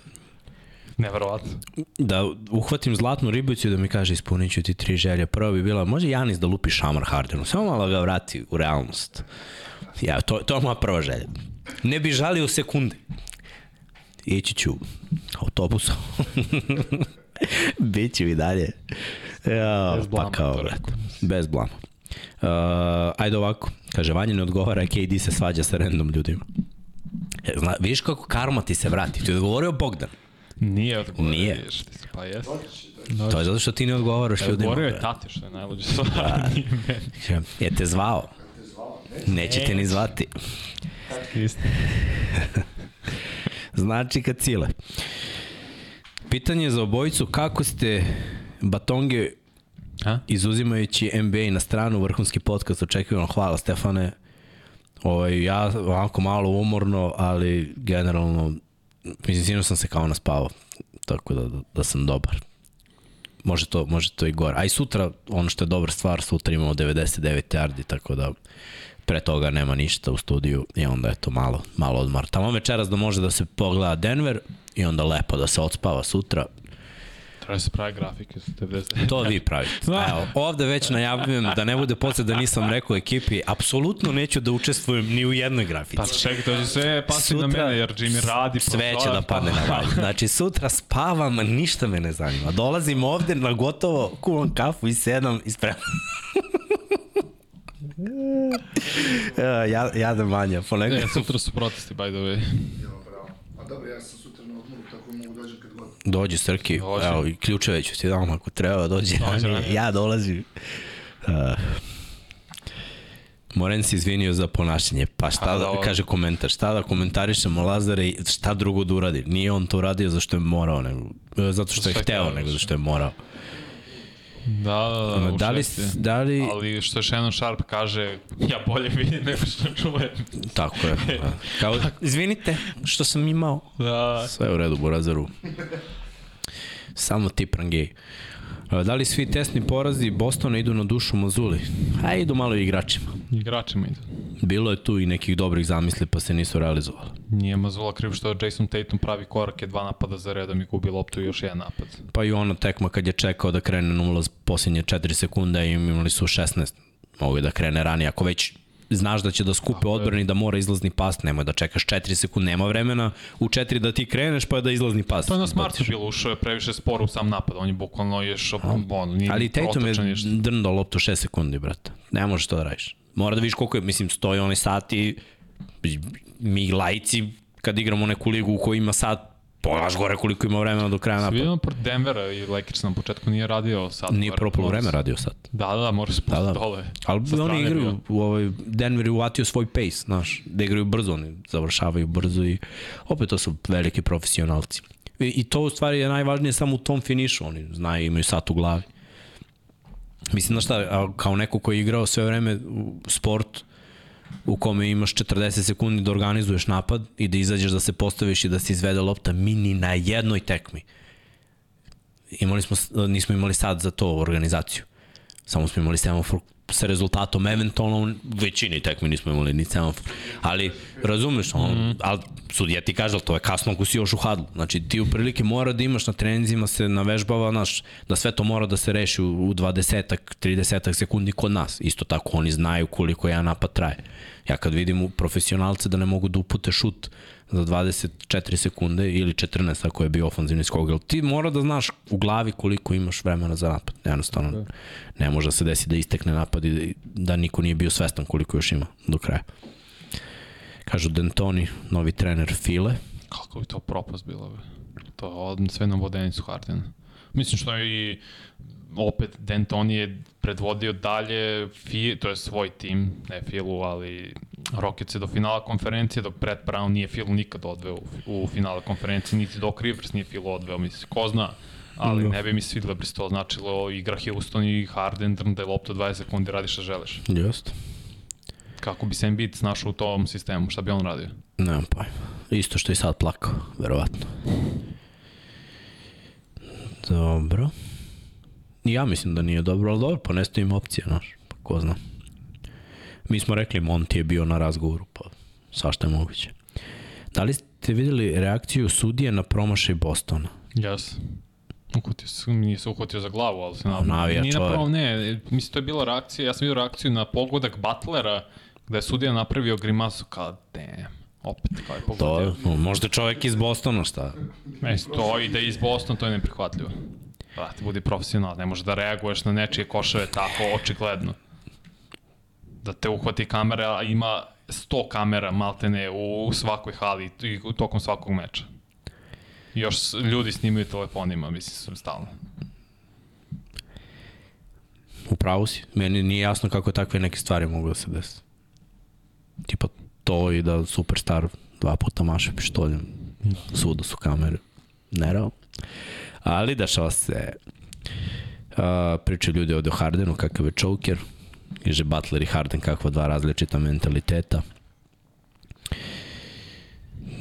Neverovatno. da uhvatim zlatnu ribicu i da mi kaže ispunit ću ti tri želje. Prva bi bila, može Janis da lupi šamar Hardenu, samo malo ga vrati u realnost. Ja, to, to je moja prva želja. Ne bi žalio sekunde. Ići ću autobusom. Biću i dalje. Ja, Bez blama, pa kao, rekao. Bez blama. Uh, ajde ovako, kaže, Vanja ne odgovara, KD se svađa sa random ljudima. E, Zna, vidiš kako karma ti se vrati. Ti je odgovorio Bogdan. Nije odgovorio. Nije. Pa jeste. To je zato što ti ne odgovaraš ljudima. Odgovorio je tati, što je najluđe stvar. Meni. Je te zvao? Neće te ni zvati. Znači kad cile. Pitanje za obojicu, kako ste batonge A? izuzimajući NBA na stranu, vrhunski podcast, očekujemo, hvala Stefane. Ovaj, ja ovako malo umorno, ali generalno, mislim, sinu sam se kao naspavao, tako da, da, da sam dobar. Može to, može to i gore. A i sutra, ono što je dobra stvar, sutra imamo 99 yardi, tako da pre toga nema ništa u studiju i onda je to malo, malo odmor. Tamo večeras da može da se pogleda Denver i onda lepo da se odspava sutra. Treba da se pravi grafike. su 90. To vi pravite. Evo, ovde već najavljujem da ne bude posle da nisam rekao ekipi, apsolutno neću da učestvujem ni u jednoj grafici. Pa čekaj, to će sve pasti na mene, jer Jimmy radi. Sve će da padne na valju. Znači, sutra spavam, ništa me ne zanima. Dolazim ovde na gotovo, kuvam kafu i sedam i spremam. Ja, jadan manja, E, ponekad. sutra su protesti, by the way. Evo, bravo. A dobro, ja sam sutra na odmoru, tako mogu dođem kad god. Dođi Srki, Dođi. evo i ključeve ću ti dam ako treba, dođi. Dođi, ranije. ranije. ja dolazim. Uh, Moren se izvinio za ponašanje. Pa šta da, dobro. kaže komentar, šta da komentarišemo Lazare i šta drugo da uradi. Nije on to uradio zašto je morao, nego, e, zato što je hteo, nego da. zašto je morao. Da, da, da, u da li, šesti. da li, Ali što Shannon Sharp kaže, ja bolje vidim nego što čujem. tako je. da. Kao, izvinite što sam imao. Da, Sve je u redu, Burazaru. Samo ti prangej. E, Da li svi tesni porazi Bostona idu na dušu Mazuli? A idu malo i igračima. igračima idu. Bilo je tu i nekih dobrih zamisli pa se nisu realizovali. Nije Mazula kriv što Jason Tatum pravi korake, dva napada za redom i gubi loptu i još jedan napad. Pa i ona tekma kad je čekao da krene na ulaz posljednje 4 sekunde i imali su 16. Mogu da krene ranije. Ako već znaš da će da skupe odbrani da mora izlazni pas, nemoj da čekaš 4 sekunde, nema vremena u 4 da ti kreneš pa da izlazni pas. To je na smartu baciš. bilo, ušao je previše sporo u sam napad, on je bukvalno još, on, nije Ali Tatum je drndao loptu 6 sekundi, brate. Ne možeš to da radiš. Mora da vidiš koliko je, mislim, stoji onaj sat i mi lajci kad igramo neku ligu u kojoj ima sat, pogledaš gore koliko ima vremena do kraja napada. Vidimo protiv Denvera i Lakers na početku nije radio sad. Nije prvo polovreme radio sad. Da, da, da, moraš spustiti Da, da. dole. Ali oni igraju, bio. u ovaj, Denver je uvatio svoj pace, znaš, da igraju brzo, oni završavaju brzo i opet to su veliki profesionalci. I, i to u stvari je najvažnije samo u tom finišu, oni znaju, imaju sat u glavi. Mislim, znaš šta, kao neko koji je igrao sve vreme u sport, u kome imaš 40 sekundi da organizuješ napad i da izađeš da se postaviš i da se izvede lopta mini na jednoj tekmi. Imali smo, nismo imali sad za to organizaciju. Samo smo imali semafor sa rezultatom, eventualno u većini tekmi nismo imali ni semafor. Ali, razumeš, ono, mm. ali sudija ti kaže, ali to je kasno ako si još u hadlu. Znači, ti u prilike mora da imaš na treninzima se navežbava, znaš, da sve to mora da se reši u, u 20-ak, 30 sekundi kod nas. Isto tako, oni znaju koliko jedan napad traje. Ja kad vidim u profesionalce da ne mogu da upute šut za 24 sekunde ili 14 ako je bio ofanzivni skog, ali ti mora da znaš u glavi koliko imaš vremena za napad. Jednostavno, ne može da se desi da istekne napad i da niko nije bio svestan koliko još ima do kraja. Kažu D'Antoni, novi trener File. Kako bi to propast bilo, be? To od, sve na vodenicu Hardena. Mislim što je i opet D'Antoni je predvodio dalje, fi, to je svoj tim, ne Filu, ali Rockets je do finala konferencije, dok Brett Brown nije Filu nikad odveo u, u finala konferencije, niti Doc Rivers nije Filu odveo, mislim, ko zna, ali Da. ne bi mi da bi se to značilo igra Houston i Harden, drnda je loptu 20 sekundi, radi šta želiš. Just. Kako bi se Embiid snašao u tom sistemu, šta bi on radio? Nemam pojma. Isto što i sad plakao, verovatno. Dobro. Ja mislim da nije dobro, ali dobro, pa nestaju im opcija, znaš, pa ko zna. Mi smo rekli, Monti je bio na razgovoru, pa svašta je moguće. Da li ste videli reakciju sudije na promašaj Bostona? Jes. Uhvatio se, nije se uhvatio za glavu, ali se na, navija nije čovek. napravo, ne, mislim to je bila reakcija, ja sam vidio reakciju na pogodak Butlera, gde je sudija napravio grimasu kao, damn, opet kao je pogodio. To, možda čovek iz Bostona, šta? Mislim, to ide iz Boston, to je neprihvatljivo. Brate, budi profesional, ne možeš da reaguješ na nečije koševe tako očigledno. Da te uhvati kamera, a ima 100 kamera maltene u svakoj hali i tokom svakog meča. Još ljudi snimaju telefonima, mislim, stalno. U pravu si. Meni nije jasno kako takve neke stvari mogu da se desi. Tipa to i da superstar dva puta maše pištoljem. Svuda su kamere. Nerao. Ali dešava se uh, pričaju ljudi ovde o Hardenu kakav je choker. Kaže Butler i Harden kakva dva različita mentaliteta.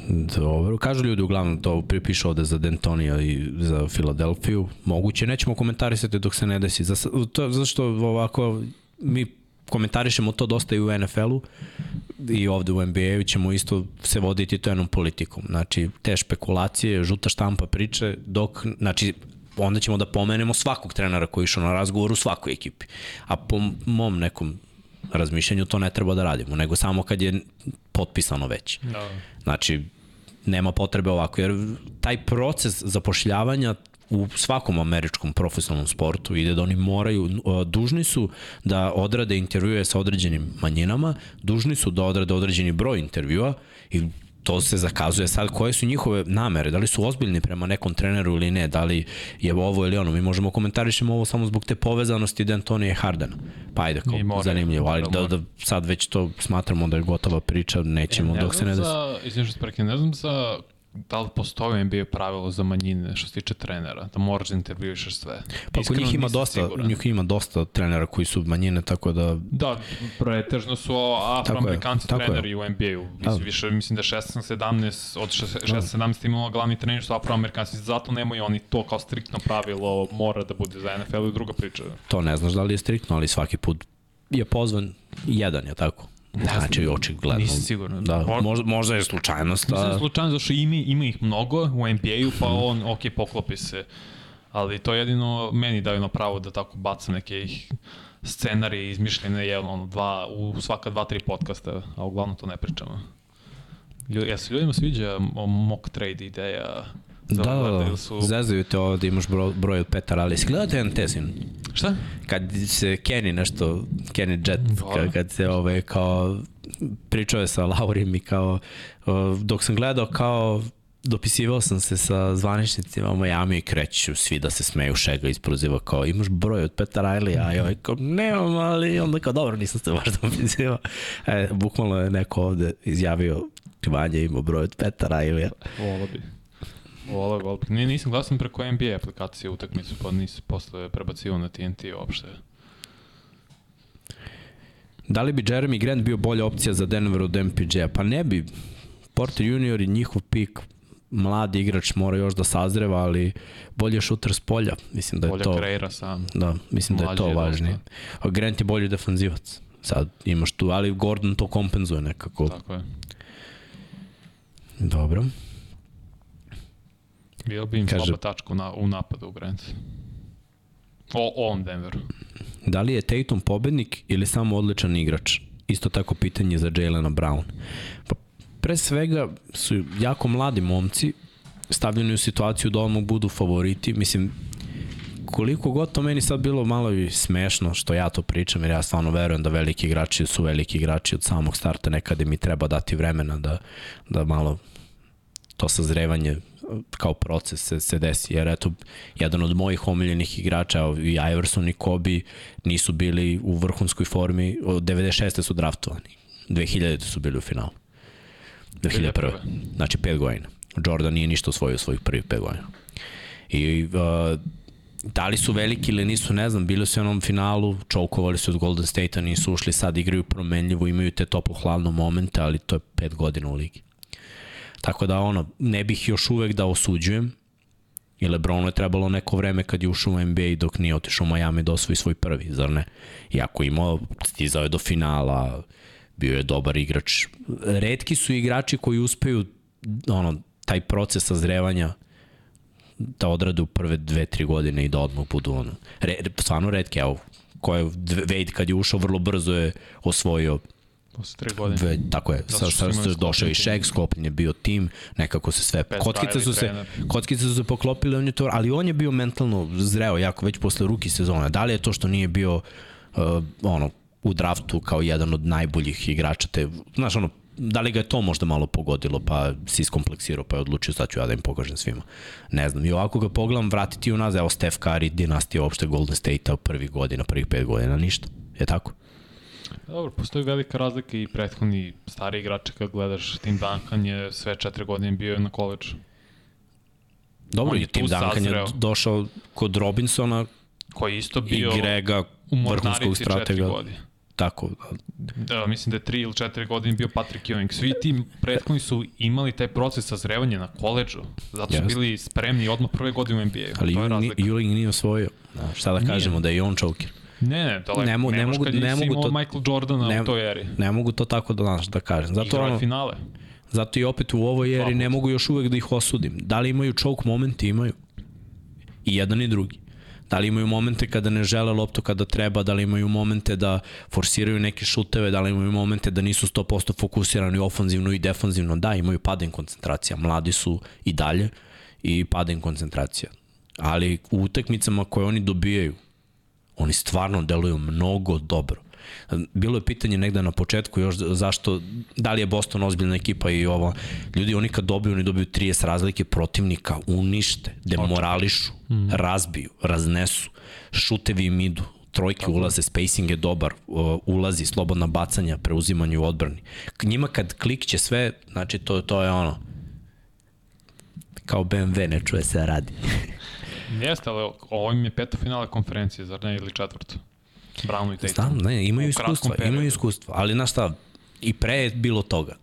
Dobro, kažu ljudi uglavnom to pripišu ovde za Dentonija i za Filadelfiju. Moguće, nećemo komentarisati dok se ne desi. Za, to, zašto ovako mi komentarišemo to dosta i u NFL-u i ovde u NBA-u ćemo isto se voditi to jednom politikom. Znači, te špekulacije, žuta štampa priče, dok, znači, onda ćemo da pomenemo svakog trenera koji išao na razgovor u svakoj ekipi. A po mom nekom razmišljanju to ne treba da radimo, nego samo kad je potpisano već. Da. Znači, nema potrebe ovako, jer taj proces zapošljavanja u svakom američkom profesionalnom sportu ide da oni moraju, dužni su da odrade intervjue sa određenim manjinama, dužni su da odrade određeni broj intervjua i to se zakazuje sad. Koje su njihove namere, da li su ozbiljni prema nekom treneru ili ne, da li je ovo ili ono, mi možemo komentarišemo ovo samo zbog te povezanosti D'Antonija i Hardena, pa ajde, kao moraju, zanimljivo, ali da, da sad već to smatramo da je gotova priča, nećemo ne dok se ne desi. za, izvim što sprekne, ne znam za da li postoji NBA pravilo za manjine što se tiče trenera, da moraš da intervjuišeš sve. Pa kod njih ima dosta, siguran. njih ima dosta trenera koji su manjine, tako da Da, pretežno su afroamerikanci Tako je, treneri u NBA-u. Da. Mislim, više, mislim da 16-17, od 16-17 imamo glavni treneri su afroamerikanci, zato nemaju oni to kao striktno pravilo, mora da bude za NFL i druga priča. to ne znaš da li je striktno, ali svaki put je pozvan jedan, je tako? Znači, očigledno. Nisam siguran. Da, Mo- možda, možda je slučajnost, Mislim da je a slučajno zašto ima, ima ih mnogo u NBA-u, pa on, ok, poklopi se. Ali to jedino meni daju na pravo da tako bacam neke ih scenarije izmišljene je ono dva, u svaka dva, tri podcasta, a uglavnom to ne pričamo. Lju, ja se ljudima sviđa o- mock trade ideja? Da, da, da, su... zezaju te ovde, imaš broj, broj od Petar Ali. Gledate jedan tesin? Šta? Kad se Kenny nešto, Kenny Jet, Da. kad, kad se ove, kao, pričao je sa Laurim i kao, dok sam gledao kao, dopisivao sam se sa zvaničnicima u Miami i kreću svi da se smeju, šega isproziva kao imaš broj od Petar Riley, a ovaj kao nemam, ali onda kao dobro nisam se baš dopisivao. E, bukvalno je neko ovde izjavio Vanja ima broj od Petar Riley. Vola bi. Vola bi. Ne, nisam glasam preko NBA aplikacije utakmicu, pa nisam posle prebacio na TNT uopšte. Da li bi Jeremy Grant bio bolja opcija za Denver od MPJ-a? Pa ne bi. Porter junior i njihov pik mladi igrač mora još da sazreva, ali bolje šuter s polja. Mislim da je Bolja to... kreira sam. Da, mislim da je Mlađi to je dosta. važnije. A Grant je bolji defanzivac. Sad imaš tu, ali Gordon to kompenzuje nekako. Tako je. Dobro. Bilo bi im Kaže- slaba tačka na, u napadu u Grant. O, on Denveru. Da li je Tatum pobednik ili samo odličan igrač? Isto tako pitanje za Jalena Brown. Pa, pre svega su jako mladi momci stavljeni u situaciju da odmah budu favoriti. Mislim, koliko god to meni sad bilo malo i smešno što ja to pričam, jer ja stvarno verujem da veliki igrači su veliki igrači od samog starta, nekada im i treba dati vremena da, da malo to sazrevanje kao proces se, se desi, jer eto, jedan od mojih omiljenih igrača, i Iverson i Kobe, nisu bili u vrhunskoj formi, od 96. su draftovani, 2000. su bili u finalu. 2001. 2001. Znači, pet godina. Jordan nije ništa osvojio svojih prvih pet godina. I uh, da li su veliki ili nisu, ne znam, bili su u onom finalu, čoukovali su od Golden State-a, nisu ušli, sad igraju promenljivo, imaju te toplo-hladno momente, ali to je pet godina u ligi. Tako da, ono, ne bih još uvek da osuđujem, i Lebronu je trebalo neko vreme kad je ušao u NBA dok nije otišao u Miami da osvoji svoj prvi, zar ne? Iako imao, stizao je do finala, bio je dobar igrač. Redki su igrači koji uspeju ono, taj proces sazrevanja da odrade u prve dve, tri godine i da odmah budu ono. Re, stvarno redke, evo, ko je Wade kad je ušao vrlo brzo je osvojio Posle tri godine. Dve, tako je, sa, sa, sa, došao i Shaq, sklopljen je bio tim, nekako se sve, Bez kockice su se, kockice su se poklopile, on je to, ali on je bio mentalno zreo jako već posle ruki sezone. Da li je to što nije bio uh, ono, u draftu kao jedan od najboljih igrača, te, znaš, ono, da li ga je to možda malo pogodilo, pa si iskompleksirao, pa je odlučio sad ću ja da im pokažem svima. Ne znam, i ovako ga pogledam, vratiti u nas, evo Steph Curry, dinastija uopšte Golden State-a prvih godina, prvih pet godina, ništa. Je tako? Dobro, postoji velika razlika i prethodni stari igrači kad gledaš Tim Duncan je sve četiri godine bio na koleđu. Dobro, i je Tim Duncan je sazreo. došao kod Robinsona Koji je isto i bio Grega, u vrhunskog stratega. godine. Tako, Da, mislim da je tri ili četiri godine bio Patrick Ewing. Svi ti prethodni su imali taj proces sazrevanja na koleđu. Zato su Jeste. bili spremni odmah prve godine u NBA-u. ali je Ewing, nije osvojio. Da, šta da Nije. kažemo, da je i on choker. Ne, ne, daleko. Ne mo- ne mogu- ne mogu to- Michael Jordana ne- u toj eri. Ne mogu to tako da, znaš, da kažem. Zato, je ono, finale. zato i opet u ovoj eri ne mogu još uvek da ih osudim. Da li imaju choke momenti? Imaju. I jedan i drugi. Da li imaju momente kada ne žele loptu kada treba, da li imaju momente da forsiraju neke šuteve, da li imaju momente da nisu 100% fokusirani ofanzivno i defanzivno. Da, imaju paden koncentracija. Mladi su i dalje i paden koncentracija. Ali u utakmicama koje oni dobijaju, oni stvarno deluju mnogo dobro. Bilo je pitanje negde na početku još zašto, da li je Boston ozbiljna ekipa i ovo. Ljudi, oni kad dobiju, oni dobiju 30 razlike protivnika, unište, demorališu, razbiju, raznesu, šutevi im idu, trojke Tako. ulaze, spacing je dobar, ulazi, slobodna bacanja, preuzimanje u odbrani. Njima kad klikće sve, znači to, to je ono, kao BMW, ne čuje se radi. Jeste, ali ovo im je peto finale konferencije, zar ne, ili četvrto? Brownu i Tatum. Znam, ne, imaju iskustva, imaju iskustva, ali znaš šta, i pre je bilo toga.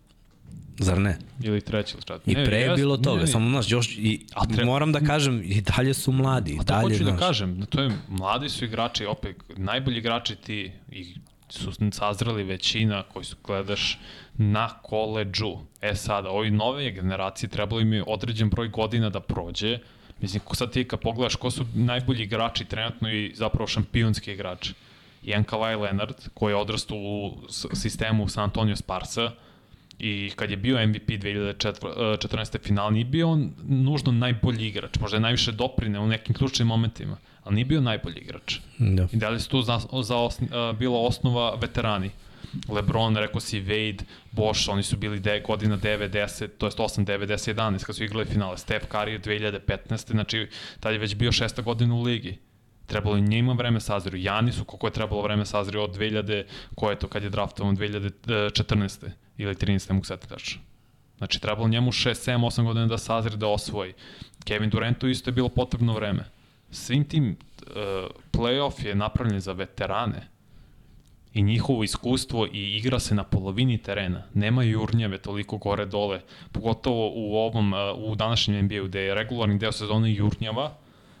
Zar ne? Ili treći ili četvrti. I pre je bilo ne, toga, ne, samo znaš, još, i, A treba- moram da kažem, i dalje su mladi, i To dalje, hoću znaš. da kažem, da to je, mladi su igrači, opet, najbolji igrači ti i su sazreli većina koji su gledaš na koleđu. E sada, ovi nove generacije trebalo im je određen broj godina da prođe. Mislim, sad ti kad pogledaš ko su najbolji igrači trenutno i zapravo šampionski igrači. Ian Kawhi Leonard, koji je odrastao u sistemu San Antonio Sparsa, I kad je bio MVP 2014. final, nije bio on nužno najbolji igrač. Možda je najviše doprine u nekim ključnim momentima, ali nije bio najbolji igrač. Da. I da li su tu za, za osn, uh, bila osnova veterani? LeBron, rekao si Wade, Bosch, oni su bili de, godina 9, 10, to jest 8, 9, 10, 11 kad su igrali finale. Steph Curry je 2015. Znači, tad je već bio šesta godina u ligi. Trebalo je njima vreme sazrio. Janisu, koliko je trebalo vreme sazrio od 2000, ko je to kad je draftovan 2014. ili 13. mogu sad tačno. Znači, trebalo njemu 6, 7, 8 godina da sazri, da osvoji. Kevin Durantu isto je bilo potrebno vreme. Svim tim uh, playoff je napravljen za veterane i njihovo iskustvo i igra se na polovini terena. Nema jurnjave toliko gore dole, pogotovo u ovom uh, u današnjem NBA-u gde je regularni deo sezone jurnjava,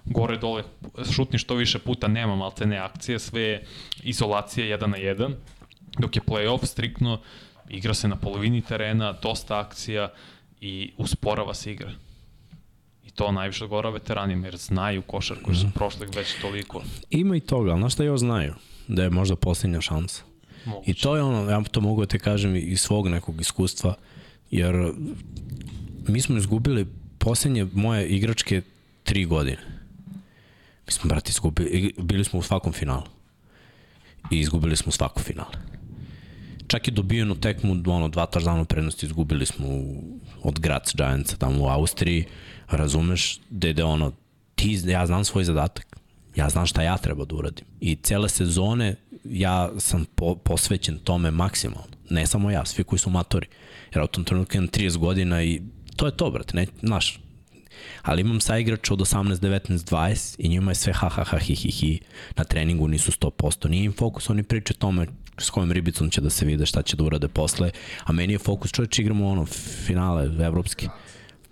gore dole šutni što više puta nema malte ne akcije, sve je izolacija 1 na 1, dok je playoff striktno igra se na polovini terena, dosta akcija i usporava se igra. I to najviše odgovara veteranima, jer znaju košar koji su prošli već toliko. Ima i toga, ali znaš šta još znaju? Da je možda posljednja šansa. Moguće. I to je ono, ja to mogu da te kažem iz svog nekog iskustva, jer mi smo izgubili posljednje moje igračke tri godine. Mi smo, brate, izgubili, bili smo u svakom finalu. I izgubili smo svaku finale. Čak je dobijenu tekmu, ono, dva taždana prednosti izgubili smo u, od Graz Giantsa tamo u Austriji, razumeš, gde, gde ono, ti, ja znam svoj zadatak, ja znam šta ja treba da uradim. I cele sezone ja sam po, posvećen tome maksimalno. Ne samo ja, svi koji su matori. Jer u tom trenutku imam 30 godina i to je to, brate. Ne, znaš, Ali imam sa igrača od 18, 19, 20 i njima je sve ha, ha, ha, hi, hi, hi. Na treningu nisu 100%. Nije im fokus, oni priče tome s kojom ribicom će da se vide, šta će da urade posle. A meni je fokus, čovječ, igramo ono, finale evropski.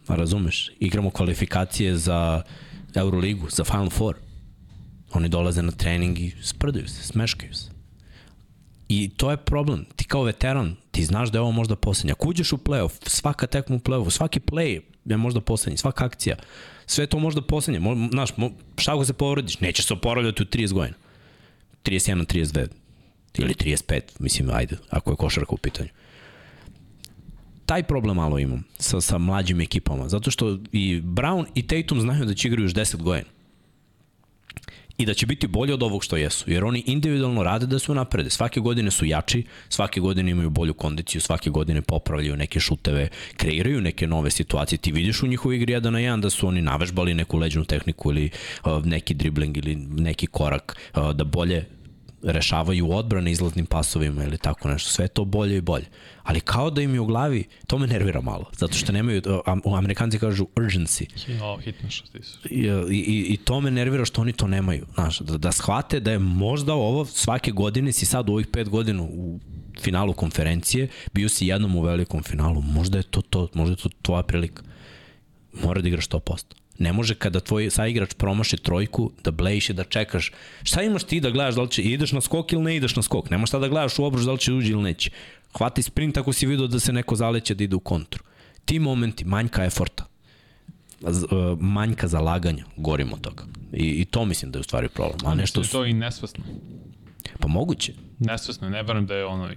Razumeš? Igramo kvalifikacije za Euroligu, za Final Four. Oni dolaze na trening i sprdaju se, smeškaju se. I to je problem. Ti kao veteran, ti znaš da je ovo možda poslednja. Ako uđeš u playoff, svaka tekma u playoffu, svaki play je možda poslednji, svaka akcija, sve to možda poslednje. Mo, znaš, mo, šta ako se povrediš? Nećeš se oporavljati u 30 godina. 31, 32 ili 35, mislim, ajde, ako je košarka u pitanju. Taj problem malo imam sa, sa mlađim ekipama, zato što i Brown i Tatum znaju da će igraju još 10 godina i da će biti bolje od ovog što jesu, jer oni individualno rade da su naprede. Svake godine su jači, svake godine imaju bolju kondiciju, svake godine popravljaju neke šuteve, kreiraju neke nove situacije. Ti vidiš u njihovoj igri jedan na jedan da su oni navežbali neku leđnu tehniku ili uh, neki dribling ili neki korak, uh, da bolje rešavaju odbrane izlaznim pasovima ili tako nešto. Sve to bolje i bolje. Ali kao da im je u glavi, to me nervira malo. Zato što nemaju, Amerikanci kažu urgency. O, hitno što ti su. I, i, I to me nervira što oni to nemaju. Znaš, da, da shvate da je možda ovo svake godine, si sad u ovih pet godina u finalu konferencije, bio si jednom u velikom finalu, možda je to to, možda je to tvoja prilika. Mora da igraš 100%. Ne može kada tvoj saigrač promaši trojku da blejiš i da čekaš. Šta imaš ti da gledaš da li će ideš na skok ili ne ideš na skok? Nemaš šta da gledaš u obruč da li će uđi ili neće. Hvati sprint ako si vidio da se neko zaleće da ide u kontru. Ti momenti, manjka eforta, e, manjka zalaganja, gorim od toga. I, I to mislim da je u stvari problem. A nešto su... To i nesvesno. Pa moguće. Nesvesno, ne verujem da je ono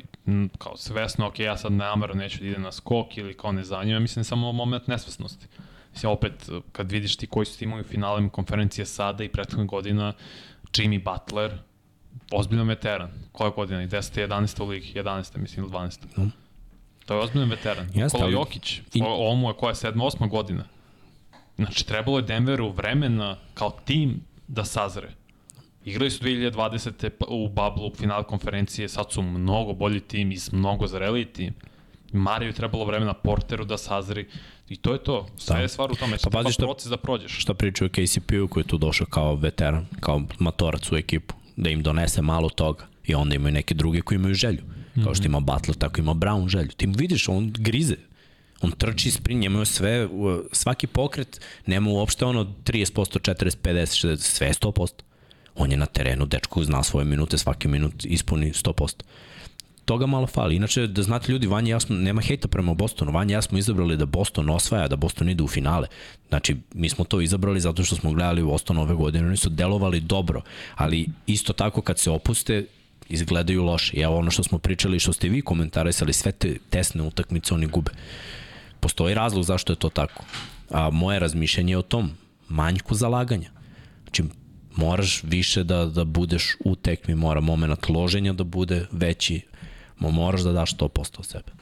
kao svesno, ok, ja sad namero neću da idem na skok ili kao ne zanima, mislim samo moment nesvesnosti. Mislim, opet, kad vidiš ti koji su timovi u finalima konferencije sada i prethodna godina, Jimmy Butler, ozbiljno veteran. Koja godina? 10. 11. u ligi? 11. mislim ili 12. Mm. To je ozbiljno veteran. Jeste, Nikola Jokić, i... ovo mu je koja je 7. 8. godina. Znači, trebalo je Denveru vremena kao tim da sazre. Igrali su 2020. u Bablu u final konferencije, sad su mnogo bolji tim i mnogo zreliji tim. Mariju trebalo vremena Porteru da sazri. I to je to. Sve da. je stvar u tome. Pa pazi što, proces da prođeš. Šta pričaju KCP-u koji je tu došao kao veteran, kao matorac u ekipu. Da im donese malo toga. I onda imaju neke druge koji imaju želju. Kao što mhm. ima Butler, tako ima Brown želju. Ti vidiš, on grize. On trči sprint, njemu sve, svaki pokret nema uopšte ono 30%, 40, 50, 60, sve 100%. On je na terenu, dečko zna svoje minute, svaki minut ispuni 100% toga malo fali. Inače, da znate ljudi, Vanja ja smo, nema hejta prema Bostonu, Vanja ja smo izabrali da Boston osvaja, da Boston ide u finale. Znači, mi smo to izabrali zato što smo gledali Boston ove godine, oni su delovali dobro, ali isto tako kad se opuste, izgledaju loše. I evo ono što smo pričali, što ste vi komentarisali, sve te tesne utakmice oni gube. Postoji razlog zašto je to tako. A moje razmišljanje je o tom, manjku zalaganja. Znači, moraš više da, da budeš u tekmi, mora moment loženja da bude veći, Mo moraš da daš 100% od sebe.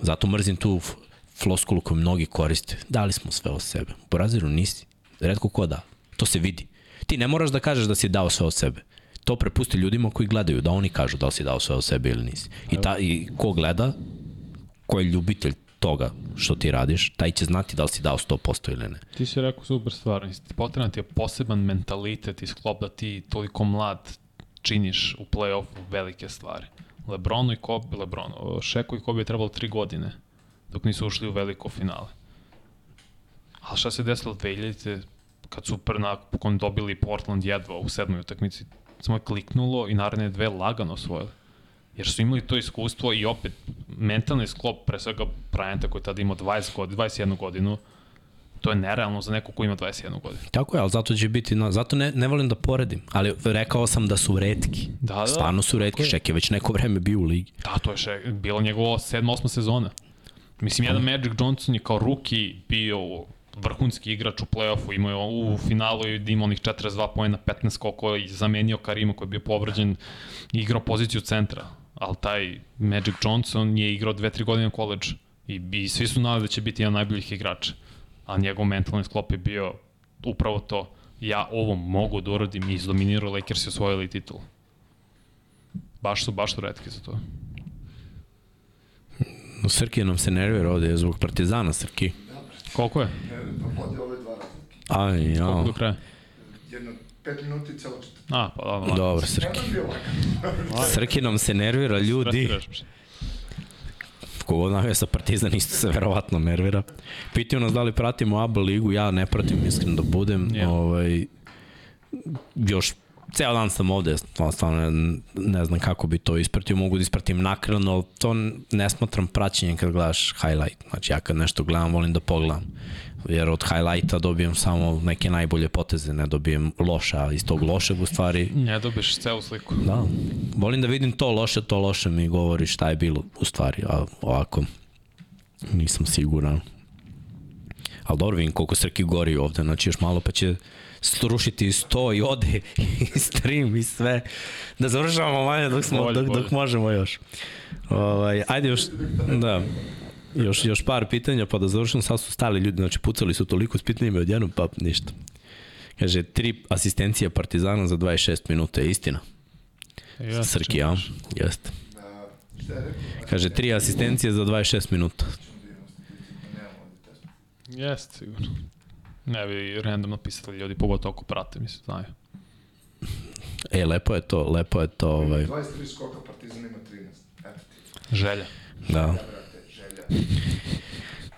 Zato mrzim tu floskulu koju mnogi koriste. Dali smo sve od sebe. U Brazilu nisi. Redko ko da. To se vidi. Ti ne moraš da kažeš da si dao sve od sebe. To prepusti ljudima koji gledaju, da oni kažu da li si dao sve od sebe ili nisi. I, ta, i ko gleda, ko je ljubitelj toga što ti radiš, taj će znati da li si dao 100% ili ne. Ti si rekao super stvar, potreban ti je poseban mentalitet i sklop da ti toliko mlad činiš u play-offu velike stvari. Lebronu i Kobe, Lebronu, Šeku i Kobe je trebalo tri godine dok nisu ušli u veliko finale. Ali šta se desilo 2000 kad su prvi napokon dobili Portland jedva u sedmoj utakmici, samo je kliknulo i naredne dve lagano osvojili. Jer su imali to iskustvo i opet mentalni sklop pre svega Bryanta koji tada imao 20 godina, 21 godinu, to je nerealno za neko ko ima 21 godinu. Tako je, ali zato će biti, no, zato ne, ne volim da poredim, ali rekao sam da su redki. Da, da. Stvarno su redki, okay. Šek je već neko vreme bio u ligi. Da, to je Šek, bilo njegovo 7. 8. sezona. Mislim, jedan Magic Johnson je kao ruki bio vrhunski igrač u play-offu, imao je u finalu i imao onih 42 pojena, 15 koliko je zamenio Karima koji je bio povređen i igrao poziciju centra. Ali taj Magic Johnson je igrao 2-3 godine u koleđu i, i svi su nadali da će biti jedan najboljih igrača a njegov mentalni sklop je bio upravo to. Ja ovo mogu da uradim i izdominirao Lakers i osvojili titul. Baš su, baš su redki za to. No, Srki nam se nervira ovde zbog Partizana, Srki. Koliko je? Pa vodi ove dva razlike. Aj, ja. Koliko do kraja? Jedno pet minuta i celo četiri. A, pa da, da. Dobro, Srki. Srki nam se nervira, ljudi. Strasiraš me. Kogo navija sa Partizan isto se verovatno nervira. Pitaju nas da li pratimo ABA ligu, ja ne pratim, iskreno da budem. Ja. Ovaj, još ceo dan sam ovde, stvarno, ne, ne znam kako bi to ispratio, mogu da ispratim nakredno, ali to ne smatram praćenjem kad gledaš highlight. Znači ja kad nešto gledam, volim da pogledam. Jer od highlighta dobijem samo neke najbolje poteze, ne dobijem loše, a iz tog lošeg u stvari Ne dobiješ celu sliku. Da, volim da vidim to loše, to loše mi govori šta je bilo u stvari, a ovako nisam siguran. Ali dobro, vidim koliko Srki gori ovde, znači još malo pa će strušiti i sto i ode i stream i sve. Da završavamo manje dok, smo, Bolje, dok, dok bolje. možemo još. Ovaj, ajde još, da, još, još par pitanja pa da završim, sad su stali ljudi, znači pucali su toliko s pitanjima odjednom, pa ništa. Kaže, tri asistencija Partizana za 26 minuta, je istina? Ja, Srki, ja? Jeste. Kaže, tri asistencije za 26 minuta. Jeste, sigurno. Ne bi randomno pisali ljudi, pogotovo ako prate, mislim, znaju. E, lepo je to, lepo je to, ovaj, 23 skoka, Partizan ima 13. Eto ti. Želja. da.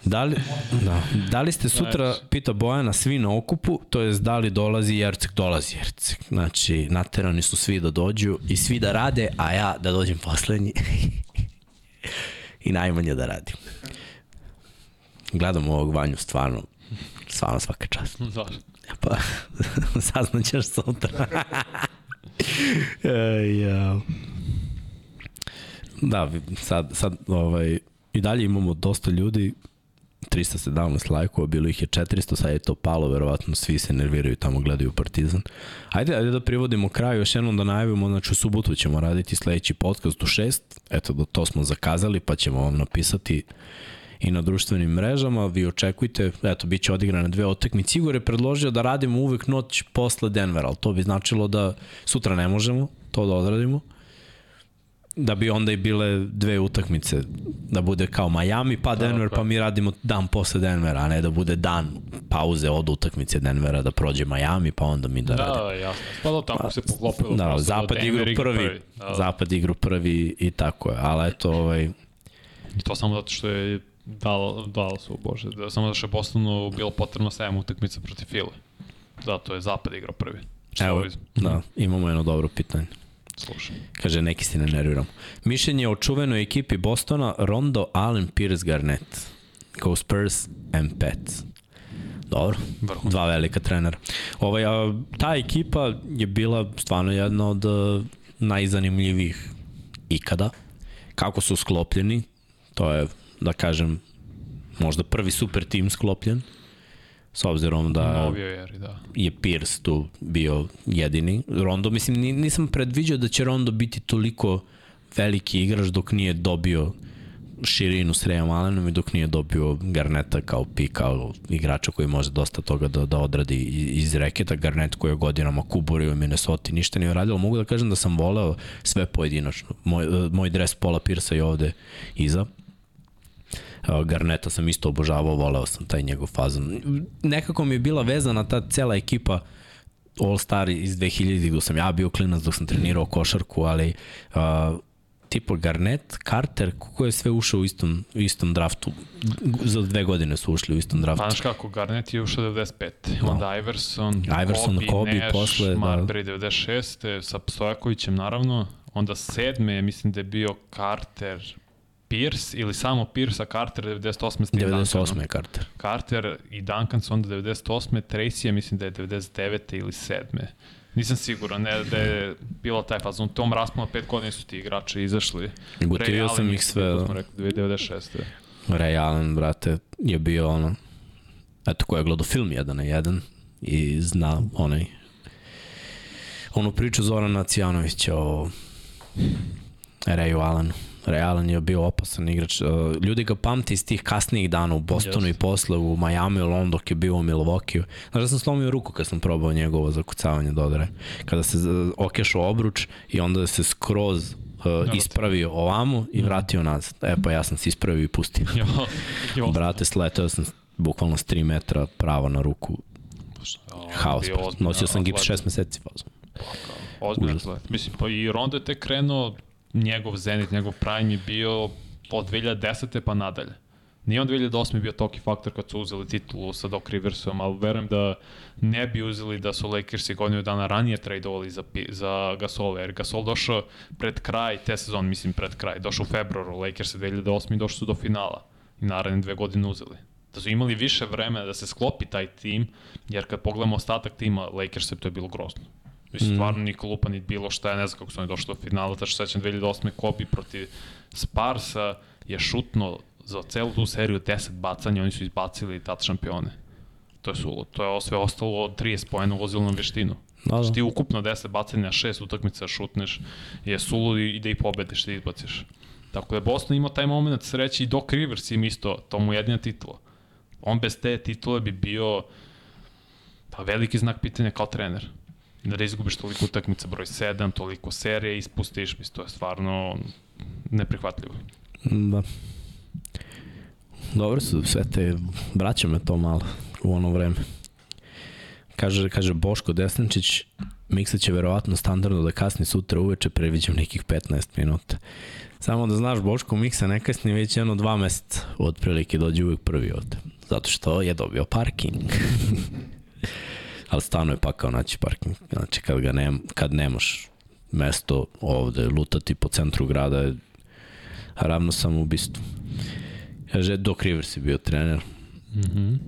Da li, da. da li ste sutra, Znači. pita Bojana, svi na okupu, to jest da li dolazi Jercek, dolazi Jercek. Znači, naterani su svi da dođu i svi da rade, a ja da dođem poslednji. I najmanje da radim. Gledam ovog Vanju, stvarno, stvarno svaka čast. Da. Pa, saznaćeš sutra. e, ja. Da, sad, sad ovaj, i dalje imamo dosta ljudi, 317 lajkova, bilo ih je 400, sad je to palo, verovatno svi se nerviraju tamo, gledaju Partizan. Ajde, ajde da privodimo kraju, još jednom da najavimo, znači u subotu ćemo raditi sledeći podcast u 6, eto, da to smo zakazali, pa ćemo vam napisati i na društvenim mrežama, vi očekujte, eto, bit će odigrane dve utakmice. Igor je predložio da radimo uvek noć posle Denvera, ali to bi značilo da sutra ne možemo to da odradimo, da bi onda i bile dve utakmice, da bude kao Miami pa Denver, pa mi radimo dan posle Denvera, a ne da bude dan pauze od utakmice Denvera, da prođe Miami, pa onda mi da, Da, radimo. da, jasno. Pa da, tako se poklopilo. Da, zapad Denver igru igra prvi, Da, da. zapad igru prvi i tako je, ali eto, ovaj, to samo zato što je dal, dal su, bože, da, samo zato što je Bostonu bilo potrebno 7 utakmica protiv File. Da, to je zapad igrao prvi. Evo, da, imamo jedno dobro pitanje. Slušaj. Kaže, neki se ne nerviram. Mišljenje o čuvenoj ekipi Bostona, Rondo, Allen, Pierce, Garnett. Go Spurs and Pets. Dobro, Vrhunski. dva velika trenera. Ovaj, a, ta ekipa je bila stvarno jedna od a, najzanimljivijih ikada. Kako su sklopljeni, to je, da kažem, možda prvi super tim sklopljen, s obzirom da Novio eri, da. je Pierce tu bio jedini. Rondo, mislim, ni- nisam predviđao da će Rondo biti toliko veliki igrač dok nije dobio širinu s Rayom Allenom i dok nije dobio Garneta kao pi, kao igrača koji može dosta toga da, da odradi iz reketa. Garnet koji je godinama kuburio u Minnesota ništa nije uradio. Mogu da kažem da sam voleo sve pojedinačno. Moj, moj dres Paula Pirsa je ovde iza. Garneta sam isto obožavao, voleo sam taj njegov fazon. Nekako mi je bila vezana ta cela ekipa All Star iz 2000 dok sam ja bio klinac, dok sam trenirao košarku, ali uh, tipa Garnett, Carter, ko je sve ušao u istom, istom draftu. Za dve godine su ušli u istom draftu. Znaš kako, Garnett je ušao 95. Onda Iverson, Iverson, Kobe, Kobe, Nash, posle, da. Marbury 96. sa Stojakovićem naravno. Onda sedme, mislim da je bio Carter, Pierce ili samo Pierce, a Carter 98. s tim 98. Duncanom. je Carter. Carter i Duncan su onda 98. Tracy je mislim da je 99. ili 7. Nisam siguran ne, da je bilo taj fazon. U tom rasponu pet godina su ti igrači izašli. Gotivio sam ih sve, da. smo rekli, 96. Ray Allen, brate, je bio ono, eto ko je gledao film jedan na jedan i zna onaj onu priču Zorana Cijanovića o Rayu Allenu. Ray Allen je bio opasan igrač. Uh, Ljudi ga pamte iz tih kasnijih dana u Bostonu Jeste. i posle u Miami, London dok je bio u Milwaukee. Znaš da sam slomio ruku kad sam probao njegovo zakucavanje dodare. Kada se okešao obruč i onda se skroz uh, ispravio ovamo i vratio nazad. E pa ja sam se ispravio i pustio. Jo, jo. Brate, sletao sam bukvalno s 3 metra pravo na ruku, O, haos. ozbiljan Nosio sam gips atlet. 6 meseci Užasno. atlet. Mislim, pa i Ronda je tek krenuo, njegov zenit, njegov prime je bio od 2010. pa nadalje. Nije on 2008. bio toki faktor kad su uzeli titulu sa Doc Riversom, ali verujem da ne bi uzeli da su Lakersi godinu dana ranije tradeovali za, za Gasola, jer Gasol došao pred kraj te sezon, mislim pred kraj, došao u februaru, Lakersi 2008. i došli su do finala i naredne dve godine uzeli. Da su imali više vremena da se sklopi taj tim, jer kad pogledamo ostatak tima Lakersa, to je bilo grozno. Mislim, stvarno niko lupa ni bilo šta, ja ne znam kako su oni došli do finala, tačno sećam 2008. Kobe protiv Sparsa je šutno za celu tu seriju 10 bacanja, oni su izbacili tad šampione. To je sulo, to je sve ostalo od 30 pojena ulazilo na veštinu. Da, Znači da. ti ukupno 10 bacanja na 6 utakmica šutneš, je sulu i da i pobediš, da izbaciš. Tako da je Boston imao taj moment sreće i Doc Rivers im isto, to mu je jedina titula. On bez te titule bi bio pa veliki znak pitanja kao trener. Da izgubiš toliko utakmica, broj 7, toliko serije, ispustiš, mislim, to je stvarno neprihvatljivo. Da. Dobro su sve te, vraća me to malo u ono vreme. Kaže, kaže Boško Desničić, Miksa će verovatno standardno da kasni sutra uveče, previđam nekih 15 minuta. Samo da znaš, Boško Miksa ne kasni već jedno dva meseca, otprilike dođe uvek prvi ovde. Zato što je dobio parking. Ali stvarno je pakao naći parking. Znači, kad, ga nem, kad nemaš mesto ovde, lutati po centru grada je ravno samo ubistvu. Kaže, Doc Rivers je bio trener. Mm -hmm.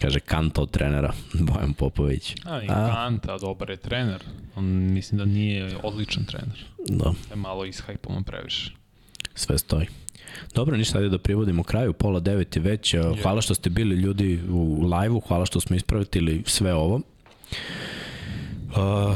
Kaže, kanta od trenera, Bojan Popović. A, i A. Kanta, dobar je trener. On mislim da nije odličan trener. Da, Je malo ishajpovan previše. sve stoji. Dobro, ništa, ajde da privodimo kraju, pola devet je već. Hvala što ste bili ljudi u live-u, hvala što smo ispravitili sve ovo. Uh,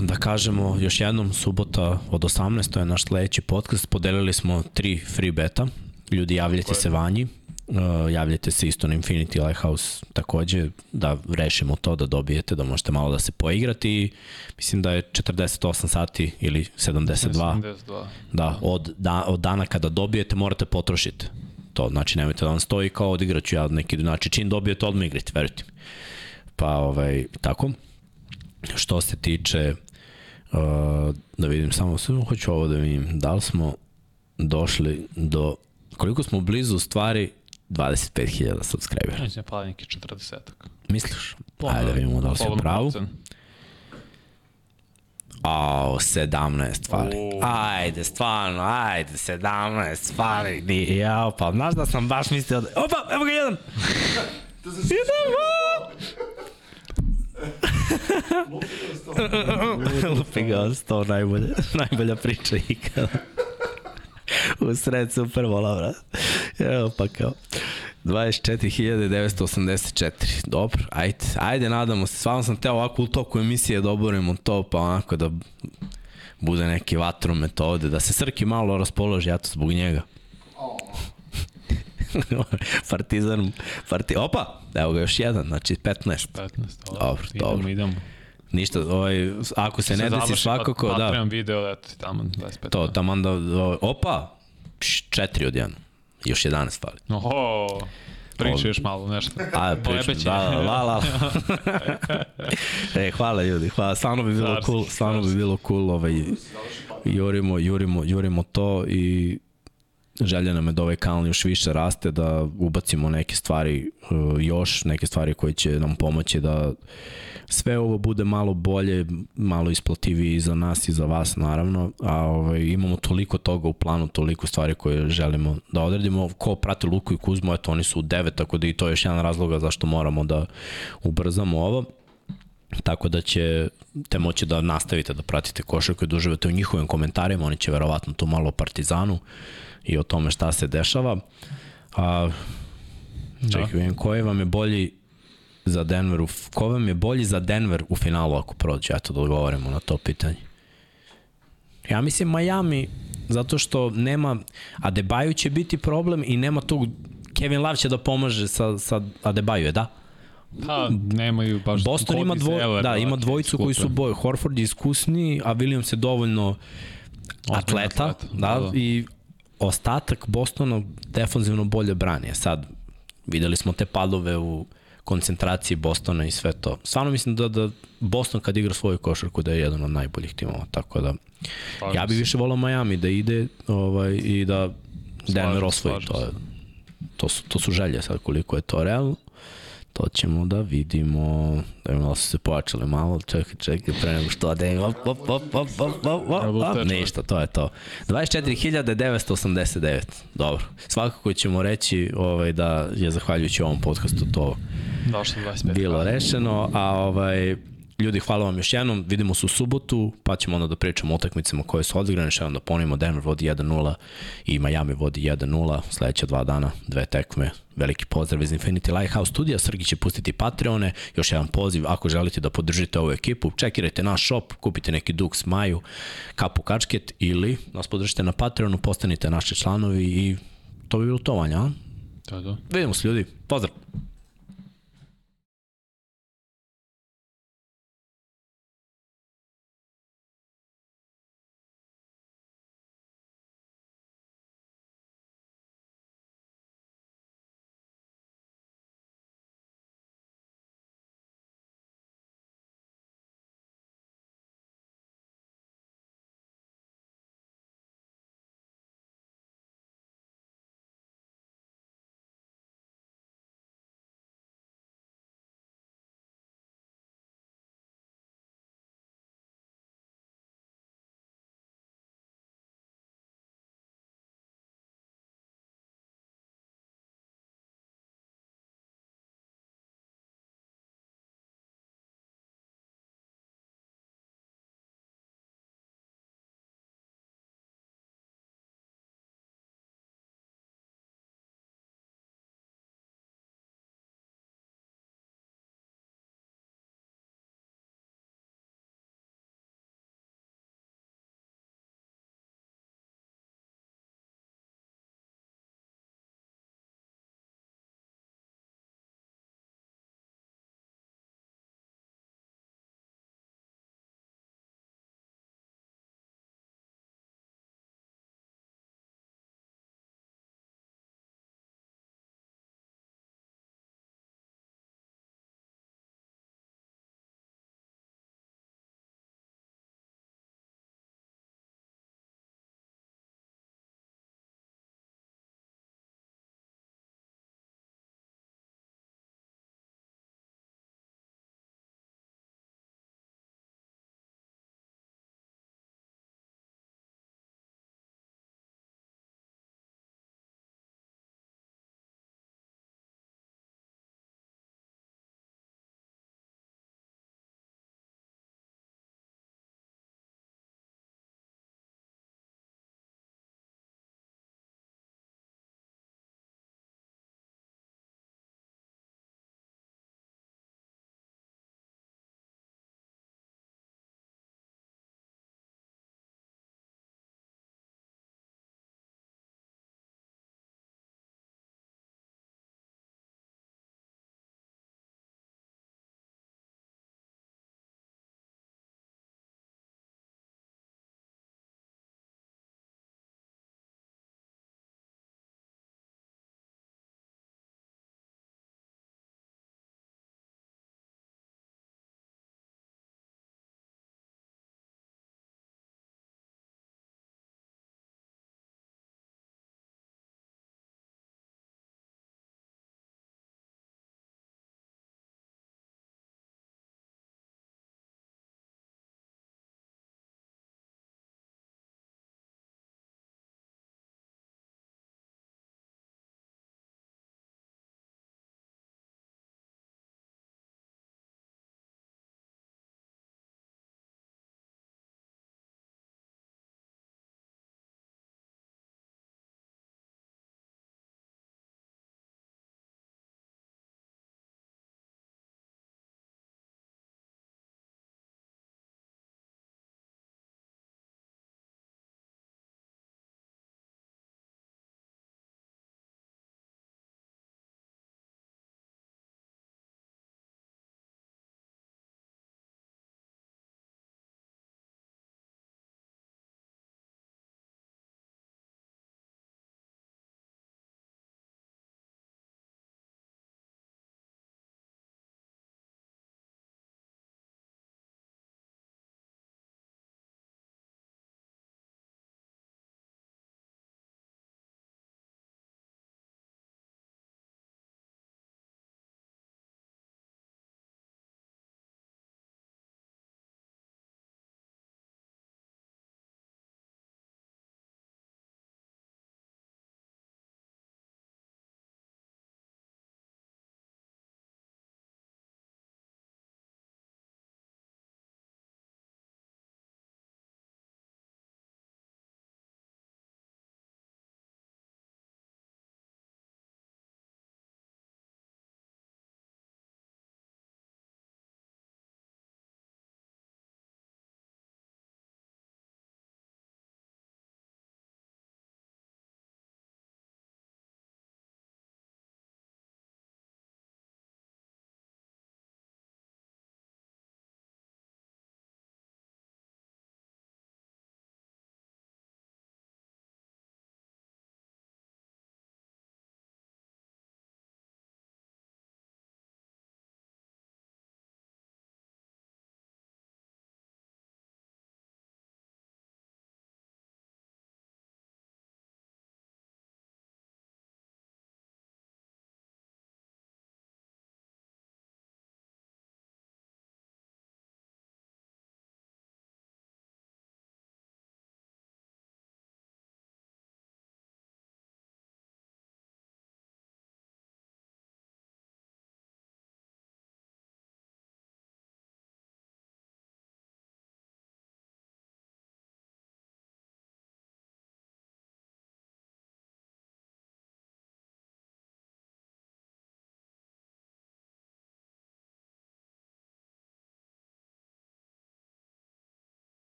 da kažemo još jednom, subota od 18. to je naš sledeći podcast, podelili smo tri free beta, ljudi javljajte se vanji, uh, javljajte se isto na Infinity Lighthouse takođe, da rešimo to, da dobijete, da možete malo da se poigrati mislim da je 48 sati ili 72 72. Da, od, da, od dana kada dobijete morate potrošiti. To znači nemojte da vam stoji kao odigraću ja neki, znači čim dobijete odmah igrate, verujte mi. Pa ovaj, tako. Što se tiče, uh, da vidim samo, samo hoću ovo da vidim, da li smo došli do, koliko smo blizu stvari 25.000 subscribera. Mislim, pali neki 40 Misliš? Ajde da vidimo da li si u pravu. Ao, 17 fali. O. Ajde, stvarno, ajde, 17 fali. Nije, jao, pa znaš da sam baš mislio da... Opa, evo ga jedan! Se Lupi ga od sto, najbolja, najbolja priča ikada. U sred super vola, brat. Evo pa kao. 24.984. Dobro, ajde, ajde, nadamo se. Stvarno sam teo ovako u toku emisije da oborimo to, pa onako da bude neki vatromet ovde, da se Srki malo raspoloži, ja to zbog njega. Partizan, parti... Opa, evo ga još jedan, znači 15. 15, Dobro, idemo, dobro. idemo. Ništa, ovaj, ako se ne desi završi, svakako, pa, da. Patreon video, eto tamo 25. To, taman da, ovaj, opa, pš, četiri od jedan. Još 11 fali. Oho, priča još malo nešto. A, Pojebeće. da, da, la, la. e, hvala ljudi, hvala, stvarno bi bilo cool, stvarno bi bilo cool, ovaj, jurimo, jurimo, jurimo to i želja nam je da ovaj kanal još više raste, da ubacimo neke stvari uh, još, neke stvari koje će nam pomoći da sve ovo bude malo bolje, malo isplativije i za nas i za vas naravno, a ovaj, imamo toliko toga u planu, toliko stvari koje želimo da odredimo. Ko prati Luku i Kuzmu, eto oni su u devet, tako da i to je još jedan razloga zašto moramo da ubrzamo ovo. Tako da će te moći da nastavite da pratite košarku i da uživate u njihovim komentarima, oni će verovatno tu malo o Partizanu i o tome šta se dešava. A, čekaj, da. vidim, koji vam je bolji za Denver, u, ko vam je bolji za Denver u finalu ako prođe? Eto da odgovorimo na to pitanje. Ja mislim Miami, zato što nema, Adebayo će biti problem i nema tog, Kevin Love će da pomaže sa, sa Adebayo, da? Pa, nemaju baš... Boston ima, dvo, Zeller, da, ima dvojicu koji su boj, Horford je iskusniji, a Williams je dovoljno atleta, atleta, da, da, da. i ostatak Bostona defanzivno bolje brani. E Sad, videli smo te padove u koncentraciji Bostona i sve to. Stvarno mislim da, da Boston kad igra svoju košarku da je jedan od najboljih timova, tako da Slažem ja bi se. više volao Miami da ide ovaj, i da Denver osvoji. To, je, to, su, to su želje sad koliko je to realno. To ćemo da vidimo. Da malo su se pojačali malo. Čekaj, čekaj, pre nego što ode. Op, op, op, op, op, op, op, op. Ništa, to je to. 24.989. Dobro. Svakako ćemo reći ovaj, da je zahvaljujući ovom podcastu to Došlo 25. bilo rešeno, a ovaj, ljudi, hvala vam još jednom, vidimo se u subotu, pa ćemo onda da pričamo o utakmicama koje su odigrane, še onda ponimo, Denver vodi 1-0 i Miami vodi 1-0, sledeća dva dana, dve tekme, veliki pozdrav iz Infinity Lighthouse studija, Srgi će pustiti Patreone, još jedan poziv, ako želite da podržite ovu ekipu, čekirajte naš shop, kupite neki Dux Maju, kapu kačket ili nas podržite na Patreonu, postanite naši članovi i to bi bilo to, Vanja, a? To je to. Vidimo se ljudi, pozdrav!